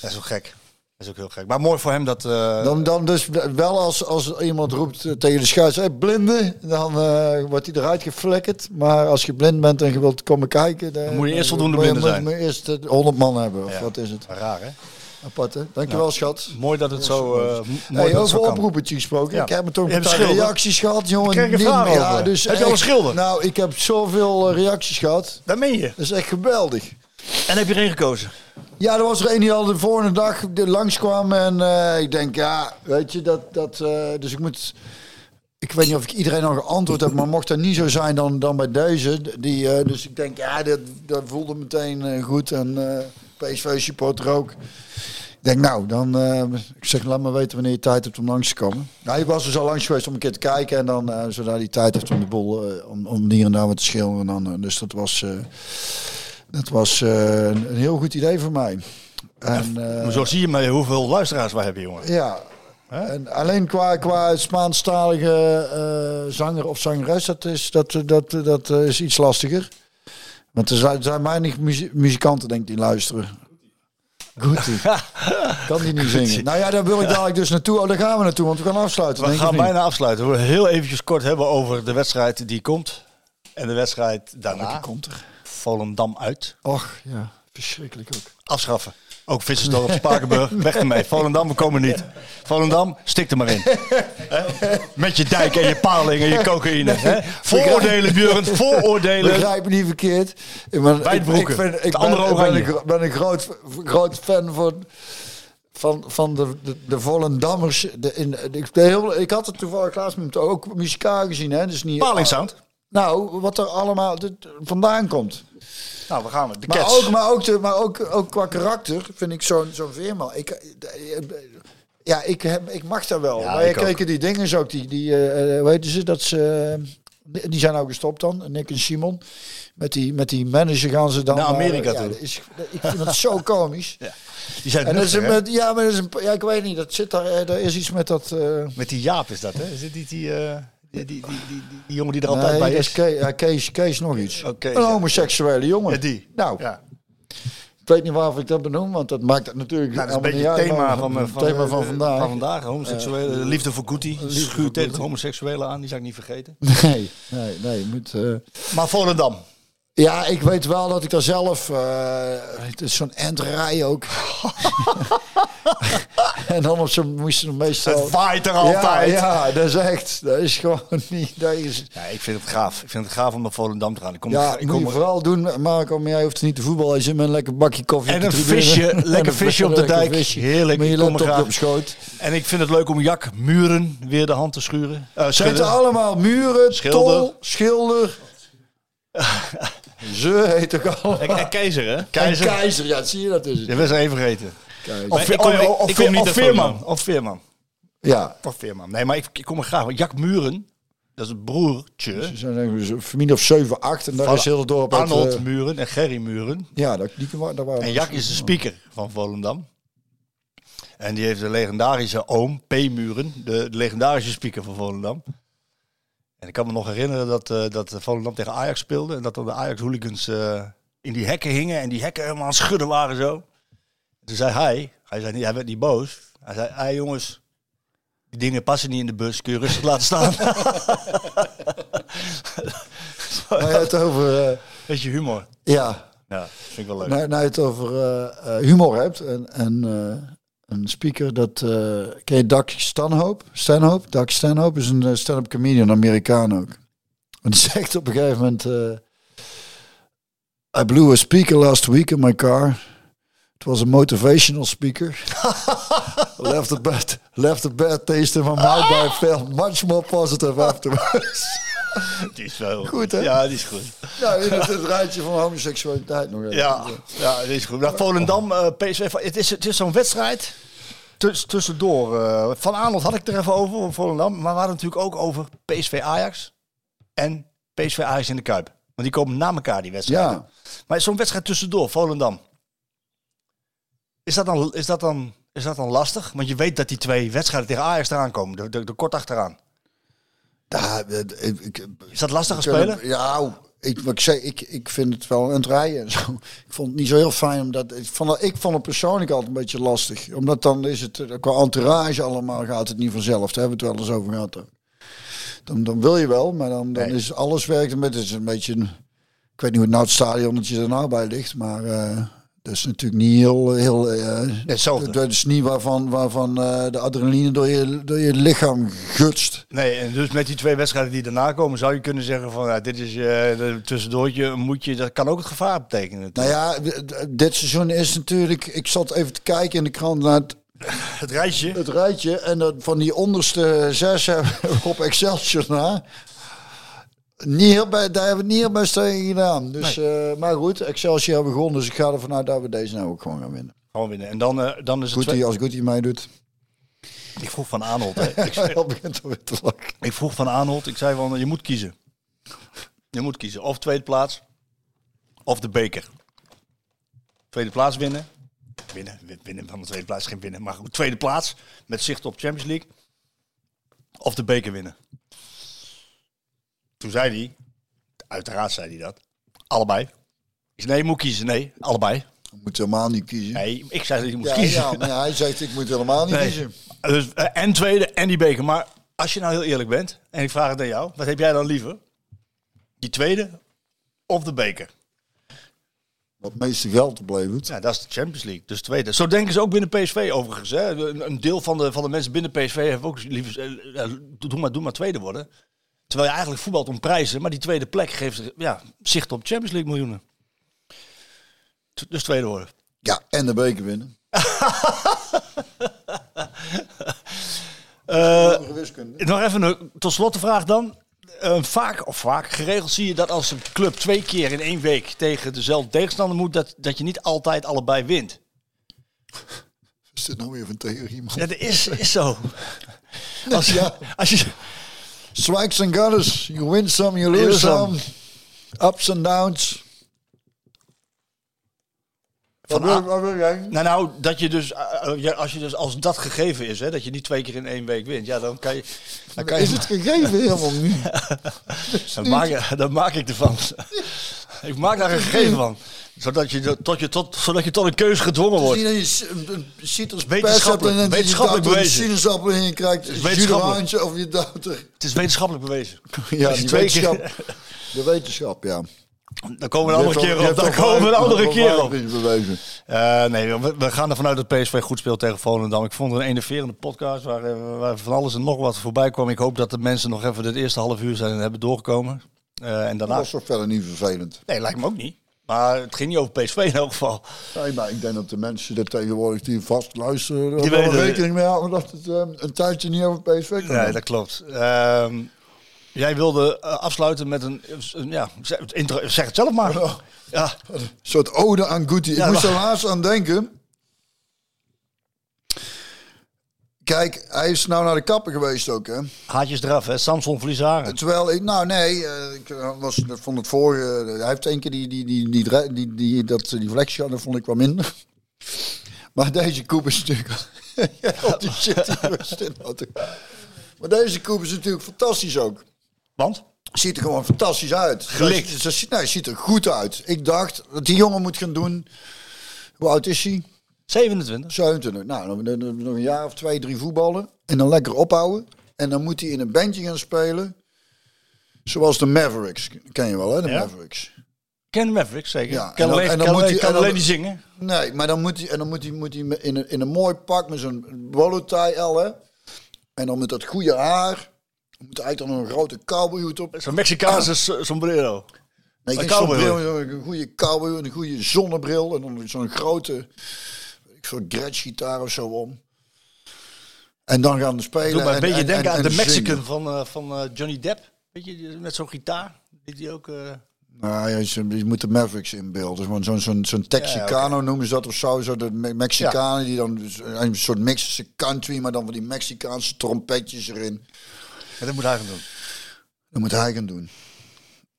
Dat is ook gek. Dat is ook heel gek. Maar mooi voor hem dat... eh, Dan, dan dus wel als, als iemand roept eh, tegen de schuis, hey, blinde, dan eh, wordt hij eruit geflikkerd. Maar als je blind bent en je wilt komen kijken, dan, moet je eerst voldoende blinden moet- zijn. moet je eerst eh, 100 man hebben, of Ja. wat is het? Raar, hè? Apart, hè? Dankjewel, schat. Mooi dat het zo... eh, m- mooi Hey, dat het over zo kan. oproepetje gesproken. Ja. Ik heb me toch een paar reacties gehad, jongen. Ik kreeg vraag ja, over. dus Heb je al een schilder? Nou, ik heb zoveel reacties gehad. Daar meen je. Dat is echt geweldig. En heb je er een gekozen? Ja, er was er een die al de volgende dag langskwam. En eh, ik denk, ja, weet je, dat... dat eh, dus ik moet... Ik weet niet of ik iedereen al geantwoord heb, maar mocht dat niet zo zijn dan, dan bij deze. Die, eh, dus ik denk, ja, dat, dat voelde meteen goed. En PSV-supporter ook. Ik denk, nou, dan... ik zeg, laat me weten wanneer je tijd hebt om langs te komen. Nou, hij was dus al langs geweest om een keer te kijken. En dan, zodra hij tijd heeft om de boel, eh, om, om hier en daar wat te schilderen. Dan, eh, dus dat was... dat was eh, een, heel goed idee voor mij. En, eh, Maar zo zie je maar hoeveel luisteraars wij hebben, jongen. ja. En alleen qua, qua Spaanstalige eh, zanger of zangeres, dat is, dat, dat, dat is iets lastiger. Want er zijn, zijn weinig muzie- muzikanten, denk ik, die luisteren. Goed. kan die niet zingen? Nou ja, daar wil ik dadelijk dus naartoe. Oh, daar gaan we naartoe, want we gaan afsluiten. We gaan bijna afsluiten. We willen heel eventjes kort hebben over de wedstrijd die komt. En de wedstrijd daarna. Komt er. Volendam uit. Och, ja. Verschrikkelijk ook. Afschaffen. Ook Vissersdorp, Spakenburg, weg ermee. Volendam, we komen niet. Volendam, stik er maar in. Met je dijk en je paling en je cocaïne. Hè? Vooroordelen, Björn, vooroordelen. Begrijp me niet verkeerd. Ik ben, Wijdbroeken. Ik, ben, andere ik ben, ben een groot, groot fan van, van, van de, de, de Volendammers. De, in, ik, de heel, ik had het toevallig laatst met ook muzikaal gezien. Hè? Dus niet, Palingsound. Nou, wat er allemaal dit- vandaan komt. Nou, we gaan we. De Maar, Cats. ook, maar, ook, de, maar ook, ook qua karakter vind ik zo'n zo'n veerman. Ik, eh, ja, ik, heb, ik mag dat wel. Ja, maar je ik ook. kreeg die dingen ook, die, die eh, hoe heet ze, dat ze, eh, die zijn nou gestopt dan, Nick en Simon. Met die, met die manager gaan ze dan Naar Amerika ja, toe. dat is, ik vind dat zo komisch. Die zijn En dat is een, met, ja, maar dat is een, ja, ik weet niet, dat zit daar, eh, er is iets met dat... eh, Met die Jaap is dat, hè? Is dit die, eh, die, die, die, die, die jongen die er altijd nee, bij is? Kees, ja, Kees, Kees nog iets. Oh, een homoseksuele jongen. Ja, die. Nou, Ja. Ik weet niet waarvoor ik dat benoem, want dat maakt het natuurlijk Nou, dat is een beetje het thema maar van, van, thema eh, van vandaag. Van vandaag homoseksuele, liefde voor Guti. Liefde Schuur voor tegen homoseksuelen aan, die zou ik niet vergeten. Nee, nee, nee. Moet, eh, Maar Volendam. Ja, ik weet wel dat ik daar zelf... eh, het is zo'n endrij ook. en dan op zo'n moest je meestal... Het waait er altijd. Ja, ja, dat is echt... Dat is gewoon niet... Dat is, Ja, ik vind het gaaf. Ik vind het gaaf om naar Volendam te gaan. Ik kom, ja, ik moet kom je vooral doen, Marco. Maar jij hoeft niet te voetballen. Je zit met een lekker bakje koffie En een visje, lekker visje op de dijk. visje. Heerlijk, Met je laptopje graag. op schoot. En ik vind het leuk om Jak Muren weer de hand te schuren. Eh, Zijn schudden. er allemaal muren, Schilder. tol, schilder. Ze heet ook allemaal. En, en keizer, hè? Keizer. En keizer, ja, zie je dat is het. Je bent er even vergeten. Keizer. Of, ik kom- oh, ik- of, ik kom niet of uit Veerman. Of Veerman. Ja, Of Veerman. Nee, maar ik, ik kom er graag. Jak Muren, dat is het broertje ze zijn een familie of 7, 8 en daar Van is heel het dorp uit, Arnold eh, Muren en Gerry Muren. ja, dat, die, daar waren En Jak is de speaker van Volendam. En die heeft de legendarische oom, P. Muren, de, de legendarische speaker van Volendam. En ik kan me nog herinneren dat, eh dat Volendam tegen Ajax speelde. En dat dan de Ajax-hooligans eh, in die hekken hingen. En die hekken helemaal aan het schudden waren zo. Toen zei hij, hij, zei niet, hij werd niet boos. Hij zei, hey jongens, die dingen passen niet in de bus. Kun je rustig laten staan. Nou, het over, eh, Beetje humor. ja, Ja, vind ik wel leuk. nou, nou je het over humor hebt en, en een speaker dat eh ken je Doug Stanhope? Stanhope? Doug Stanhope is een eh, stand-up comedian, Amerikaan ook. En die zegt op een gegeven moment: eh, I blew a speaker last week in my car. It was a motivational speaker. left a bad, left a bad taste in my mouth, but I felt much more positive afterwards. Die is wel Goed, hè? Ja, die is goed. ja, het, het rijtje van homoseksualiteit nog even. Ja, ja, die is goed. Nou, Volendam, eh, PSV, het is, het is zo'n wedstrijd tuss- tussendoor. eh, van Arnold had ik er even over, over Volendam. Maar we hadden natuurlijk ook over PSV Ajax en PSV Ajax in de Kuip. Want die komen na elkaar, die wedstrijden. Ja. Maar zo'n wedstrijd tussendoor, Volendam. Is dat, dan, is, dat dan, is dat dan lastig? Want je weet dat die twee wedstrijden tegen Ajax eraan komen. De, de, de kort achteraan. Het- ik, ik, Is dat lastig speler? Ja, ik, wat ik zei, ik, ik vind het wel een rijden en zo. Ik vond het niet zo heel fijn, omdat ik vond, het- ik vond het persoonlijk altijd een beetje lastig. Omdat dan is het, eh, qua entourage allemaal gaat het niet vanzelf. Daar hebben we het wel eens over gehad. Dan, dan wil je wel, maar dan, dan Nee. is alles werkt beetje, het is een beetje, een, ik weet niet hoe nou het stadionnetje er nou bij ligt, maar eh, dat is natuurlijk niet heel, heel eh, Hetzelfde. dat is niet waarvan, waarvan eh, de adrenaline door je, door je lichaam gutst. Nee, en dus met die twee wedstrijden die daarna komen, zou je kunnen zeggen van ja, dit is je de tussendoortje, een moedje, dat kan ook het gevaar betekenen. Nou ja, dit seizoen is natuurlijk. Ik zat even te kijken in de krant naar het, het reisje. het rijtje. En dat van die onderste zes hebben we op Excelsior na. Niet heel bij, daar hebben we niet heel best tegen gedaan. Dus, eh, maar goed, Excelsior hebben we gewonnen. Dus ik ga ervan uit dat we deze nou ook gewoon gaan winnen. Gewoon winnen. En dan, eh, dan is het. Goed, twee- die, als Goetie mij doet. Ik vroeg van Arnold. Ik, ik vroeg van Arnold. Ik zei van je moet kiezen. Je moet kiezen. Of tweede plaats. Of de beker. Tweede plaats winnen. Winnen. win- Winnen van de tweede plaats. Geen winnen. Maar goed, tweede plaats. Met zicht op Champions League. Of de beker winnen. Toen zei hij. Uiteraard zei hij dat. Allebei. Ik zei, nee, moet kiezen. Nee, allebei. Je moet helemaal niet kiezen. Nee, ik zei dat je moet ja, kiezen. ja, maar hij zegt ik moet helemaal niet Nee. kiezen. Dus, eh, en tweede en die beker. Maar als je nou heel eerlijk bent, en ik vraag het aan jou, wat heb jij dan liever? Die tweede of de beker? Wat het meeste geld oplevert. Ja, dat is de Champions League. Dus tweede. Zo denken ze ook binnen PSV overigens. Hè. Een, een deel van de, van de mensen binnen PSV heeft ook liever, eh, eh, doe, maar, doe maar tweede worden. Terwijl je eigenlijk voetbalt om prijzen, maar die tweede plek geeft ja, zicht op Champions League miljoenen. T- Dus tweede worden. Ja, en de beker winnen. Wiskunde. Nog even een tot slot de vraag dan. Eh, vaak, of vaak, geregeld zie je dat als een club twee keer in één week tegen dezelfde tegenstander moet, dat, dat je niet altijd allebei wint. Is dit nou weer van theorie, man? Ja, dat is, is zo. Als, je- Ja. als je, Strikes and gunners. You win some, you lose some. Ups and downs. Wat Van wil, A- wat wil jij? nou, nou, dat je dus, eh, eh, als je dus, als dat gegeven is, hè, dat je niet twee keer in één week wint, ja, dan kan je, dan kan je, Is het gegeven helemaal niet? dan, maak, dan maak ik ervan. Ik maak daar een gegeven van. Zodat je, tot, je tot, zodat je tot een keuze gedwongen wordt. Het is niet dat je een- citrus Wetenschappelijk- hebt en dat je daar een bewezen. sinaasappel in krijgt. wetenschappelijk. Of je dochter. Het is wetenschappelijk bewezen. Ja, je die keer- wetenschap. De wetenschap, ja. Daar komen we een andere Je keer op. je al komen we een andere keer op. bewezen. Eh, nee, we, we gaan ervan uit dat PSV goed speelt tegen Volendam. Ik vond het een enerverende podcast waar, eh, waar van alles en nog wat voorbij kwam. Ik hoop dat de mensen nog even het eerste half uur zijn hebben doorgekomen. Eh, en Dat daarna... was toch verder niet vervelend. Nee, lijkt me ook niet. Maar het ging niet over PSV in elk geval. Nee, maar ik denk dat de mensen dat tegenwoordig die vast luisteren, er Die wel rekening mee houden dat het eh, een tijdje niet over PSV kan Nee, dat klopt. Ehm, jij wilde eh, afsluiten met een, een- ja, zeg, het zelf maar. Ja, Een soort ode aan Guti. Ik Ja, moest er laatst aan denken. Kijk, hij is nou naar de kapper geweest ook, hè. haatjes eraf, hè? Samson Vliezaren. Terwijl ik, nou nee, eh, ik eh, was, vond het vorige, eh, hij heeft één keer die, die, die, die, die, die, dat, die flexie gehad, dat vond ik wel minder. Maar deze koep is natuurlijk, die shit die. Maar deze koep is natuurlijk fantastisch ook. Want? Ziet er gewoon fantastisch uit. Gelikt. Ze, nee, ziet er goed uit. Ik dacht dat die jongen moet gaan doen. Hoe oud is hij? 27. 27. Nou, nog een jaar of twee, drie voetballen. En dan lekker ophouden. En dan moet hij in een bandje gaan spelen. Zoals de Mavericks. Ken je wel, hè? De Ja. Mavericks. Ken Mavericks zeker. Ja, en dan- alleen, en dan kan moet hij- alleen niet zingen. Nee, maar dan moet hij, en dan moet hij, moet hij in, een, in een mooi pak met zo'n bolo tie hè? En dan met dat goede haar. Dan moet hij eigenlijk dan nog een grote cowboyhoed op. Zo'n Mexicaanse sombrero. Nee, Een cowboy, een goede cowboy, een goede zonnebril en dan zo'n grote, weet ik veel, gretsch-gitaar of zo om. En dan gaan we spelen. Doe maar een en- beetje en- denken en- aan de en Mexican van, eh, van eh, Johnny Depp. Weet je, met zo'n gitaar. Die die ook... eh, Nou, ja, je, je moet de Mavericks inbeelden. Gewoon zo'n zo'n zo'n Texicano noemen ze dat of zo. zo de Me- Mexicanen die dan een soort Mexican country, maar dan van die Mexicaanse trompetjes erin. ja, dat moet hij gaan doen. Dat moet hij gaan doen.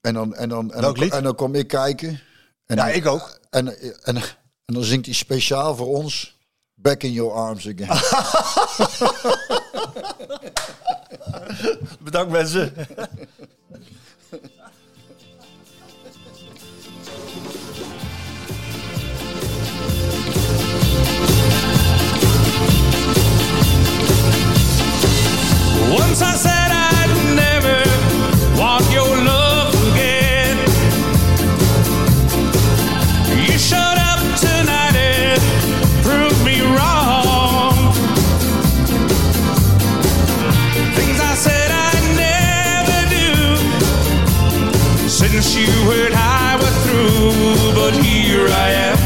En dan, en dan, en dan, en kom ik kijken. En Ja, dan- ik ook. En, en, en dan zingt hij speciaal voor ons Back in Your Arms Again. Bedankt mensen. Once I said I'd never want your love you heard I was through, but here I am,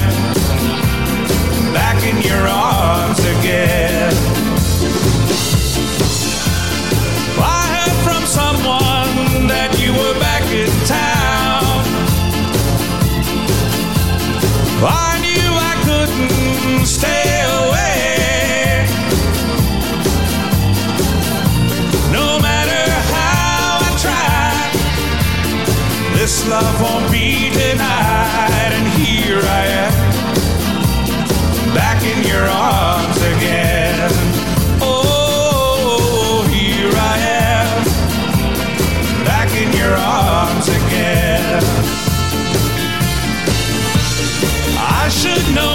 back in your arms again. Love won't be denied. And here I am, back in your arms again. Oh, here I am, back in your arms again. I should know